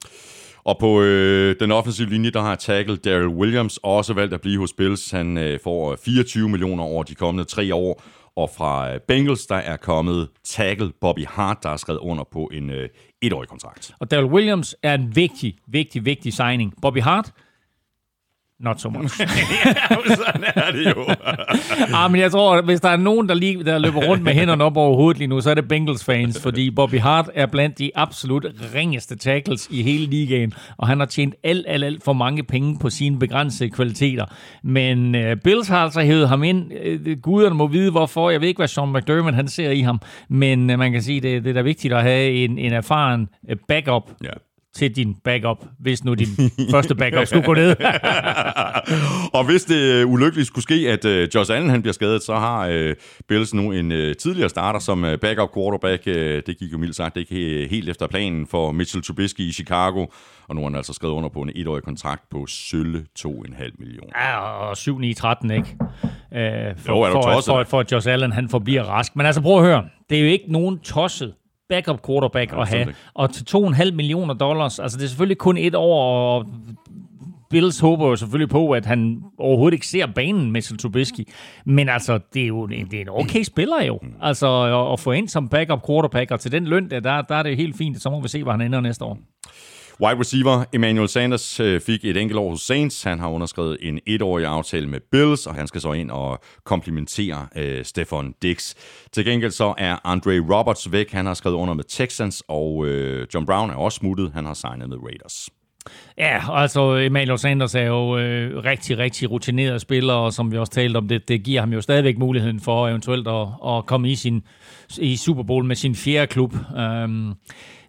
Og på øh, den offensive linje, der har tackle Daryl Williams også valgt at blive hos Bills. Han øh, får 24 millioner over de kommende tre år, og fra øh, Bengals, der er kommet tackle Bobby Hart, der er skrevet under på en øh, etårig kontrakt. Og Daryl Williams er en vigtig, vigtig, vigtig signing. Bobby Hart, not so much. ja, sådan er det jo. ah, men jeg tror, at hvis der er nogen, der, lige, der løber rundt med hænderne op over hovedet lige nu, så er det Bengals fans, fordi Bobby Hart er blandt de absolut ringeste tackles i hele ligaen, og han har tjent alt, alt, alt for mange penge på sine begrænsede kvaliteter. Men uh, Bills har altså hævet ham ind. Uh, guderne må vide, hvorfor. Jeg ved ikke, hvad Sean McDermott han ser i ham, men uh, man kan sige, det, det er da vigtigt at have en, en erfaren backup ja til din backup, hvis nu din første backup skulle gå ned. og hvis det ulykkeligt skulle ske, at uh, Josh Allen han bliver skadet, så har uh, Bills nu en uh, tidligere starter som uh, backup quarterback. Uh, det gik jo mildt sagt ikke helt efter planen for Mitchell Trubisky i Chicago, og nu har han altså skrevet under på en etårig kontrakt på sølle 2,5 millioner. Ja, og 7-9-13, ikke? Uh, for, jo, er for, for, for, for at Josh Allen han forbliver rask. Men altså prøv at høre, det er jo ikke nogen tosset backup quarterback ja, at have. Og til 2,5 millioner dollars, altså det er selvfølgelig kun et år, og Bills håber jo selvfølgelig på, at han overhovedet ikke ser banen med Trubisky. Men altså, det er jo en, det er en okay spiller jo. Altså, at, at få ind som backup quarterback, og til den løn, der, der er det helt fint. Så må vi se, hvor han ender næste år. Wide receiver Emmanuel Sanders øh, fik et enkelt år hos Saints. Han har underskrevet en etårig aftale med Bills, og han skal så ind og komplementere øh, Stefan Dix. Til gengæld så er Andre Roberts væk. Han har skrevet under med Texans, og øh, John Brown er også smuttet. Han har signet med Raiders. Ja, altså Emmanuel Sanders er jo øh, rigtig, rigtig rutineret spiller, og som vi også talte om, det, det giver ham jo stadigvæk muligheden for eventuelt at, at komme i, sin, i Super Bowl med sin fjerde klub. Um,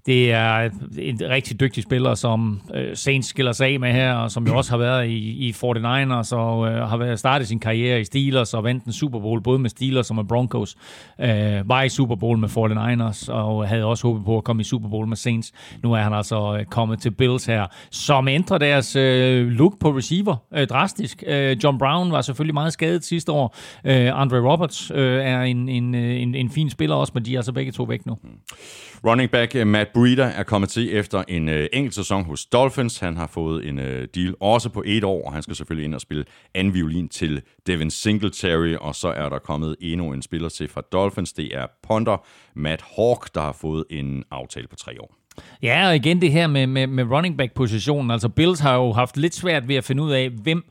det er en rigtig dygtig spiller, som øh, Saints skiller sig af med her, og som jo også har været i, i 49ers, og øh, har været startet sin karriere i Steelers, og vandt en Super Bowl, både med Steelers og med Broncos. Øh, var i Super Bowl med 49ers, og havde også håbet på at komme i Super Bowl med Saints. Nu er han altså øh, kommet til Bills her, som ændrer deres øh, look på receiver øh, drastisk. Øh, John Brown var selvfølgelig meget skadet sidste år. Øh, Andre Roberts øh, er en, en, øh, en, en fin spiller også, men de er altså begge to væk nu. Mm. Running back øh, Matt Breeder er kommet til efter en øh, enkelt sæson hos Dolphins. Han har fået en øh, deal også på et år, og han skal selvfølgelig ind og spille anden violin til Devin Singletary. Og så er der kommet endnu en spiller til fra Dolphins. Det er Ponder Matt Hawk, der har fået en aftale på tre år. Ja, og igen det her med, med, med running back-positionen. Altså Bills har jo haft lidt svært ved at finde ud af, hvem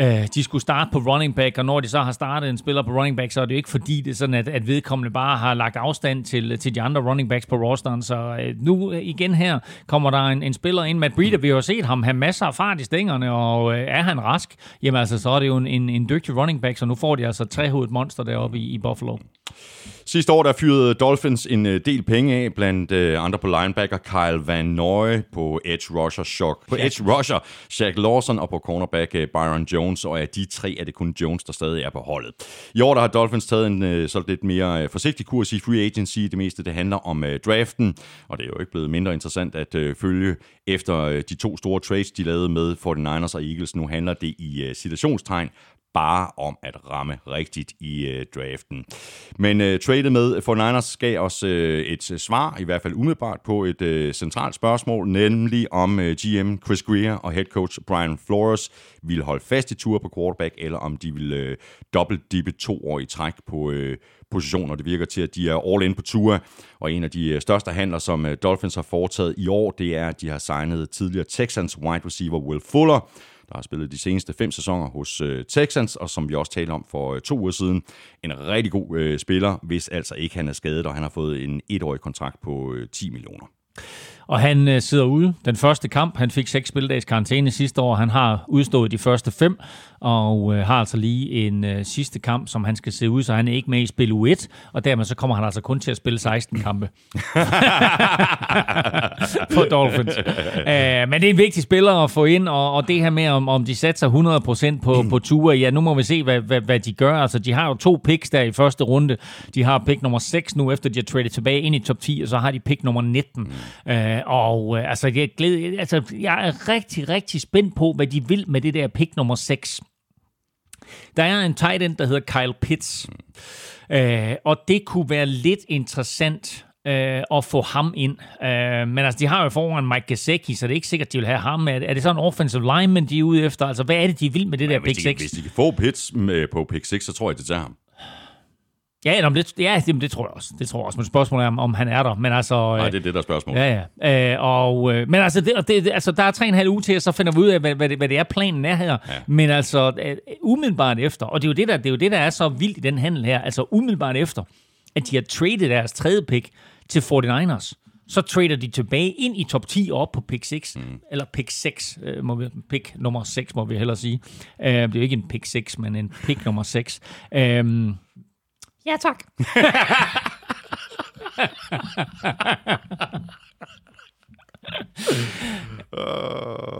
øh, de skulle starte på running back, og når de så har startet en spiller på running back, så er det jo ikke fordi, det er sådan, at, at vedkommende bare har lagt afstand til, til de andre running backs på rosteren. Så øh, nu øh, igen her kommer der en, en spiller ind. Matt Breeder, vi har jo set ham have masser af fart i stængerne, og øh, er han rask, jamen altså, så er det jo en, en, en dygtig running back, så nu får de altså trehovedet monster deroppe i, i Buffalo. Sidste år der fyrede Dolphins en øh, del penge af, blandt øh, andre på linebacker Kyle Van Noy, på edge rusher Shock, på edge rusher Shaq Lawson og på cornerback øh, Byron Jones, og af de tre er det kun Jones, der stadig er på holdet. I år der har Dolphins taget en så lidt mere forsigtig kurs i free agency. Det meste det handler om draften, og det er jo ikke blevet mindre interessant at følge efter de to store trades, de lavede med 49ers og Eagles. Nu handler det i situationstegn bare om at ramme rigtigt i øh, draften. Men øh, tradet med for Niners gav os øh, et øh, svar, i hvert fald umiddelbart, på et øh, centralt spørgsmål, nemlig om øh, GM Chris Greer og head coach Brian Flores ville holde fast i tur på quarterback, eller om de ville øh, dobbelt-dippe to år i træk på, øh, positioner. Det virker til, at de er all in på Tua, og en af de øh, største handler, som øh, Dolphins har foretaget i år, det er, at de har signet tidligere Texans wide receiver Will Fuller, der har spillet de seneste fem sæsoner hos øh, Texans, og som vi også talte om for øh, to uger siden, en rigtig god øh, spiller, hvis altså ikke han er skadet, og han har fået en etårig kontrakt på øh, 10 millioner. Og han øh, sidder ude den første kamp. Han fik seks spildags karantæne sidste år. Han har udstået de første fem, og øh, har altså lige en øh, sidste kamp, som han skal se ud, så han er ikke med i spil U1, og dermed så kommer han altså kun til at spille 16 kampe. For Dolphins. Uh, men det er en vigtig spiller at få ind, og, og det her med, om, om de satser 100% på, på ture, ja, nu må vi se, hvad, hvad, hvad de gør. Altså, de har jo to picks der i første runde. De har pick nummer 6 nu, efter de har traded tilbage ind i top 10, og så har de pick nummer 19. Uh, og uh, altså, jeg, glæder, altså, jeg er rigtig, rigtig spændt på, hvad de vil med det der pick nummer 6. Der er en tight end, der hedder Kyle Pitts. Øh, og det kunne være lidt interessant øh, at få ham ind. Øh, men altså, de har jo foran Mike Gesicki, så det er ikke sikkert, de vil have ham. Er, er det sådan en offensive lineman, de er ude efter? Altså, hvad er det, de vil med det ja, der pick 6? Hvis de kan få Pitts med på pick 6, så tror jeg, det tager ham. Ja, jamen, det, ja det, det tror jeg også. Det tror jeg også. Men spørgsmålet er, om han er der. Men altså, Nej, det er det, der er spørgsmålet. Ja, ja. Øh, og, øh, men altså, det, det, altså, der er tre og en halv uge til, og så finder vi ud af, hvad, hvad, det, hvad det er, planen er her. Ja. Men altså, uh, umiddelbart efter, og det er, jo det, der, det er jo det, der er så vildt i den handel her, altså umiddelbart efter, at de har traded deres tredje pick til 49ers, så trader de tilbage ind i top 10 og op på pick 6, mm. eller pick 6, øh, må vi, pick nummer 6 må vi hellere sige. Uh, det er jo ikke en pick 6, men en pick nummer 6. Uh, Ja, tak.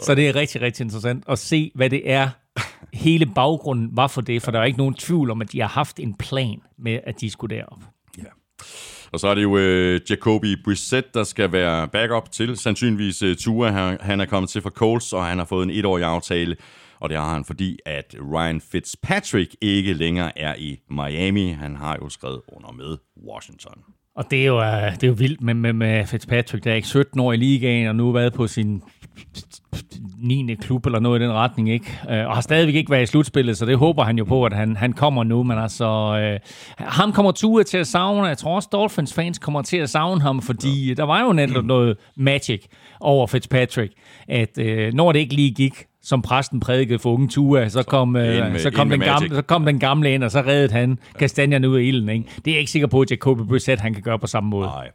Så det er rigtig, rigtig interessant at se, hvad det er, hele baggrunden var for det, for der er ikke nogen tvivl om, at de har haft en plan med, at de skulle derop. Ja. Og så er det jo uh, Jacoby Brissett, der skal være backup til sandsynligvis uh, Tua. Han, han er kommet til fra Colts, og han har fået en etårig aftale og det har han, fordi at Ryan Fitzpatrick ikke længere er i Miami. Han har jo skrevet under med Washington. Og det er jo, uh, det er jo vildt med, med, med Fitzpatrick, der er ikke 17 år i ligaen, og nu har været på sin 9. klub eller noget i den retning, ikke? Uh, og har stadigvæk ikke været i slutspillet, så det håber han jo på, at han, han kommer nu. Men altså, uh, ham kommer Tua til at savne. Jeg tror også, Dolphins fans kommer til at savne ham, fordi ja. der var jo netop noget magic over Fitzpatrick, at uh, når det ikke lige gik, som præsten prædikede for unge Tua, så kom, så, øh, med, så kom, den, gamle, så kom den gamle ind, og så reddede han kastanjerne ud af ilden. Ikke? Det er jeg ikke sikker på, at Jacoby Brissett han kan gøre på samme måde. Nej.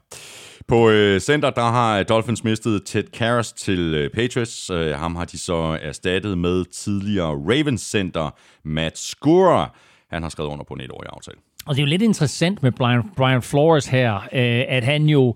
På øh, center, der har Dolphins mistet Ted Karras til øh, Patriots. Øh, ham har de så erstattet med tidligere Ravens center Matt Skura. Han har skrevet under på en etårig aftale. Og det er jo lidt interessant med Brian, Brian Flores her, øh, at han jo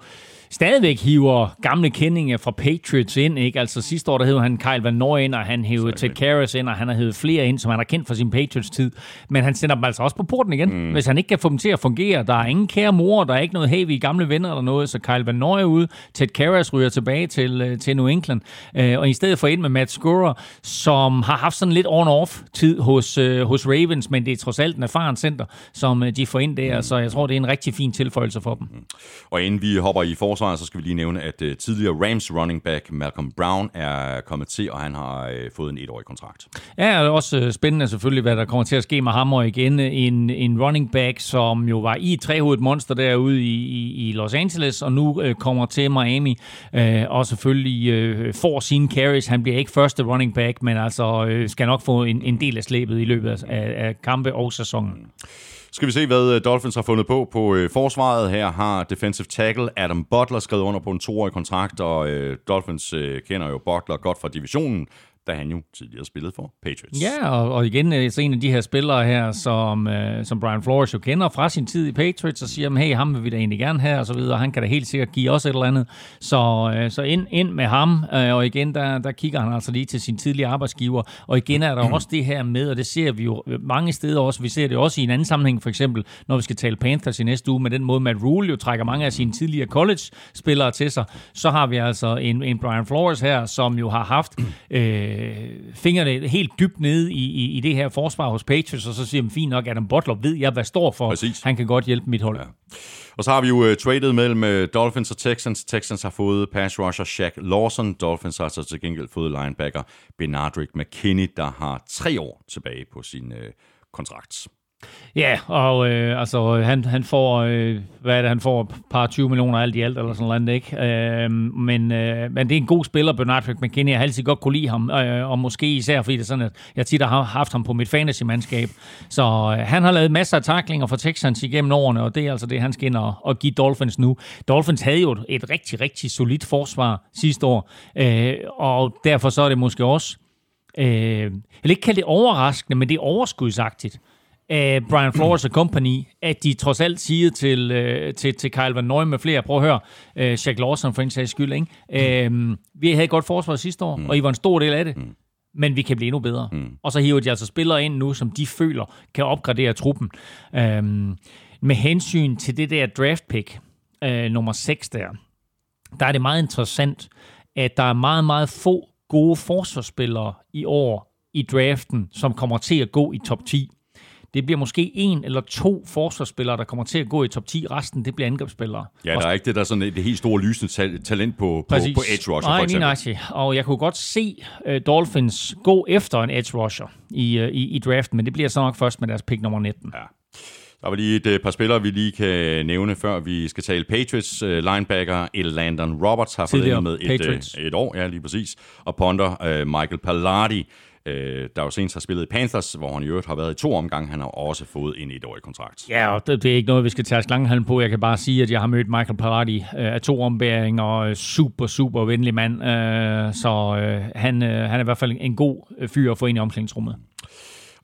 stadigvæk hiver gamle kendinge fra Patriots ind. Ikke? Altså sidste år, der hed han Kyle Van Noy ind, og han hævde Ted Karras ind, og han har hævet flere ind, som han har kendt fra sin Patriots-tid. Men han sender dem altså også på porten igen, mm. hvis han ikke kan få dem til at fungere. Der er ingen kære mor, der er ikke noget heavy gamle venner eller noget, så Kyle Van Noy er ude. Ted Karras ryger tilbage til, øh, til New England. Øh, og i stedet for ind med Matt Scorer, som har haft sådan lidt on-off tid hos, øh, hos Ravens, men det er trods alt en erfaren center, som de får ind der, mm. så jeg tror, det er en rigtig fin tilføjelse for dem. Mm. Og inden vi hopper i for forsvaret, så skal vi lige nævne, at uh, tidligere Rams running back Malcolm Brown er kommet til, og han har uh, fået en etårig kontrakt. Ja, og også øh, spændende selvfølgelig, hvad der kommer til at ske med ham og igen. En, en running back, som jo var i et trehovedet monster derude i, i, i Los Angeles, og nu uh, kommer til Miami, uh, og selvfølgelig uh, får sine carries. Han bliver ikke første running back, men altså uh, skal nok få en, en del af slæbet i løbet af, af kampe og sæsonen. Skal vi se, hvad øh, Dolphins har fundet på på øh, forsvaret. Her har defensive tackle Adam Butler skrevet under på en toårig kontrakt, og øh, Dolphins øh, kender jo Butler godt fra divisionen da han jo tidligere spillede for Patriots. Ja, og, og igen øh, så en af de her spillere her, som, øh, som Brian Flores jo kender fra sin tid i Patriots, og siger, hey, ham vil vi da egentlig gerne have, og så videre. Han kan da helt sikkert give os et eller andet. Så, øh, så ind, ind med ham, øh, og igen, der, der kigger han altså lige til sin tidligere arbejdsgiver. Og igen er der også det her med, og det ser vi jo mange steder også, vi ser det også i en anden sammenhæng, for eksempel, når vi skal tale Panthers i næste uge, med den måde, Matt Rule jo trækker mange af sine tidligere college-spillere til sig, så har vi altså en, en Brian Flores her, som jo har haft øh, øh, fingrene helt dybt nede i, i, i det her forsvar hos Patriots, og så siger man, fint nok, Adam Butler ved jeg, hvad står for. Præcis. Han kan godt hjælpe mit hold. Ja. Og så har vi jo uh, traded mellem uh, Dolphins og Texans. Texans har fået pass rusher Shaq Lawson. Dolphins har så til gengæld fået linebacker Benardrick McKinney, der har tre år tilbage på sin uh, kontrakt. Ja, og øh, altså, øh, han, han får, øh, hvad er det, han får et par 20 millioner alt i alt, eller sådan noget, ikke? Øh, men, øh, men det er en god spiller, Bernard McKinney. Jeg har altid godt kunne lide ham, øh, og måske især, fordi det er sådan, at jeg tit har haft ham på mit fantasy-mandskab. Så øh, han har lavet masser af taklinger for Texans igennem årene, og det er altså det, han skal ind og, og give Dolphins nu. Dolphins havde jo et rigtig, rigtig solidt forsvar sidste år, øh, og derfor så er det måske også, øh, jeg vil ikke kalde det overraskende, men det er overskudsagtigt, af Brian Flores og company, at de trods alt siger til, øh, til, til Kyle Van Noy med flere, prøv at høre, øh, Shaq Lawson for en sags skyld, ikke? Øh, vi havde et godt forsvar sidste år, mm. og I var en stor del af det, mm. men vi kan blive endnu bedre. Mm. Og så hiver de altså spillere ind nu, som de føler kan opgradere truppen. Øh, med hensyn til det der draft pick, øh, nummer 6 der, der er det meget interessant, at der er meget, meget få gode forsvarsspillere i år i draften, som kommer til at gå i top 10. Det bliver måske en eller to forsvarsspillere, der kommer til at gå i top 10. Resten, det bliver angrebsspillere. Ja, der er ikke det der sådan det helt store lysende talent på, på, på edge rusher, Nej, for eksempel. Nej, og jeg kunne godt se uh, Dolphins gå efter en edge rusher i, uh, i, i draften, men det bliver så nok først med deres pick nummer 19. Ja. Der var lige et uh, par spillere, vi lige kan nævne, før vi skal tale Patriots. Linebacker Landon Roberts har fået med et, et år, ja lige præcis. Og ponder Michael Pallardi øh, der jo senest har spillet i Panthers, hvor han i øvrigt har været i to omgange. Han har også fået en etårig kontrakt. Ja, og det, det er ikke noget, vi skal tage slangehalm på. Jeg kan bare sige, at jeg har mødt Michael Parati øh, af to ombæringer, og super, super venlig mand. Øh, så øh, han, øh, han er i hvert fald en god øh, fyr at få ind i omklædningsrummet.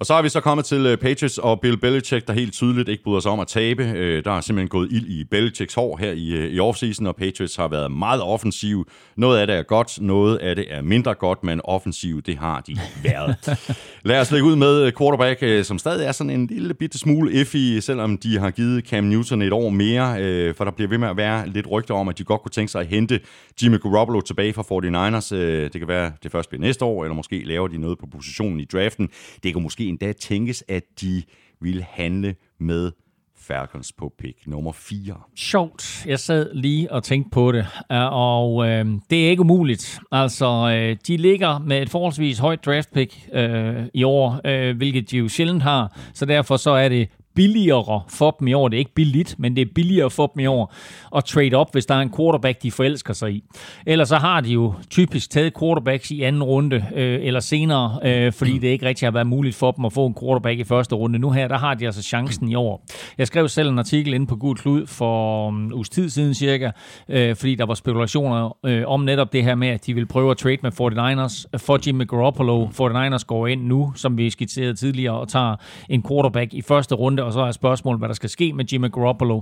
Og så er vi så kommet til uh, Patriots og Bill Belichick, der helt tydeligt ikke bryder sig om at tabe. Uh, der er simpelthen gået ild i Belichicks hår her i, uh, i offseason, og Patriots har været meget offensiv. Noget af det er godt, noget af det er mindre godt, men offensiv, det har de været. Lad os lægge ud med quarterback, som stadig er sådan en lille bitte smule iffy, selvom de har givet Cam Newton et år mere, for der bliver ved med at være lidt rygter om, at de godt kunne tænke sig at hente Jimmy Garoppolo tilbage fra 49ers. Uh, det kan være, det først bliver næste år, eller måske laver de noget på positionen i draften. Det kan måske endda tænkes, at de ville handle med Falcons på pick nummer 4. Sjovt. Jeg sad lige og tænkte på det, uh, og øh, det er ikke umuligt. Altså, øh, de ligger med et forholdsvis højt draft pick øh, i år, øh, hvilket de jo sjældent har, så derfor så er det billigere for dem i år. Det er ikke billigt, men det er billigere for dem i år at trade op, hvis der er en quarterback, de forelsker sig i. Ellers så har de jo typisk taget quarterbacks i anden runde øh, eller senere, øh, fordi det ikke rigtig har været muligt for dem at få en quarterback i første runde. Nu her, der har de altså chancen i år. Jeg skrev selv en artikel inde på Gud Klud for en uges tid siden cirka, øh, fordi der var spekulationer øh, om netop det her med, at de vil prøve at trade med 49ers øh, for Jimmy Garoppolo. 49ers går ind nu, som vi skitserede tidligere, og tager en quarterback i første runde, og så er spørgsmålet, hvad der skal ske med Jimmy Garoppolo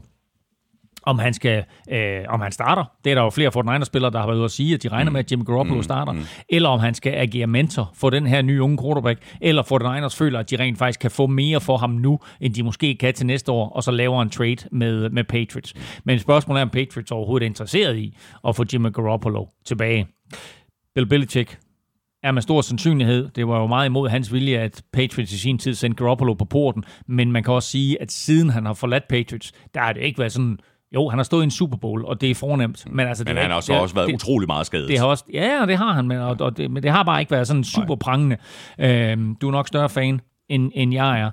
om han skal, øh, om han starter. Det er der jo flere Fortnite-spillere, der har været ude at sige, at de regner med, at Jimmy Garoppolo mm, starter. Mm. Eller om han skal agere mentor for den her nye unge quarterback. Eller Fortnite føler, at de rent faktisk kan få mere for ham nu, end de måske kan til næste år, og så laver en trade med, med Patriots. Men spørgsmålet er, om Patriots overhovedet er interesseret i at få Jimmy Garoppolo tilbage. Bill Belichick er med stor sandsynlighed. Det var jo meget imod hans vilje, at Patriots i sin tid sendte Garoppolo på porten, men man kan også sige, at siden han har forladt Patriots, der har det ikke været sådan, jo, han har stået i en Super Bowl, og det er fornemt. Men, altså, men det han har så også været det, utrolig meget skadet. Det har også, ja, det har han, men, og, og det, men det har bare ikke været sådan super prangende. Øhm, du er nok større fan end, end jeg er.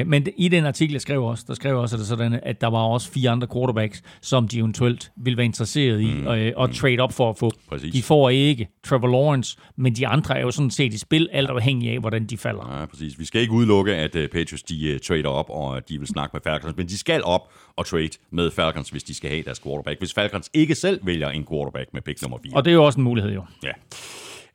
Øh, men i den artikel, jeg skrev også, der skrev også, at, det sådan, at der var også fire andre quarterbacks, som de eventuelt ville være interesseret i mm, øh, og mm. trade op for at få. Præcis. De får ikke Trevor Lawrence, men de andre er jo sådan set i spil, alt afhængig af, hvordan de falder. Ja, præcis. Vi skal ikke udelukke, at uh, Patriots de uh, trader op, og de vil snakke med Falcons, men de skal op og trade med Falcons, hvis de skal have deres quarterback. Hvis Falcons ikke selv vælger en quarterback med pick nummer 4. Og det er jo også en mulighed, jo. Ja.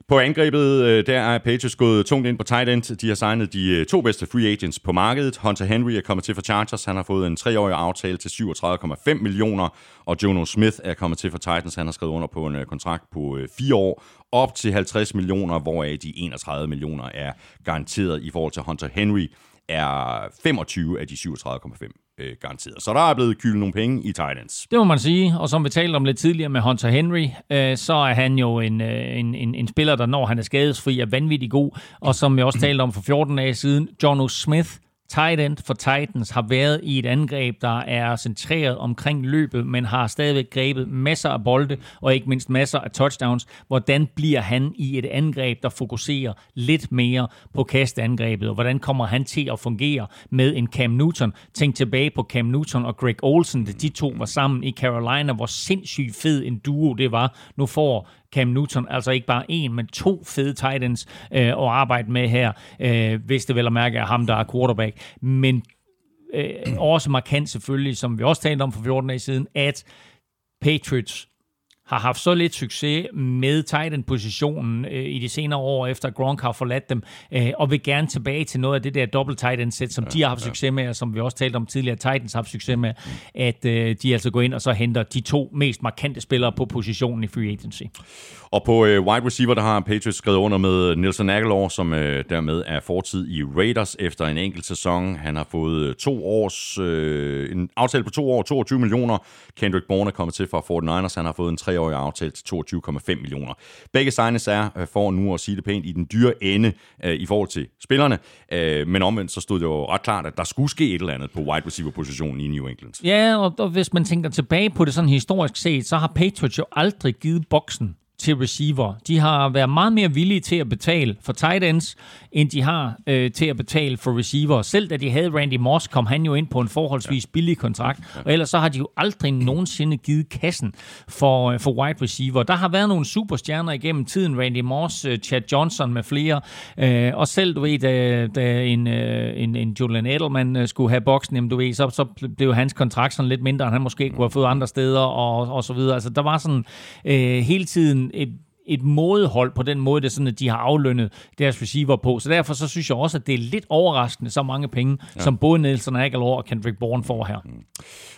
På angrebet, øh, der er Patriots gået tungt ind på tight end. De har signet de øh, to bedste free agents på markedet. Hunter Henry er kommet til for Chargers. Han har fået en treårig aftale til 37,5 millioner. Og Jono Smith er kommet til for Titans. Han har skrevet under på en øh, kontrakt på fire år. Op til 50 millioner, hvoraf de 31 millioner er garanteret i forhold til Hunter Henry er 25 af de 37,5 øh, garanteret. Så der er blevet kyldet nogle penge i Titans. Det må man sige, og som vi talte om lidt tidligere med Hunter Henry, øh, så er han jo en, øh, en, en, en spiller, der når han er skadesfri, er vanvittig god, og som vi også talte om for 14 dage siden, Jono Smith, tight end for Titans har været i et angreb, der er centreret omkring løbet, men har stadigvæk grebet masser af bolde, og ikke mindst masser af touchdowns. Hvordan bliver han i et angreb, der fokuserer lidt mere på kastangrebet, og hvordan kommer han til at fungere med en Cam Newton? Tænk tilbage på Cam Newton og Greg Olsen, da de to var sammen i Carolina, hvor sindssygt fed en duo det var. Nu får Cam Newton, altså ikke bare en, men to fede tight ends øh, at arbejde med her, øh, hvis det vel at mærke er ham, der er quarterback. Men øh, også markant selvfølgelig, som vi også talte om for 14 dage siden, at Patriots har haft så lidt succes med tight end positionen øh, i de senere år, efter Gronk har forladt dem, øh, og vil gerne tilbage til noget af det der dobbelt tight end sæt, som ja, de har haft ja. succes med, og som vi også talte om tidligere, Titans har haft succes med, at øh, de altså går ind og så henter de to mest markante spillere på positionen i free agency. Og på øh, wide receiver, der har Patriots skrevet under med Nelson Aguilar, som øh, dermed er fortid i Raiders efter en enkelt sæson. Han har fået øh, to års, øh, en aftale på to år, 22 millioner. Kendrick Bourne er kommet til fra 49ers. Han har fået en treårig aftale til 22,5 millioner. Begge signings er, øh, for nu at sige det pænt, i den dyre ende øh, i forhold til spillerne. Øh, men omvendt så stod det jo ret klart, at der skulle ske et eller andet på wide receiver-positionen i New England. Ja, og, og hvis man tænker tilbage på det sådan historisk set, så har Patriots jo aldrig givet boksen til receiver. De har været meget mere villige til at betale for tight ends, end de har øh, til at betale for receiver. Selv da de havde Randy Moss, kom han jo ind på en forholdsvis ja. billig kontrakt, og ellers så har de jo aldrig nogensinde givet kassen for, øh, for wide receiver. Der har været nogle superstjerner igennem tiden, Randy Moss, øh, Chad Johnson med flere, øh, og selv, du ved, da, da en, øh, en, en Julian Edelman øh, skulle have boksen, jamen, du ved, så, så blev hans kontrakt sådan lidt mindre, end han måske kunne have fået andre steder, og, og så videre. Altså, der var sådan øh, hele tiden et, et mådehold på den måde, det sådan, at de har aflønnet deres receiver på. Så derfor så synes jeg også, at det er lidt overraskende, så mange penge, ja. som både Nelson Aguilar og Kendrick Bourne får her. Mm.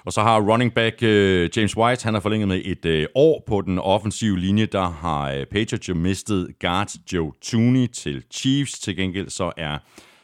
Og så har running back uh, James White, han har forlænget med et uh, år på den offensive linje. Der har uh, Patriots jo mistet guard Joe Tooney til Chiefs. Til gengæld så er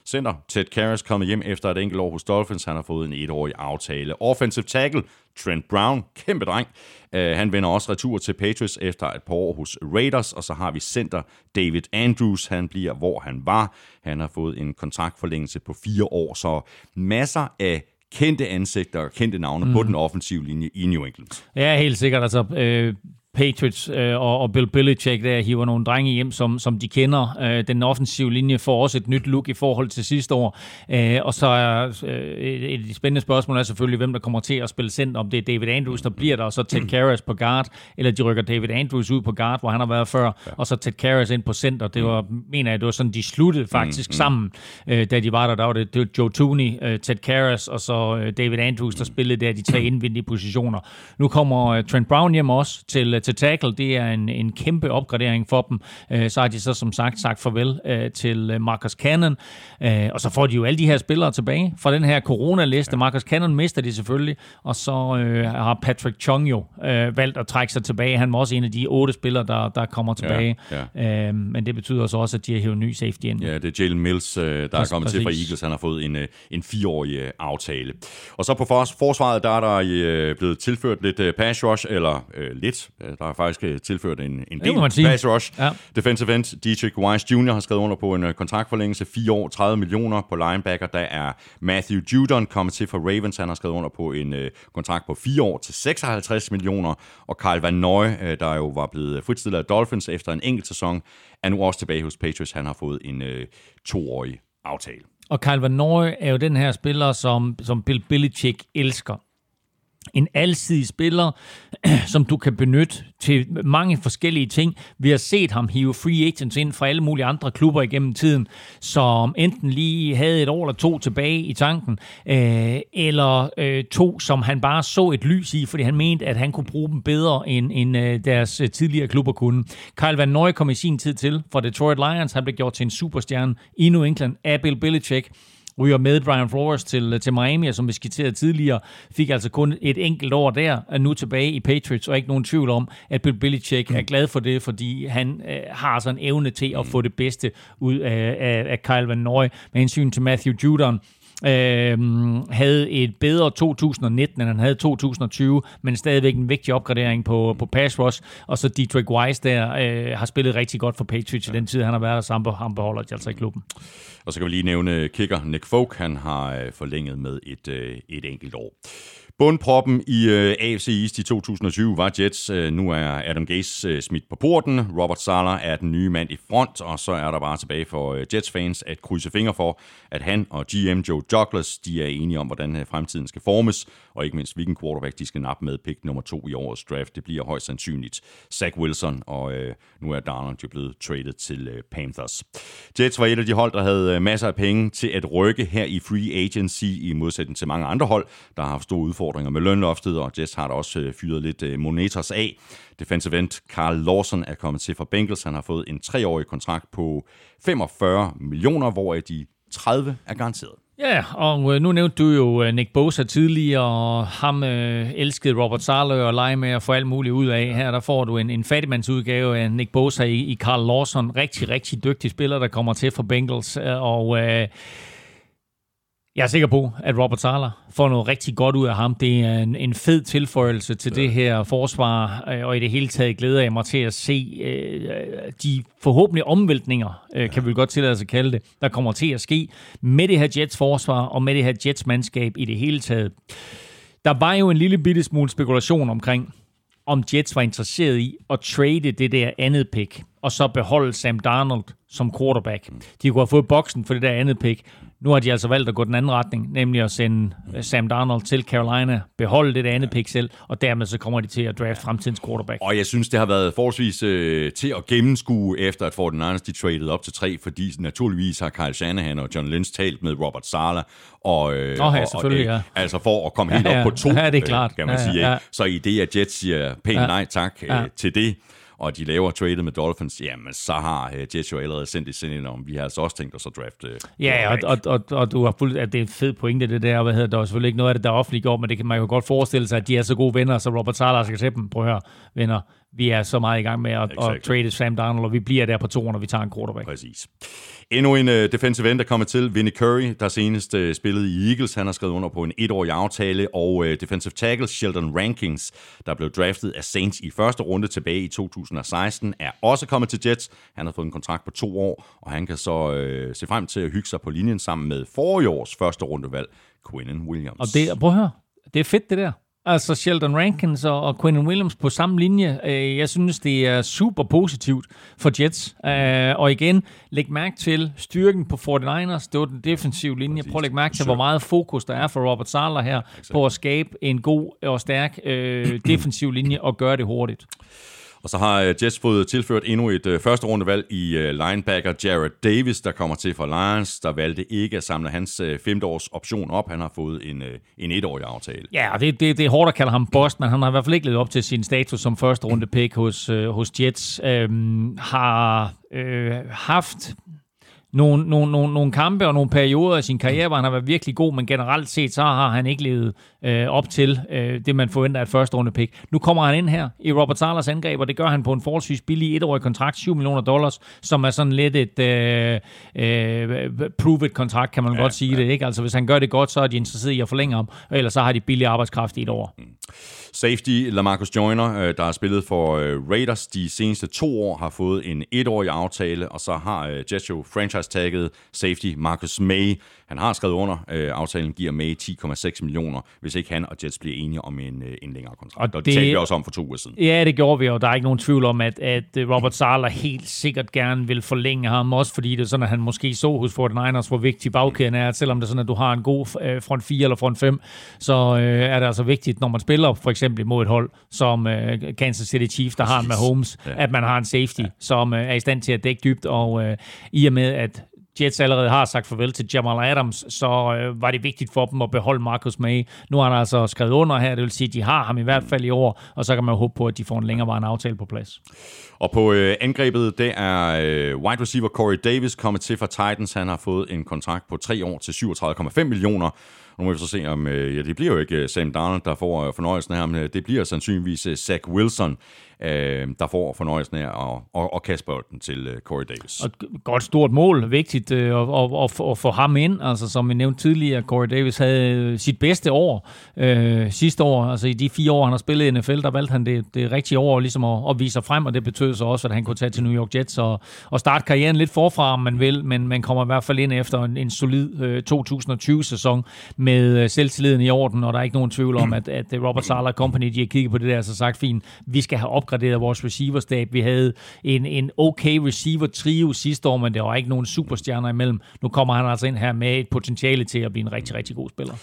center Ted Karras kommet hjem efter et enkelt år hos Dolphins. Han har fået en etårig aftale. Offensive tackle Trent Brown, kæmpe dreng. Uh, han vender også retur til Patriots efter et par år hos Raiders, og så har vi center David Andrews. Han bliver, hvor han var. Han har fået en kontraktforlængelse på fire år, så masser af kendte ansigter og kendte navne mm. på den offensive linje i New England. Ja, helt sikkert. Altså, øh, Patriots øh, og, og Bill Belichick der hiver nogle drenge hjem, som, som de kender. Øh, den offensive linje får også et nyt look i forhold til sidste år. Øh, og så er øh, et, et spændende spørgsmål er selvfølgelig, hvem der kommer til at spille center, om det er David Andrews, der bliver der, og så Ted Karras på guard, eller de rykker David Andrews ud på guard, hvor han har været før, ja. og så Ted Karras ind på center. Det var, mener jeg, det var sådan, de sluttede faktisk mm, mm. sammen, øh, da de var der. Der var det, det var Joe Tooney, øh, Ted Karras, og så øh, David Andrews, der spillede der de tre indvendige positioner. Nu kommer øh, Trent Brown hjem også til til tackle. Det er en, en kæmpe opgradering for dem. Øh, så har de så som sagt sagt farvel øh, til øh, Marcus Cannon. Øh, og så får de jo alle de her spillere tilbage fra den her corona-liste. Marcus Cannon mister de selvfølgelig. Og så øh, har Patrick Chung jo øh, valgt at trække sig tilbage. Han var også en af de otte spillere, der, der kommer tilbage. Ja, ja. Øh, men det betyder så også, at de har hævet ny safety ind. Ja, det er Jalen Mills, øh, der er kommet præcis. til fra Eagles. Han har fået en, øh, en fireårig aftale. Og så på forsvaret, der er der blevet tilført lidt pass rush, eller øh, lidt, der er faktisk øh, tilført en, en del pass rush. Ja. Defensive end Dietrich Wise Jr. har skrevet under på en øh, kontraktforlængelse, 4 år, 30 millioner på linebacker. Der er Matthew Judon kommet til for Ravens. Han har skrevet under på en uh, kontrakt på 4 år til 56 millioner. Og Carl Van Noy, der jo var blevet fritstillet af Dolphins efter en enkelt sæson, er nu også tilbage hos Patriots. Han har fået en uh, toårig aftale. Og Kyle Van Noy er jo den her spiller, som, som Bill Belichick elsker en alsidig spiller, som du kan benytte til mange forskellige ting. Vi har set ham hive free agents ind fra alle mulige andre klubber igennem tiden, som enten lige havde et år eller to tilbage i tanken, øh, eller øh, to, som han bare så et lys i, fordi han mente, at han kunne bruge dem bedre, end, end øh, deres øh, tidligere klubber kunne. Kyle Van Noy kom i sin tid til for Detroit Lions. Han blev gjort til en superstjerne i New England af Bill Belichick ryger med Brian Flores til, til Miami, og som vi skitserede tidligere, fik altså kun et enkelt år der, er nu tilbage i Patriots, og ikke nogen tvivl om, at Bill Belichick er glad for det, fordi han øh, har sådan en evne til at få det bedste ud af, af, af Kyle Van Noy. Med hensyn til Matthew Judon, øh, havde et bedre 2019, end han havde 2020, men stadigvæk en vigtig opgradering på, på pass rush. Og så Dietrich Weiss der øh, har spillet rigtig godt for Patriots ja. i den tid, han har været der, sammen han beholder de altså i klubben. Og så kan vi lige nævne kicker Nick Folk, han har øh, forlænget med et, øh, et enkelt år. Bundproppen i øh, AFC East i 2020 var Jets. Øh, nu er Adam Gase øh, smidt på porten. Robert Sala er den nye mand i front, og så er der bare tilbage for øh, Jets-fans at krydse fingre for, at han og GM Joe Douglas de er enige om, hvordan øh, fremtiden skal formes, og ikke mindst hvilken quarterback de skal nappe med pick nummer to i årets draft. Det bliver højst sandsynligt Zach Wilson, og øh, nu er Darnold jo blevet traded til øh, Panthers. Jets var et af de hold, der havde øh, masser af penge til at rykke her i free agency, i modsætning til mange andre hold, der har haft store udfordringer med lønloftet, og Jets har da også øh, fyret lidt øh, monetas af. Defensive end Carl Lawson er kommet til fra Bengals. Han har fået en treårig kontrakt på 45 millioner, hvoraf de 30 er garanteret. Ja, og øh, nu nævnte du jo øh, Nick Bosa tidligere, og ham øh, elskede Robert Sala og lege med at få alt muligt ud af. Her der får du en, en fattigmandsudgave af Nick Bosa i, i Carl Lawson. Rigtig, rigtig dygtig spiller, der kommer til fra Bengals. Og øh, jeg er sikker på, at Robert Sala får noget rigtig godt ud af ham. Det er en, en fed tilføjelse til ja. det her forsvar, øh, og i det hele taget glæder jeg mig til at se øh, de forhåbentlig omvæltninger, øh, kan vi godt tillade os at kalde det, der kommer til at ske med det her Jets forsvar og med det her Jets mandskab i det hele taget. Der var jo en lille bitte smule spekulation omkring, om Jets var interesseret i at trade det der andet pick, og så beholde Sam Darnold som quarterback. De kunne have fået boksen for det der andet pick. Nu har de altså valgt at gå den anden retning, nemlig at sende øh, Sam Darnold til Carolina, beholde det andet pick selv, og dermed så kommer de til at draft fremtidens quarterback. Og jeg synes, det har været forholdsvis øh, til at gennemskue efter, at Fort Niners de traded op til tre, fordi naturligvis har Kyle Shanahan og John Lynch talt med Robert Sala, og, øh, oh, ja, selvfølgelig, og, ja. altså for at komme helt ja, op på to, ja, det er klart. Øh, kan man ja, sige. Ja. Så i det, at Jets siger pænt ja. nej tak ja. øh, til det, og de laver tradet med Dolphins, jamen så har uh, Jets jo allerede sendt et sending om, vi har altså også tænkt os at drafte. Uh, ja, og, og, og, og, du har fuldt, at det er en fed pointe, det der, hvad hedder der er selvfølgelig ikke noget af det, der er offentliggjort, men det kan man jo godt forestille sig, at de er så gode venner, så Robert Sala skal til dem, prøv at høre, venner, vi er så meget i gang med at, exactly. at trade Sam Darnold, og vi bliver der på to, når vi tager en quarterback. Præcis. Endnu en uh, defensive end, der kommer til. Vinnie Curry, der senest uh, spillede i Eagles. Han har skrevet under på en etårig aftale. Og uh, defensive tackle Sheldon Rankings, der blev draftet af Saints i første runde tilbage i 2016, er også kommet til Jets. Han har fået en kontrakt på to år, og han kan så uh, se frem til at hygge sig på linjen sammen med forrige års første rundevalg, Quinnen Williams. Og det, prøv at høre, det er fedt det der. Altså Sheldon Rankins og, og Quinn Williams på samme linje. Øh, jeg synes, det er super positivt for Jets. Øh, og igen, læg mærke til styrken på 49ers. Det var den defensive linje. Prøv at lægge mærke til, hvor meget fokus der er for Robert Sala her på at skabe en god og stærk øh, defensiv linje og gøre det hurtigt. Og så har øh, Jets fået tilført endnu et uh, første rundevalg i øh, linebacker Jared Davis, der kommer til fra Lions, der valgte ikke at samle hans uh, femte option op. Han har fået en, uh, en etårig aftale. Ja, og det, det, det er hårdt at kalde ham boss, men han har i hvert fald ikke levet op til sin status som første runde pick hos, hos Jets. Øhm, har øh, haft nogle, nogle, nogle, nogle kampe og nogle perioder af sin karriere, hvor han har været virkelig god, men generelt set, så har han ikke levet øh, op til øh, det, man forventer af et første runde pick. Nu kommer han ind her i Robert Salas angreb, og det gør han på en forholdsvis billig etårig kontrakt, 7 millioner dollars, som er sådan lidt et øh, øh, prove kontrakt, kan man ja, godt sige ja. det. Ikke? Altså, hvis han gør det godt, så er de interesseret i at forlænge ham, ellers så har de billig arbejdskraft i et år. Mm. Safety Lamarcus Joyner, øh, der har spillet for øh, Raiders de seneste to år, har fået en etårig aftale, og så har øh, Jets jo franchise-tagget safety Marcus May. Han har skrevet under. Aftalen giver May 10,6 millioner, hvis ikke han og Jets bliver enige om en, en længere kontrakt. Og, og det, det talte vi også om for to uger siden. Ja, det gjorde vi, og der er ikke nogen tvivl om, at, at Robert Sala helt sikkert gerne vil forlænge ham, også fordi det er sådan, at han måske så hos 49ers, hvor vigtig bagkæden er, at selvom det er sådan, at du har en god front 4 eller front 5, så er det altså vigtigt, når man spiller for eksempel imod et hold som uh, Kansas City Chiefs, der Præcis. har en Mahomes, ja. at man har en safety, ja. som uh, er i stand til at dække dybt, og uh, i og med, at Jets allerede har sagt farvel til Jamal Adams, så øh, var det vigtigt for dem at beholde Marcus May. Nu har han altså skrevet under her, det vil sige, at de har ham i hvert fald i år, og så kan man håbe på, at de får en længerevarende aftale på plads. Og på øh, angrebet, det er øh, wide receiver Corey Davis kommet til fra Titans. Han har fået en kontrakt på tre år til 37,5 millioner. Nu må vi så se, om øh, ja, det bliver jo ikke øh, Sam Darnold, der får øh, fornøjelsen her, men øh, det bliver sandsynligvis øh, Zach Wilson, øh, der får fornøjelsen af at, at, at kaste bolden til øh, Corey Davis. Og et godt stort mål, vigtigt øh, at, at, at, få ham ind. Altså som vi nævnte tidligere, Corey Davis havde sit bedste år øh, sidste år. Altså i de fire år, han har spillet i NFL, der valgte han det, det rigtige år ligesom at, at vise sig frem, og det betød så også, at han kunne tage til New York Jets og, og starte karrieren lidt forfra, om man vil, men man kommer i hvert fald ind efter en, en solid øh, 2020-sæson med øh, selvtilliden i orden, og der er ikke nogen tvivl om, at, at Robert Sala Company, de har kigget på det der og så sagt, fint, vi skal have opgraderet vores receiverstab. Vi havde en, en okay receiver-trio sidste år, men der var ikke nogen superstjerner imellem. Nu kommer han altså ind her med et potentiale til at blive en rigtig, rigtig god spiller.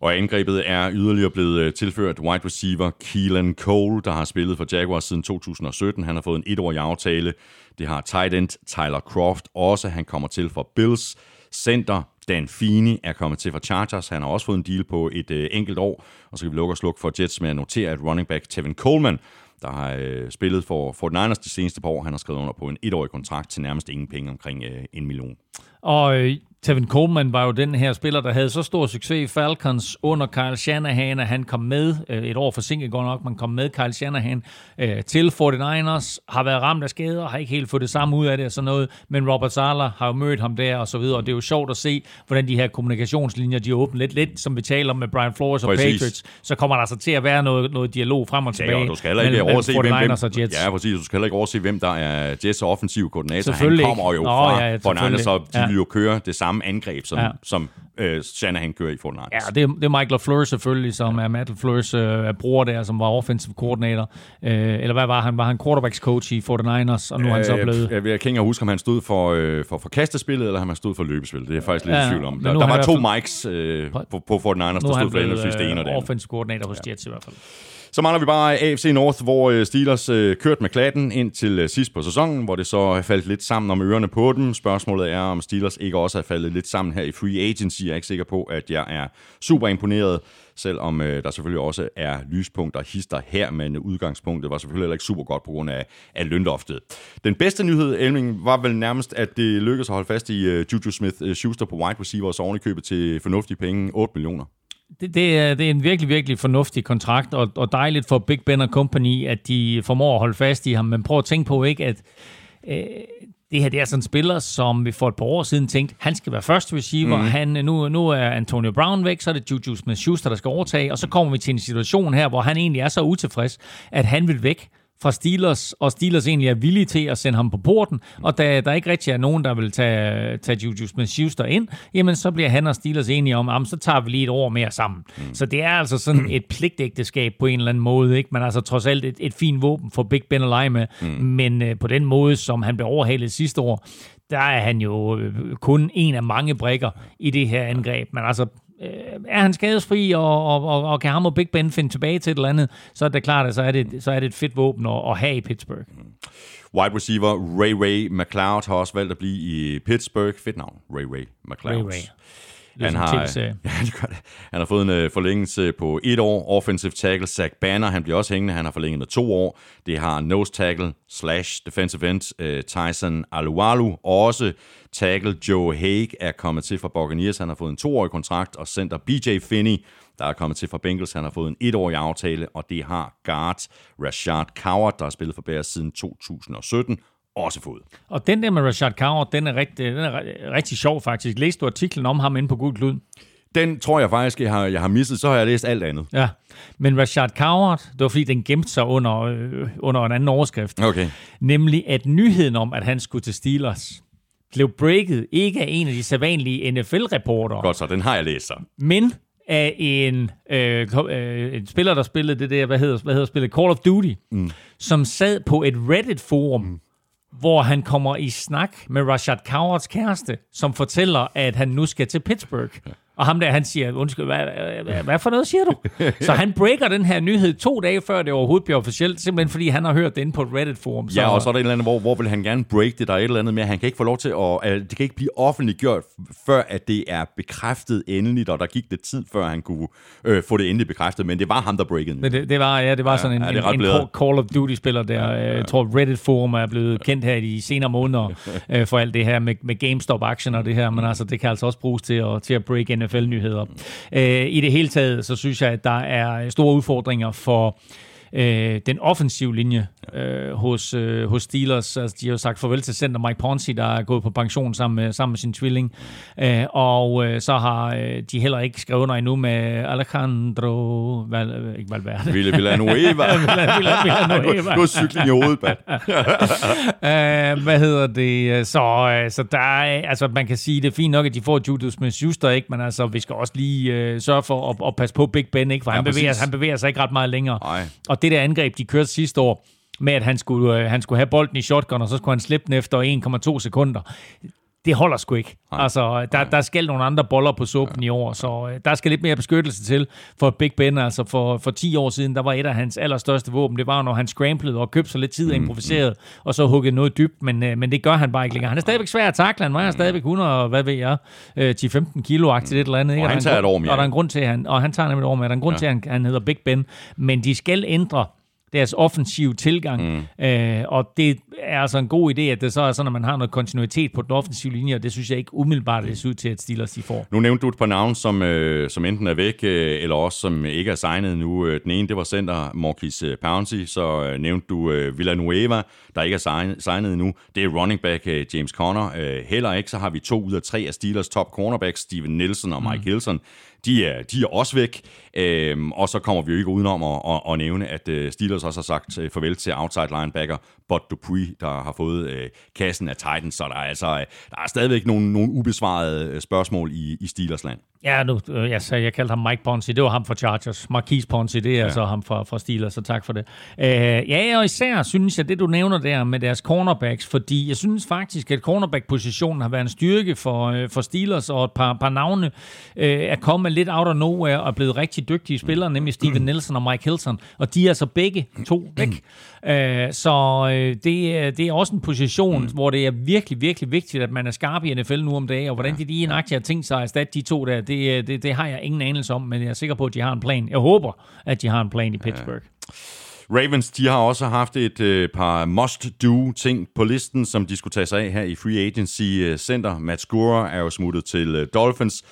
Og angrebet er yderligere blevet øh, tilført wide receiver Keelan Cole, der har spillet for Jaguars siden 2017. Han har fået en etårig aftale. Det har tight end Tyler Croft også. Han kommer til for Bills. Center Dan Feeney er kommet til for Chargers. Han har også fået en deal på et øh, enkelt år. Og så kan vi lukke og slukke for Jets med at notere, at running back Tevin Coleman der har øh, spillet for Fort Niners de seneste par år. Han har skrevet under på en etårig kontrakt til nærmest ingen penge, omkring øh, en million. Og øh, Tevin Coleman var jo den her spiller, der havde så stor succes i Falcons under Kyle Shanahan, at han kom med, øh, et år forsinket godt nok, man kom med Kyle Shanahan øh, til 49ers, har været ramt af skader, har ikke helt fået det samme ud af det og sådan noget, men Robert Sala har jo mødt ham der og så videre, og det er jo sjovt at se, hvordan de her kommunikationslinjer, de er åbne lidt, lidt som vi taler om med Brian Flores og Præcis. Patriots, så kommer der altså til at være noget, noget dialog frem og tilbage Ja, og du skal heller ikke mellem- overse, hvem, 49ers og hvem, Jets. ja, præcis, du skal heller ikke overse, hvem der er Jets' offensiv koordinator. Han kommer jo. Nå, fra ja, Fort Niners, så de selvfølgelig. Vil jo køre det samme angreb, som, Ja. ja. som øh, Shanahan kører i Fort Niners. Ja, det er, det er Michael LaFleur selvfølgelig, som er Matt LaFleurs øh, bror der, som var offensive coordinator. Øh, eller hvad var han? Var han quarterbacks coach i 49ers, og nu er han så blevet... Jeg, jeg kan ikke huske, om han stod for, øh, for, for kastespillet, eller om han stod for løbespillet. Det er jeg faktisk lidt Ja, i tvivl om. Der, der er var to hvert mics øh, på, på Fort Niners, Nu der er han stod for henholdsvis det ene og det øh, andet. offensive coordinator hos Jets i hvert fald. Så mangler vi bare AFC North, hvor øh, Steelers kørte kørt med klatten ind til øh, sidst på sæsonen, hvor det så faldt lidt sammen om ørerne på dem. Spørgsmålet er, om Steelers ikke også er faldet lidt sammen her i free agency. Jeg er ikke sikker på, at jeg er super imponeret, selvom øh, der selvfølgelig også er lyspunkter hister her, men udgangspunktet var selvfølgelig heller ikke super godt på grund af, af lønloftet. Den bedste nyhed, Elming, var vel nærmest, at det lykkedes at holde fast i øh, Juju Smith-Schuster på wide receivers og oven i købet til fornuftige penge, 8 millioner. Det, det, er, det er en virkelig, virkelig fornuftig kontrakt, og, og dejligt for Big Ben Company, at de formår at holde fast i ham. Men prøv at tænke på, ikke, at øh, det her det er sådan en spiller, som vi for et par år siden tænkte, han skal være første receiver. Mm. Han, nu, nu er Antonio Brown væk, så er det Juju Smith-Schuster, der skal overtage. Og så kommer vi til en situation her, hvor han egentlig er så utilfreds, at han vil væk fra Steelers, og Steelers egentlig er villige til at sende ham på porten, og da der ikke rigtig er nogen, der vil tage, tage Juju Smith-Schuster ind, jamen så bliver han og Steelers enige om, jamen, så tager vi lige et år mere sammen. Mm. Så det er altså sådan et pligtægteskab på en eller anden måde, ikke? men altså trods alt et, et fint våben for Big Ben at lege med, mm. men øh, på den måde, som han blev overhalet sidste år, der er han jo øh, kun en af mange brikker i det her angreb. Men altså, øh, er han skadesfri, og, og, og, og kan ham og Big Ben finde tilbage til et eller andet, så er det klart, at så er det, så er det et fedt våben at, at have i Pittsburgh. Wide receiver Ray Ray McLeod har også valgt at blive i Pittsburgh. Fedt navn, Ray Ray McLeod. Ray Ray. Han har, ja, det gør det. han har fået en uh, forlængelse på et år. Offensive tackle Zach Banner, han bliver også hængende. Han har forlænget med to år. Det har nose tackle slash defensive end uh, Tyson Alualu. Også tackle Joe Haig er kommet til fra Buccaneers. Han har fået en toårig kontrakt. Og center BJ Finney, der er kommet til fra Bengals. Han har fået en etårig aftale. Og det har guard Rashard Coward, der har spillet for Bears siden 2017, også fået. Og den der med Rashad Coward, den er, rigtig, den er ri- rigtig sjov faktisk. Læste du artiklen om ham inde på Gud Klud? Den tror jeg faktisk, jeg har, jeg har misset. Så har jeg læst alt andet. Ja, men Rashad Coward, det var fordi, den gemte sig under, øh, under en anden overskrift. Okay. Nemlig, at nyheden om, at han skulle til Steelers, blev breaket ikke af en af de sædvanlige NFL-reportere, Godt så, den har jeg læst så. men af en, øh, øh, en spiller, der spillede det der, hvad hedder, hvad hedder spillet, Call of Duty, mm. som sad på et Reddit-forum, mm hvor han kommer i snak med Rashad Cowards kæreste, som fortæller, at han nu skal til Pittsburgh. Og ham der, han siger, undskyld, hvad, hvad, hvad for noget siger du? Så han breaker den her nyhed to dage før det overhovedet bliver officielt, simpelthen fordi han har hørt det inde på et Reddit-forum. Ja, og så er der et eller andet, hvor, hvor vil han gerne break det, der er et eller andet med, han kan ikke få lov til at, det kan ikke blive offentliggjort, før at det er bekræftet endeligt, og der gik det tid, før han kunne øh, få det endeligt bekræftet, men det var ham, der breakede Men det, det var, ja, det var sådan en, ja, det en, en. Call of Duty-spiller der. Ja, Jeg tror, Reddit-forum er blevet kendt her i de senere måneder øh, for alt det her med, med GameStop-action og det her, men altså, det kan altså også bruges til at, til at break NFL-nyheder. Øh, I det hele taget, så synes jeg, at der er store udfordringer for øh, den offensive linje øh, hos, øh, hos Steelers. Altså, de har jo sagt farvel til center Mike Ponzi, der er gået på pension sammen med, sammen med sin tvilling. Øh, og øh, så har øh, de heller ikke skrevet under endnu med Alejandro Val, øh, ikke Valverde. Ville Villanueva. Villa- Villa- Villanueva. Nu er cykling i hovedet. Uh, hvad hedder det? Så, uh, så der er, altså man kan sige, det er fint nok, at de får Juju Smith-Schuster, ikke? Men altså, vi skal også lige uh, sørge for at, at, passe på Big Ben, ikke? For Ja, han, bevæger, præcis. han bevæger sig ikke ret meget længere. Nej. Og det der angreb, de kørte sidste år, med at han skulle, øh, han skulle have bolden i shotgun, og så skulle han slippe den efter 1,2 sekunder. Det holder sgu ikke. Nej. Altså, der, der skal nogle andre boller på suppen ja. i år, så øh, der skal lidt mere beskyttelse til for Big Ben. Altså, for, for 10 år siden, der var et af hans allerstørste våben, det var, når han scramblede og købte sig lidt tid og Mm, improviserede, og så huggede noget dybt, men, øh, men det gør han bare ikke længere. Han er stadigvæk svær at takle, han vejer stadigvæk 100, hvad ved jeg, øh, 10-15 kilo-agtigt et eller andet. Ikke? Og han er tager et år mere. Og der er en grund til, at han, og han tager nemlig et år med, der er en grund ja. til, at han, han hedder Big Ben, men de skal ændre deres offensive tilgang. Mm. Øh, og det er altså en god idé, at det så er sådan, at man har noget kontinuitet på den offensive linje, og det synes jeg ikke umiddelbart, det ser ud til, at Steelers de får. Nu nævnte du et par navne, som, øh, som enten er væk, øh, eller også som ikke er signet nu. Øh, Den ene, det var center Marquis øh, Pouncey, så øh, nævnte du øh, Villanueva, der ikke er signet, signet nu. Det er running back øh, James Conner. Øh, heller ikke, så har vi to ud af tre af Steelers top cornerbacks, Steven Nielsen og Mike mm. Hilson. De er, de er også væk, øhm, og så kommer vi jo ikke udenom at, at, at nævne, at øh, Steelers også har sagt øh, farvel til outside linebacker Bud Dupree, der har fået øh, kassen af Titans, så der er altså øh, der er stadigvæk nogle, nogle ubesvarede øh, spørgsmål i, i Steelers land. Ja, nu, øh, jeg, sagde, jeg kaldte ham Mike Ponzi, det var ham fra Chargers. Marquise Ponzi, det er ja. så ham fra, fra Steelers, så tak for det. Øh, ja, og især synes jeg, det du nævner der med deres cornerbacks, fordi jeg synes faktisk, at cornerback-positionen har været en styrke for, øh, for Steelers, og et par, par navne øh, er kommet lidt out of nowhere og er blevet rigtig dygtige spillere, nemlig Steven Nelson og Mike Hilton, og de er så begge to væk. Øh, så øh, det, det er også en position, hvor det er virkelig, virkelig vigtigt, at man er skarp i NFL nu om dagen, og hvordan de lige nøjagtigt har tænkt sig at erstatte de to der, det, øh, det, det har jeg ingen anelse om, men jeg er sikker på, at de har en plan. Jeg håber, at de har en plan i Pittsburgh. Ravens, de har også haft et øh, par must-do-ting på listen, som de skulle tage sig af her i Free Agency øh, Center. Matt Skura er jo smuttet til øh, Dolphins.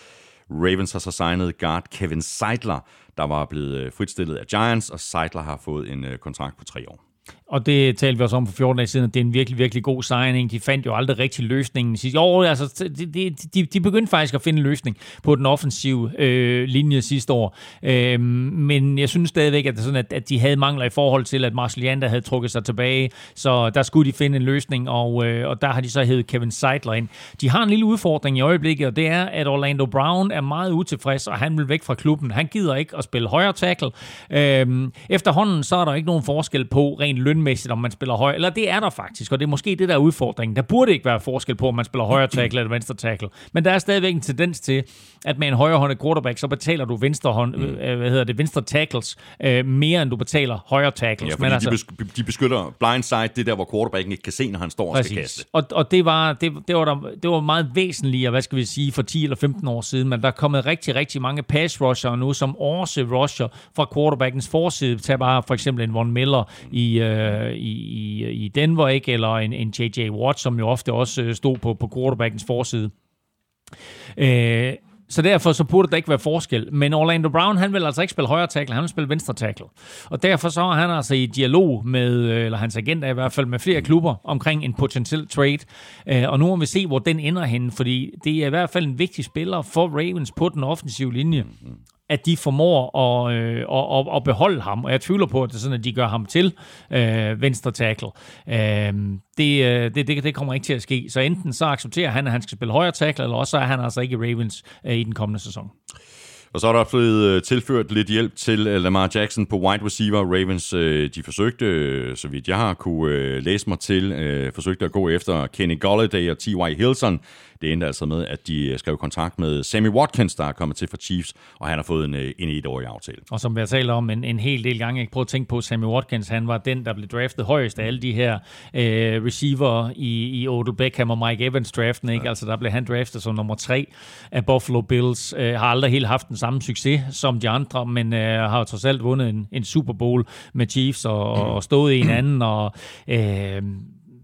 Ravens har så signet guard Kevin Seidler, der var blevet øh, fritstillet af Giants, og Seidler har fået en øh, kontrakt på tre år. Og det talte vi også om for 14 dage siden, at det er en virkelig, virkelig god signing. De fandt jo aldrig rigtig løsningen sidste Jo, altså, de, de, de, begyndte faktisk at finde en løsning på den offensive øh, linje sidste år. Øh, men jeg synes stadigvæk, at, det er sådan, at, at de havde mangler i forhold til, at Marshall Yanda havde trukket sig tilbage. Så der skulle de finde en løsning, og, øh, og der har de så hævet Kevin Seidler ind. De har en lille udfordring i øjeblikket, og det er, at Orlando Brown er meget utilfreds, og han vil væk fra klubben. Han gider ikke at spille højre tackle. Øh, efterhånden så er der ikke nogen forskel på rent lønmæssigt, om man spiller højre, eller det er der faktisk, og det er måske det, der er udfordringen. Der burde ikke være forskel på, om man spiller højre tackle eller venstre tackle, men der er stadigvæk en tendens til, at med en højrehåndet quarterback, så betaler du venstre, hånd, mm. øh, hvad hedder det, venstre tackles øh, mere, end du betaler højre tackles. Ja, men altså, de, de beskytter blindside, det der, hvor quarterbacken ikke kan se, når han står og skal kaste. Præcis. Og, og det, var, det, det, var der, det var meget væsentligt, hvad skal vi sige, for 10 eller 15 år siden, men der er kommet rigtig, rigtig mange pass rusher nu, som også rusher fra quarterbackens forside. Tag bare for eksempel en Von Miller i, øh, Øh, i, i, i Denver, ikke? eller en, en J.J. Watt, som jo ofte også øh, stod på, på quarterbackens forside. Øh, så derfor så burde der ikke være forskel. Men Orlando Brown, han vil altså ikke spille højre tackle, han vil spille venstre tackle. Og derfor så er han altså i dialog med, øh, eller hans agent er i hvert fald, med flere klubber omkring en potentiel trade. Og nu må vi se, hvor den ender henne, fordi det er i hvert fald en vigtig spiller for Ravens på den offensive linje mhm at de formår at, øh, at, at, at beholde ham. Og jeg tvivler på, at det er sådan, at de gør ham til øh, venstre tackle. Øhm, øh, det, det, det, det kommer ikke til at ske. Så enten så accepterer han, at han skal spille højre tackle, eller også så er han altså ikke i Ravens øh, i den kommende sæson. Og så er der blevet øh, tilført lidt hjælp til øh, Lamar Jackson på wide receiver. Ravens, øh, de forsøgte, så vidt jeg har kunne læse mig til, forsøgte at gå efter Kenny Golladay og T.Y. Hilton. Det endte altså med, at de skrev kontrakt med Sammy Watkins, der er kommet til fra Chiefs, og han har fået en, en etårig aftale. Og som vi har talt om en, en hel del gange, jeg prøver at tænke på, Sammy Watkins, han var den, der blev draftet højst af alle de her øh, receiver i, i Odell Beckham og Mike Evans draften, ikke? Ja. Altså der blev han draftet som nummer tre af Buffalo Bills. Øh, har aldrig helt haft den samme succes som de andre, men øh, har jo trods alt vundet en, en Super Bowl med Chiefs og, og stået i en anden, og øh,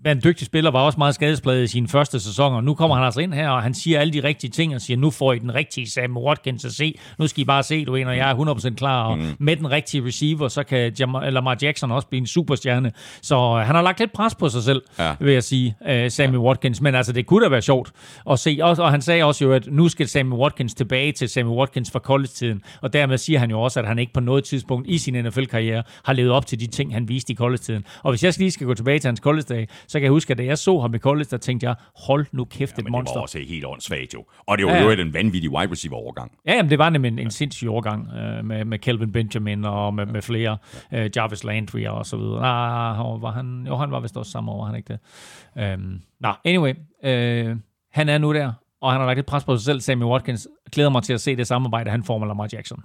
var en dygtig spiller, var også meget skadespladet i sine første sæsoner. Nu kommer han altså ind her, og han siger alle de rigtige ting, og siger, nu får I den rigtige Sam Watkins at se. Nu skal I bare se, du er og jeg er 100% klar. Og mm. med den rigtige receiver, så kan Jam- Lamar Jackson også blive en superstjerne. Så øh, han har lagt lidt pres på sig selv, ja. vil jeg sige, uh, Sammy ja. Watkins. Men altså, det kunne da være sjovt at se. Og, og han sagde også jo, at nu skal Sammy Watkins tilbage til Sammy Watkins fra college-tiden. Og dermed siger han jo også, at han ikke på noget tidspunkt i sin NFL-karriere har levet op til de ting, han viste i college-tiden. Og hvis jeg lige skal gå tilbage til hans college-dag, så kan jeg huske, at da jeg så ham i college, der tænkte jeg, hold nu kæft, ja, et monster. det var også helt åndssvagt jo. Og det var jo ja. en vanvittig wide receiver overgang. Ja, jamen, det var nemlig en, en sindssyg overgang øh, med, med Kelvin Benjamin og med, med flere. Øh, Jarvis Landry og så videre. Ah, var han, jo, han var vist også samme år, var han ikke det? Øhm, Nå, anyway. Øh, han er nu der, og han har lagt et pres på sig selv, Sammy Watkins. Glæder mig til at se det samarbejde, han får med Lamar Jackson.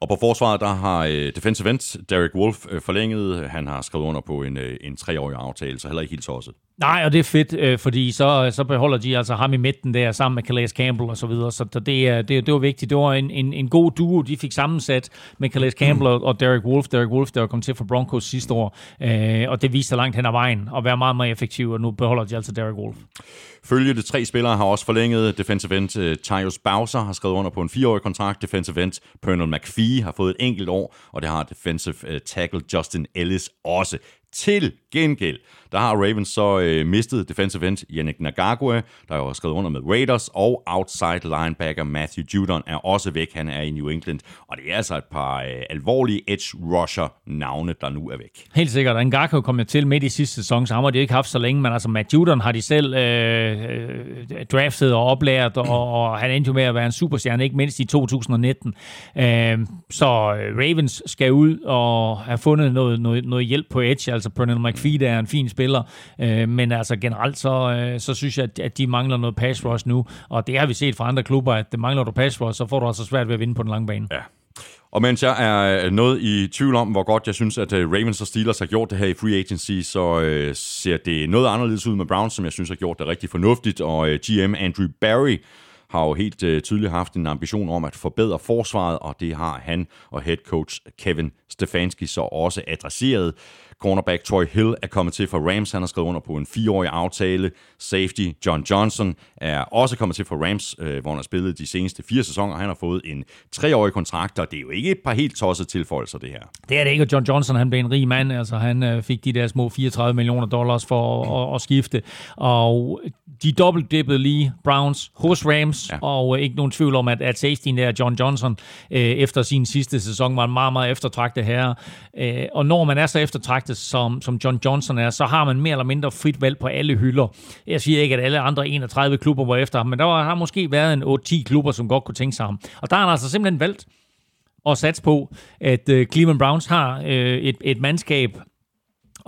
Og på forsvaret, der har uh, defensive end Derek Wolf uh, forlænget. Han har skrevet under på en, uh, en treårig aftale, så heller ikke helt tosset. Nej, og det er fedt, øh, fordi så, så beholder de altså ham i midten der sammen med Calais Campbell og så videre, så det, det, det var vigtigt. Det var en, en, en god duo, de fik sammensat med Calais Campbell mm. og Derek Wolf. Derek Wolf, der kom til for Broncos sidste år, øh, og det viste sig langt hen ad vejen at være meget mere effektiv, og nu beholder de altså Derek Wolf. Følgende tre spillere har også forlænget. Defensive end uh, Tyus Bowser har skrevet under på en fireårig kontrakt. Defensive end Pernell McPhee har fået et enkelt år, og det har defensive øh, tackle Justin Ellis også. Til gengæld, der har Ravens så øh, mistet defensive end Yannick Nagagwe, der er har skrevet under med Raiders, og outside linebacker Matthew Judon er også væk. Han er i New England, og det er altså et par øh, alvorlige edge rusher navne, der nu er væk. Helt sikkert. Ngakwe kom jo til midt i sidste sæson, så ham har de ikke haft så længe, men altså Matt Judon har de selv øh, øh draftet og oplært, og, og han endte jo med at være en superstjerne, ikke mindst i 2019. Øh, så Ravens skal ud og have fundet noget, noget, noget hjælp på edge, altså Pernell McPhee, der er en fin spiller, øh, men altså generelt så, øh, så synes jeg, at, at de mangler noget pass rush nu, og det har vi set fra andre klubber, at det mangler du pass rush, så får du altså svært ved at vinde på den lange bane. Ja. Og mens jeg er øh, noget i tvivl om, hvor godt jeg synes, at øh, Ravens og Steelers har gjort det her i free agency, så øh, ser det noget anderledes ud med Browns, som jeg synes har gjort det rigtig fornuftigt. Og øh, GM Andrew Barry har jo helt øh, tydeligt haft en ambition om at forbedre forsvaret, og det har han og head coach Kevin Stefanski så også adresseret. Cornerback Troy Hill er kommet til for Rams. Han har skrevet under på en fireårig aftale. Safety John Johnson er også kommet til for Rams, øh, hvor han har spillet de seneste fire sæsoner. Han har fået en treårig kontrakt, og det er jo ikke et par helt tosset tilføjelser, det her. Det er det ikke, og John Johnson han blev en rig mand. Altså, han øh, fik de der små 34 millioner dollars for at, at, at skifte. Og de dobbeltdippede lige Browns hos Rams, ja. og øh, ikke nogen tvivl om, at, at safety der, John Johnson, øh, efter sin sidste sæson, var en meget, meget eftertragtet herre. Øh, og når man er så eftertragtet, som, som John Johnson er, så har man mere eller mindre frit valg på alle hylder. Jeg siger ikke, at alle andre 31 klubber var efter ham, men der har måske været en 8-10 klubber, som godt kunne tænke sig ham. Og der har han altså simpelthen valgt at satse på, at øh, Cleveland Browns har øh, et, et mandskab,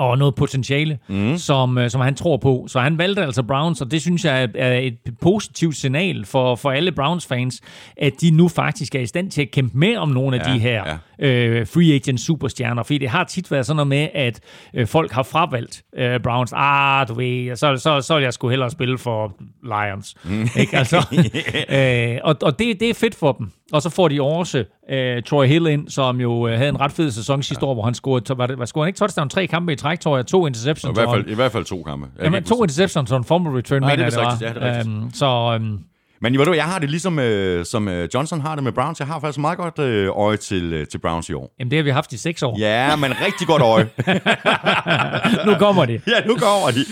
og noget potentiale, mm. som, øh, som han tror på. Så han valgte altså Browns, og det synes jeg er et positivt signal for, for alle Browns-fans, at de nu faktisk er i stand til at kæmpe med om nogle af ja, de her ja. øh, free agent superstjerner. Fordi det har tit været sådan noget med, at øh, folk har fravalgt øh, Browns. Ah, du ved, så, så, så vil jeg sgu hellere spille for Lions. Mm. Ikke? Altså, øh, og og det, det er fedt for dem. Og så får de også uh, Troy Hill ind, som jo uh, havde en ret fed sæson sidste ja. år, hvor han scorede, var det, var, scorede han ikke touchdown tre kampe i træk, tror jeg, to interceptions. I hvert fald, i hvert fald to kampe. Ja, men to interceptions og en fumble return, Nej, mener det, det, var. Ja, det um, så... Um, men ved du, jeg har det ligesom øh, som øh, Johnson har det med Browns. Jeg har faktisk meget godt øh, øje til, øh, til Browns i år. Jamen det har vi haft i seks år. Ja, men rigtig godt øje. nu kommer de. ja, nu kommer de.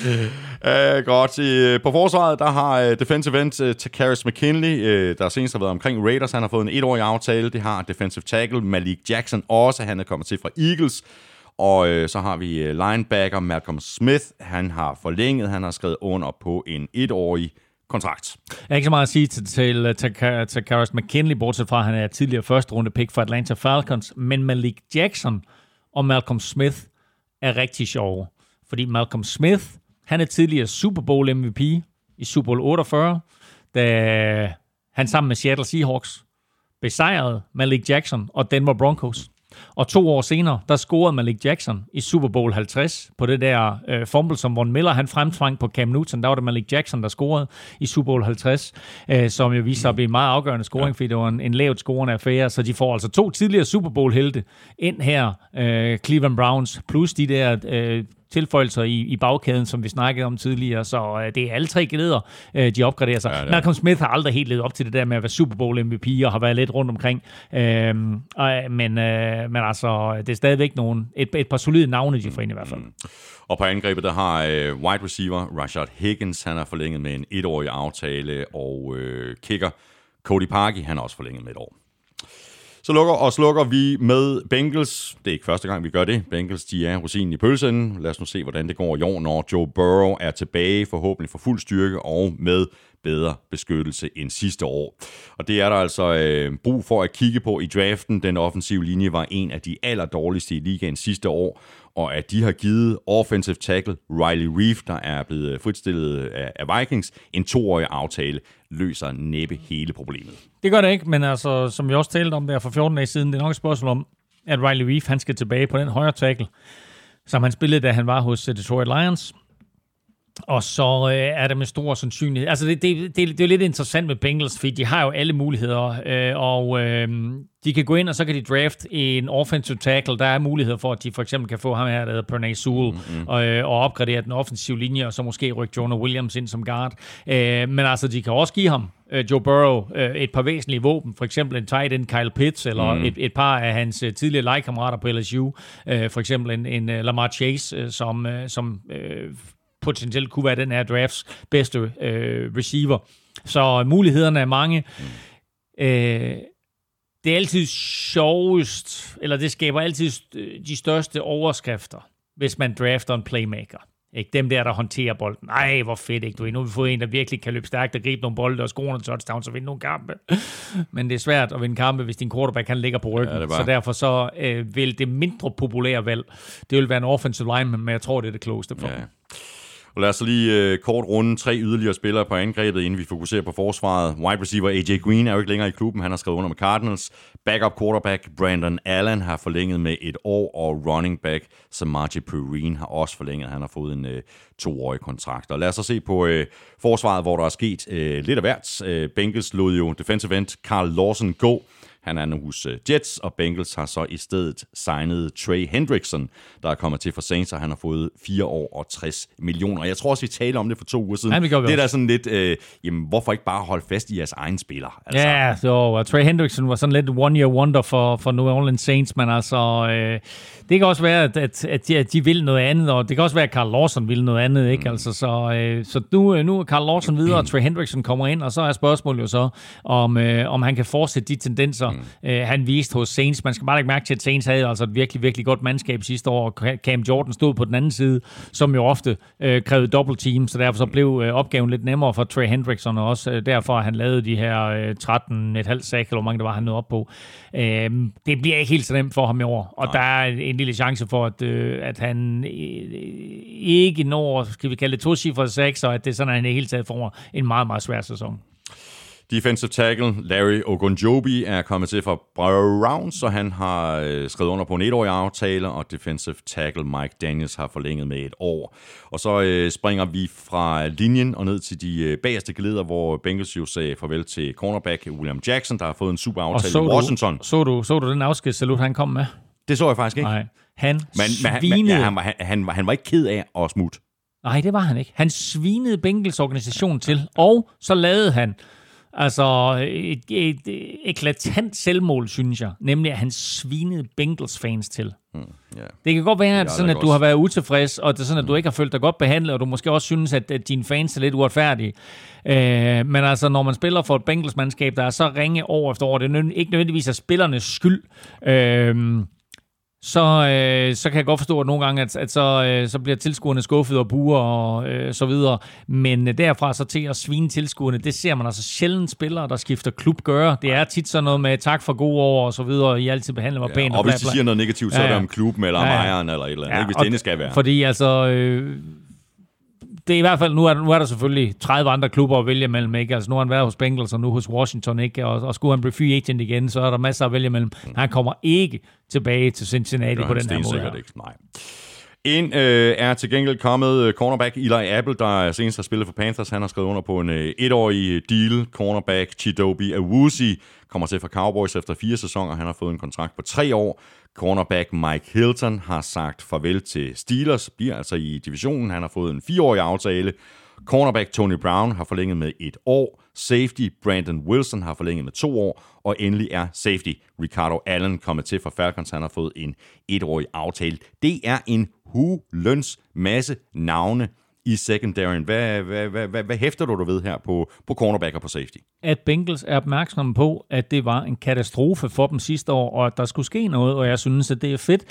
Uh, godt. Uh, på forsvaret, der har uh, defensive end uh, Takaris McKinley, uh, der senest har været omkring Raiders. Han har fået en etårig aftale. Det har defensive tackle Malik Jackson også. Han er kommet til fra Eagles. Og øh, så har vi øh, linebacker Malcolm Smith. Han har forlænget. Han har skrevet under på en etårig kontrakt. Jeg har ikke så meget at sige til, til, øh, til, til Karis McKinley, bortset fra, at han er tidligere første runde pick for Atlanta Falcons, men Malik Jackson og Malcolm Smith er rigtig sjove. Fordi Malcolm Smith, han er tidligere Super Bowl MVP i Super Bowl 48. da han sammen med Seattle Seahawks besejrede Malik Jackson og Denver Broncos. Og to år senere, der scorede Malik Jackson i Super Bowl 50 på det der øh, fumble, som Von Miller han fremtvang på Cam Newton. Der var det Malik Jackson, der scorede i Super Bowl 50, øh, som jo viste sig at blive en meget afgørende scoring, ja. fordi det var en, en lavt scorende affære. Så de får altså to tidligere Super Bowl-helte ind her, øh, Cleveland Browns, plus de der øh, tilføjelser i, i bagkæden, som vi snakkede om tidligere. Så øh, det er alle tre glæder, øh, de opgraderer sig. Ja, Malcolm Smith har aldrig helt levet op til det der med at være Super Bowl MVP og har været lidt rundt omkring. Øhm, øh, men, øh, men altså, det er stadigvæk nogle, et, et par solide navne, de får ind i hvert fald. Mm. Og på angrebet, der har øh, wide receiver Rashad Higgins, han har forlænget med en etårig aftale, og øh, kicker Cody Parkey, han har også forlænget med et år. Så lukker og slukker vi med Bengals. Det er ikke første gang, vi gør det. Bengals, de er rosinen i pølsen. Lad os nu se, hvordan det går i år, når Joe Burrow er tilbage, forhåbentlig for fuld styrke og med bedre beskyttelse end sidste år. Og det er der altså øh, brug for at kigge på i draften. Den offensive linje var en af de allerdårligste i ligaen sidste år, og at de har givet offensive tackle Riley Reef, der er blevet fritstillet af, af Vikings, en toårig aftale, løser næppe hele problemet. Det gør det ikke, men altså, som vi også talte om der for 14 dage siden, det er nok et spørgsmål om, at Riley Reef han skal tilbage på den højre tackle, som han spillede, da han var hos Detroit Lions. Og så øh, er det med stor sandsynlighed. Altså, det, det, det, det er jo lidt interessant med Bengals, fordi de har jo alle muligheder, øh, og øh, de kan gå ind, og så kan de draft en offensive tackle. Der er muligheder for, at de for eksempel kan få ham her, der hedder Pernay Sewell, mm-hmm. og, øh, og opgradere den offensive linje, og så måske rykke Jonah Williams ind som guard. Øh, men altså, de kan også give ham øh, Joe Burrow øh, et par væsentlige våben, for eksempel en tight end Kyle Pitts, eller mm. et, et par af hans øh, tidligere legekammerater på LSU, øh, for eksempel en, en uh, Lamar Chase, øh, som, øh, som øh, potentielt kunne være den her drafts bedste øh, receiver. Så mulighederne er mange. Øh, det er altid sjovest, eller det skaber altid de største overskrifter, hvis man drafter en playmaker. Ikke dem der, der håndterer bolden. Nej, hvor fedt, ikke? Du nu har vi fået en, der virkelig kan løbe stærkt og gribe nogle bolde og score nogle touchdowns og vinde nogle kampe. Men det er svært at vinde kampe, hvis din quarterback kan ligger på ryggen. Ja, så derfor så øh, vil det mindre populære valg, det vil være en offensive lineman, men jeg tror, det er det klogeste for ja. Og lad os lige øh, kort runde tre yderligere spillere på angrebet, inden vi fokuserer på forsvaret. Wide receiver AJ Green er jo ikke længere i klubben. Han har skrevet under med Cardinals. Backup quarterback Brandon Allen har forlænget med et år, og running back Samaji Perrine har også forlænget. Han har fået en øh, toårig kontrakt. Og lad os så se på øh, forsvaret, hvor der er sket øh, lidt af hvert. Øh, Bengals lod jo defensive end Carl Lawson gå. Han er nu hos øh, Jets, og Bengals har så i stedet signet Trey Hendrickson, der er kommet til for Saints, og han har fået 4 år og 60 millioner. Jeg tror også, vi talte om det for to uger siden. Ja, det, det er da sådan lidt, øh, jamen, hvorfor ikke bare holde fast i jeres egen spiller? Altså. Ja, så Trey Hendrickson var sådan lidt one-year wonder for, for New Orleans Saints, men altså, øh, det kan også være, at, at, at, de, at de vil noget andet, og det kan også være, at Carl Lawson vil noget andet, ikke? Mm. Altså, så, øh, så nu, øh, nu er Carl Lawson videre, og Trey Hendrickson kommer ind, og så er spørgsmålet jo så, om, øh, om han kan fortsætte de tendenser, mm. øh, han viste hos Saints. Man skal bare lægge mærke til, at Saints havde altså et virkelig, virkelig godt mandskab sidste år, og Cam Jordan stod på den anden side, som jo ofte øh, krævede double team, så derfor så blev øh, opgaven lidt nemmere for Trey Hendrickson, og også øh, derfor han lavet de her øh, 13,5 sack, eller hvor mange der var han nået op på. Øh, det bliver ikke helt så nemt for ham i år, og Nej. der er en, lille chance for, at, øh, at han øh, ikke når, skal vi kalde det to cifre 6, og at det sådan, at han i hele taget får en meget, meget svær sæson. Defensive tackle Larry Ogunjobi er kommet til fra Browns, så han har øh, skrevet under på en etårig aftale, og defensive tackle Mike Daniels har forlænget med et år. Og så øh, springer vi fra linjen og ned til de øh, bagerste geleder, hvor Bengals jo sagde farvel til cornerback William Jackson, der har fået en super aftale i Washington. Du, så, du, så du den afskedssalut, han kom med? Det så jeg faktisk ikke. Nej. Han men, svinede... Men, han, han, han, han var ikke ked af at smutte. Nej, det var han ikke. Han svinede Bengals organisation til, og så lavede han Altså et, et, et eklatant selvmål, synes jeg. Nemlig, at han svinede Bengals fans til. Mm, yeah. Det kan godt være, at, sådan, at du har været utilfreds, og det er sådan, at du mm. ikke har følt dig godt behandlet, og du måske også synes, at, at dine fans er lidt uretfærdige. Øh, men altså, når man spiller for et Bengals-mandskab, der er så ringe år efter år, det er ikke nødvendigvis af spillernes skyld. Øh, så, øh, så kan jeg godt forstå, at nogle gange, at, at så, øh, så bliver tilskuerne skuffet og buer og øh, så videre. Men øh, derfra så til at svine tilskuerne, det ser man altså sjældent spillere, der skifter klub gøre. Det er tit sådan noget med tak for gode år og så videre, I altid behandler mig ja, pænt. Og, og hvis de siger noget negativt, så ja, er det om klubben eller om ja, ejeren eller et eller andet, ja, hvis det endelig skal være. Fordi altså... Øh, det er i hvert fald, nu er, nu er der selvfølgelig 30 andre klubber at vælge mellem, ikke? Altså nu har han været hos Bengals, og nu hos Washington, ikke? Og, og skulle han blive free agent igen, så er der masser at vælge mellem. Han kommer ikke tilbage til Cincinnati på den her måde. stensikkert her. ikke. Nej. Ind øh, er til gengæld kommet øh, cornerback Eli Apple, der senest har spillet for Panthers. Han har skrevet under på en øh, etårig øh, deal. Cornerback Chidobe Awuzie kommer til fra Cowboys efter fire sæsoner. Han har fået en kontrakt på tre år. Cornerback Mike Hilton har sagt farvel til Steelers, bliver altså i divisionen. Han har fået en fireårig aftale. Cornerback Tony Brown har forlænget med et år. Safety Brandon Wilson har forlænget med to år. Og endelig er safety Ricardo Allen kommet til fra Falcons. Han har fået en etårig aftale. Det er en huløns masse navne i secondaryen. Hvad, hvad, hvad, hvad, hvad hæfter du dig ved her på, på cornerback og på safety? at Bengals er opmærksomme på, at det var en katastrofe for dem sidste år, og at der skulle ske noget, og jeg synes, at det er fedt.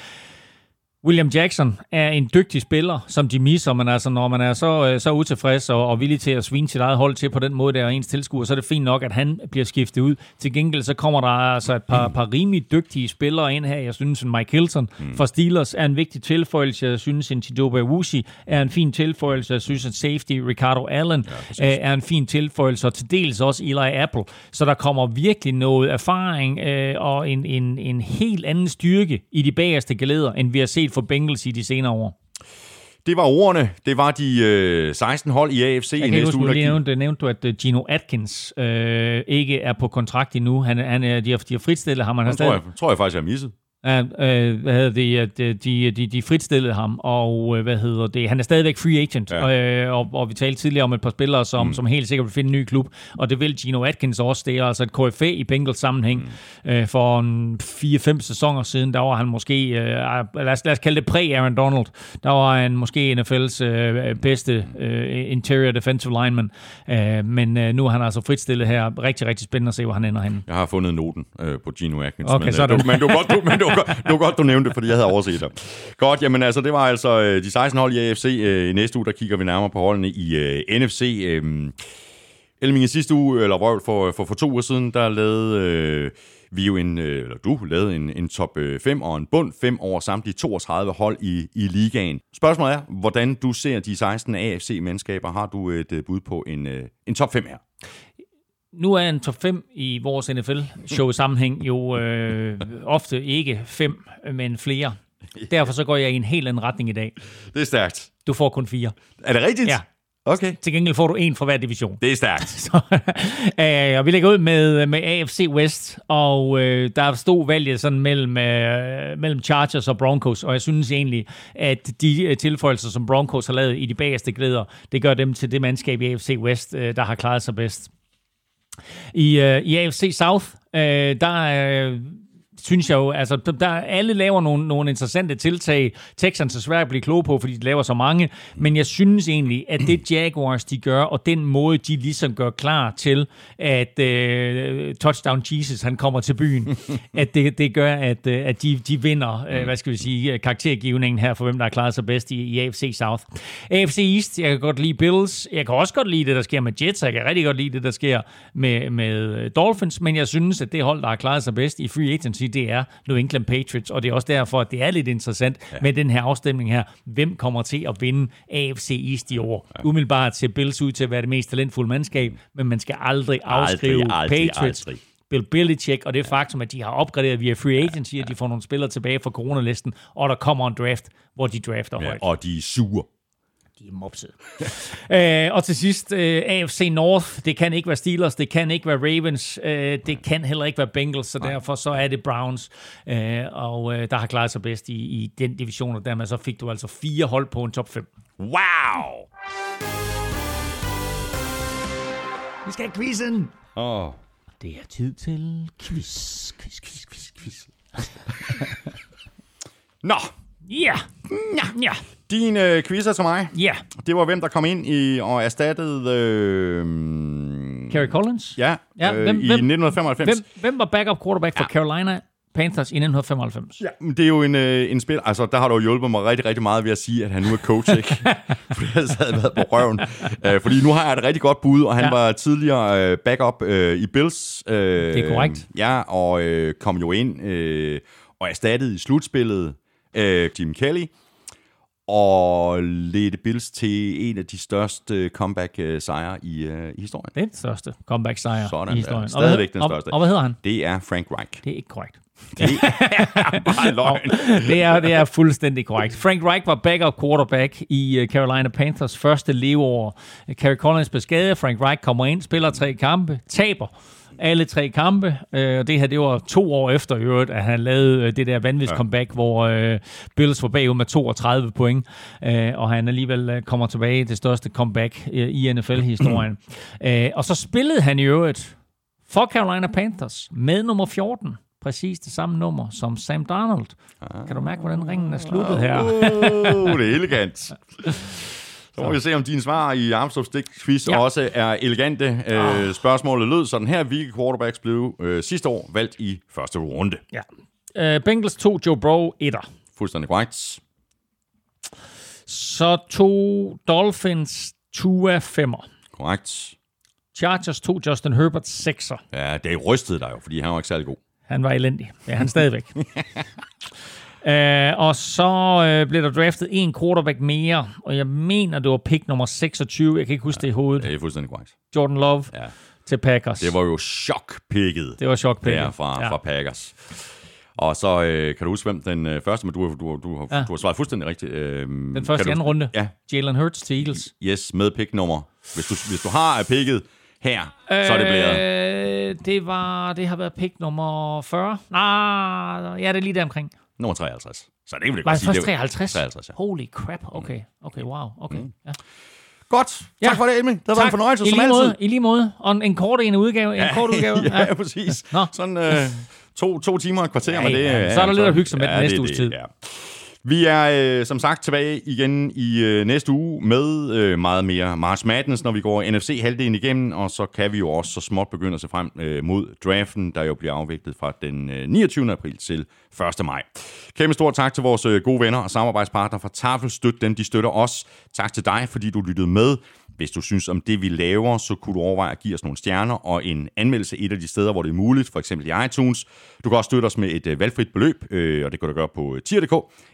William Jackson er en dygtig spiller, som de misser, men altså, når man er så, øh, så utilfreds og, og villig til at svine sit eget hold til på den måde, der er ens tilskuer, så er det fint nok, at han bliver skiftet ud. Til gengæld så kommer der altså et par, par rimelig dygtige spillere ind her. Jeg synes, en Mike Hilton fra Steelers er en vigtig tilføjelse. Jeg synes, en Chidobe Awuzie er en fin tilføjelse. Jeg synes, at safety Ricardo Allen ja, er en fin tilføjelse, og til dels også Eli Apple. Så der kommer virkelig noget erfaring øh, og en, en, en helt anden styrke i de bagerste geleder, end vi har set for Bengals i de senere år. Det var ordene. Det var de øh, 16 hold i AFC Jeg i næste huske, uge. gik- nævnte, nævnte du, at øh, Gino Atkins øh, ikke er på kontrakt endnu. Han, han er, de, har, de har fritstillet ham. Han har Det tror jeg, tror jeg faktisk, jeg har misset. Ja, øh, hvad hedder det, at øh, de, de, de fritstillede ham, og øh, hvad hedder det, han er stadigvæk free agent, Ja. øh, og, og vi talte tidligere om et par spillere, som, mm. som helt sikkert vil finde en ny klub, og det vil Gino Atkins også, det er altså et KFA i Bengals sammenhæng. Mm. Øh, for en 4-5 sæsoner siden, der var han måske, øh, lad, os, lad os kalde det præ-Aaron Donald, der var han måske NFL's øh, bedste øh, interior defensive lineman, øh, men øh, nu er han altså fritstillet her, rigtig, rigtig spændende at se, hvor han ender henne. Jeg har fundet noten øh, på Gino Atkins. Okay, men, så det- du, men, du, godt, du, men du, godt- det var godt, du nævnte det, fordi jeg havde overset det. Godt, jamen altså, det var altså øh, de 16 hold i AFC. Øh, I næste uge, der kigger vi nærmere på holdene i øh, NFC. Øh, Elming, sidste uge, eller for, for, for to uger siden, der lavede øh, vi jo en, øh, eller du lavede en, en top øh, 5 og en bund 5 over samtlige 32 hold i, i ligaen. Spørgsmålet er, hvordan du ser de 16 AFC-mandskaber. Har du et øh, bud på en, øh, en top 5 her? Nu er en top 5 i vores NFL-show-sammenhæng jo øh, ofte ikke fem, men flere. Derfor så går jeg i en helt anden retning i dag. Det er stærkt. Du får kun fire. Er det rigtigt? Ja. Okay. Til gengæld får du en fra hver division. Det er stærkt. Så, øh, og vi lægger ud med, med AFC West, og øh, der stod valget sådan mellem, øh, mellem Chargers og Broncos, og jeg synes egentlig, at de øh, tilføjelser, som Broncos har lavet i de bagerste glæder, det gør dem til det mandskab i AFC West, øh, der har klaret sig bedst. I, øh, i AFC South, øh, der øh, synes jeg jo, altså, der, der alle laver nogle, nogle interessante tiltag. Texans er svært at blive kloge på, fordi de laver så mange. Men jeg synes egentlig, at det Jaguars, de gør, og den måde, de ligesom gør klar til, at øh, Touchdown Jesus, han kommer til byen, at det, det gør, at, øh, at de, de vinder, øh, hvad skal vi sige, øh, karaktergivningen her for, hvem der har klaret sig bedst i, i AFC South. AFC East, jeg kan godt lide Bills. Jeg kan også godt lide det, der sker med Jets, jeg kan rigtig godt lide det, der sker med, med Dolphins, men jeg synes, at det hold, der har klaret sig bedst i free agency, det er New England Patriots, og det er også derfor, at det er lidt interessant ja. med den her afstemning her. Hvem kommer til at vinde AFC East i år? Ja. Umiddelbart ser Bills ud til at være det mest talentfulde mandskab, men man skal aldrig afskrive Aldrig, aldrig, Patriots. aldrig. Bill Belichick, og det faktum, at de har opgraderet via free agency, at de får nogle spillere tilbage fra coronalisten, og der kommer en draft, hvor de drafter Ja, højt. og de er sure. De er mopset. øh, og til sidst, øh, AFC North. Det kan ikke være Steelers, det kan ikke være Ravens, øh, det kan heller ikke være Bengals, så derfor så er det Browns, øh, og øh, der har klaret sig bedst i, i den division, og dermed så fik du altså fire hold på en top 5. Wow! Vi skal have quizzen! Oh. Det er tid til quiz, quiz, quiz, quiz, quiz. Nå, Ja, ja, ja, din øh, quizzer til mig. ja. Det var hvem, der kom ind i og erstattede... Øh, Kerry Collins? ja, Ja, øh, hvem- i hvem- 1995. Hvem, hvem var backup quarterback for Ja. Carolina Panthers i 1995? Ja, men det er jo en, øh, en spil. Altså, der har du jo hjulpet mig rigtig, rigtig meget ved at sige, at han nu er coach, ikke? For ellers havde været på røven. Øh, fordi nu har jeg et rigtig godt bud, og han Ja. ja. var tidligere øh, backup øh, i Bills. Øh, Det er korrekt. Ja, og øh, kom jo ind øh, og erstattede i slutspillet øh, Jim Kelly. Og ledte Bills til en af de største comeback-sejre i, øh, i historien. Det er den største comeback-sejr Sådan i historien. Og Stadigvæk den største. Og, og hvad hedder han? Det er Frank Reich. Det er ikke korrekt. Bare løgn. det, er, det er fuldstændig korrekt. Frank Reich var backup quarterback i øh, Carolina Panthers første leveår. Kerry Collins blev skadet, Frank Reich kommer ind, spiller tre kampe, taber alle tre kampe. Øh, og det her, det var to år efter i øvrigt, at han lavede øh, det der vanvittige ja. comeback, hvor øh, Bills var bagud med 32 point, øh, og han alligevel kommer tilbage til det største comeback øh, i NFL-historien. øh, og så spillede han i øvrigt for Carolina Panthers med nummer 14 præcis det samme nummer som Sam Darnold. Kan du mærke, hvordan ringen er sluttet her? Uh, det er elegant. Så må vi se, om dine svar i Armstrong Stick quiz Ja. også er elegante. Øh, spørgsmålet lød sådan her. Hvilke quarterbacks blev øh, sidste år valgt i første runde? Ja. Uh, Bengals tog Joe Burrow etter. Fuldstændig korrekt. Så tog Dolphins Tua femmer. Korrekt. Chargers tog Justin Herbert sekser. Ja, det rystede dig jo, fordi han var ikke særlig god. Han var elendig. Ja, han stadigvæk. Uh, og så uh, blev der draftet en quarterback mere, og jeg mener, det var pick nummer 26. Jeg kan ikke huske det i hovedet. Det er fuldstændig korrekt. Jordan Love Ja. til Packers. Det var jo chokpikket det var chok der fra, ja. fra Packers. Og så øh, kan du huske, hvem den øh, første, men du, du, du, har, Ja. ja. du har svaret fuldstændig rigtigt. Øh, Den første anden runde. Ja, Jalen Hurts til Eagles. yes, med picknummer. Hvis du, hvis du har picket her, så er det blevet Øh, det, var, det har været pick nummer 40. Nej, ja, det er lige der omkring. Nummer 53. Så det vil jeg Var godt det sige. først det var- 53? 53, ja. Holy crap. Okay, okay, wow. Okay. Mm. Ja. Godt. Ja. Tak for det, Elming. Det har været en fornøjelse, I som lige altid. måde, I lige måde. Og en, en kort en udgave. En kort udgave. ja, ja, præcis. Nå. Sådan øh, to, to timer og et kvarter Ja, med det. ja. Så er der lidt at hygge sig med den det næste er uges det, tid. Ja. Vi er øh, som sagt tilbage igen i øh, næste uge med øh, meget mere March Madness, når vi går NFC-halvdelen igennem, og så kan vi jo også så småt begynde at se frem øh, mod draften, der jo bliver afviklet fra den øh, 29. april til 1. maj. Kæmpe stor tak til vores øh, gode venner og samarbejdspartnere fra Tafel. Støt dem, de støtter os. Tak til dig, fordi du lyttede med. Hvis du synes om det, vi laver, så kunne du overveje at give os nogle stjerner og en anmeldelse et af de steder, hvor det er muligt, for eksempel i iTunes. Du kan også støtte os med et øh, valgfrit beløb, øh, og det kan du gøre på øh, tier.dk,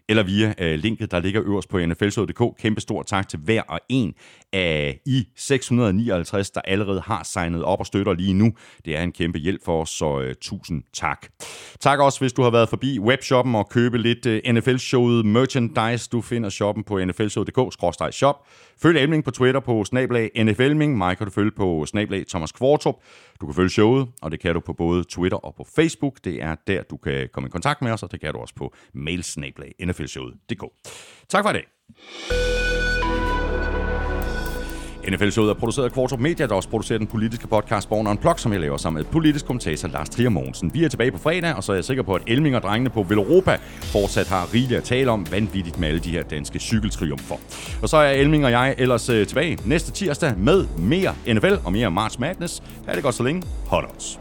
eller via øh, linket, der ligger øverst på nflsod.dk. Kæmpe stor tak til hver og en af I 659, der allerede har signet op og støtter lige nu. Det er en kæmpe hjælp for os, så øh, tusind tak. Tak også, hvis du har været forbi webshoppen og købe lidt øh, NFL-showet merchandise. Du finder shoppen på nflshow.dk-shop. Følg Elming på Twitter på snablag NFLming. Mig kan du følge på snablag Thomas Kvartrup. Du kan følge showet, og det kan du på både Twitter og på Facebook. Det er der, du kan komme i kontakt med os, og det kan du også på mailsnablag nflshowet.dk. Tak for i dag. NFL-showet er produceret af Kvartrup Media, der også producerer den politiske podcast Born on Unplugged, som jeg laver sammen med politisk kommentator Lars Trier Mogensen. Vi er tilbage på fredag, og så er jeg sikker på, at Elming og drengene på Veloropa fortsat har rigeligt at tale om vanvittigt med alle de her danske cykeltriumfer. Og så er Elming og jeg ellers øh, tilbage næste tirsdag med mere NFL og mere March Madness. Ha' det godt så længe. Hot odds.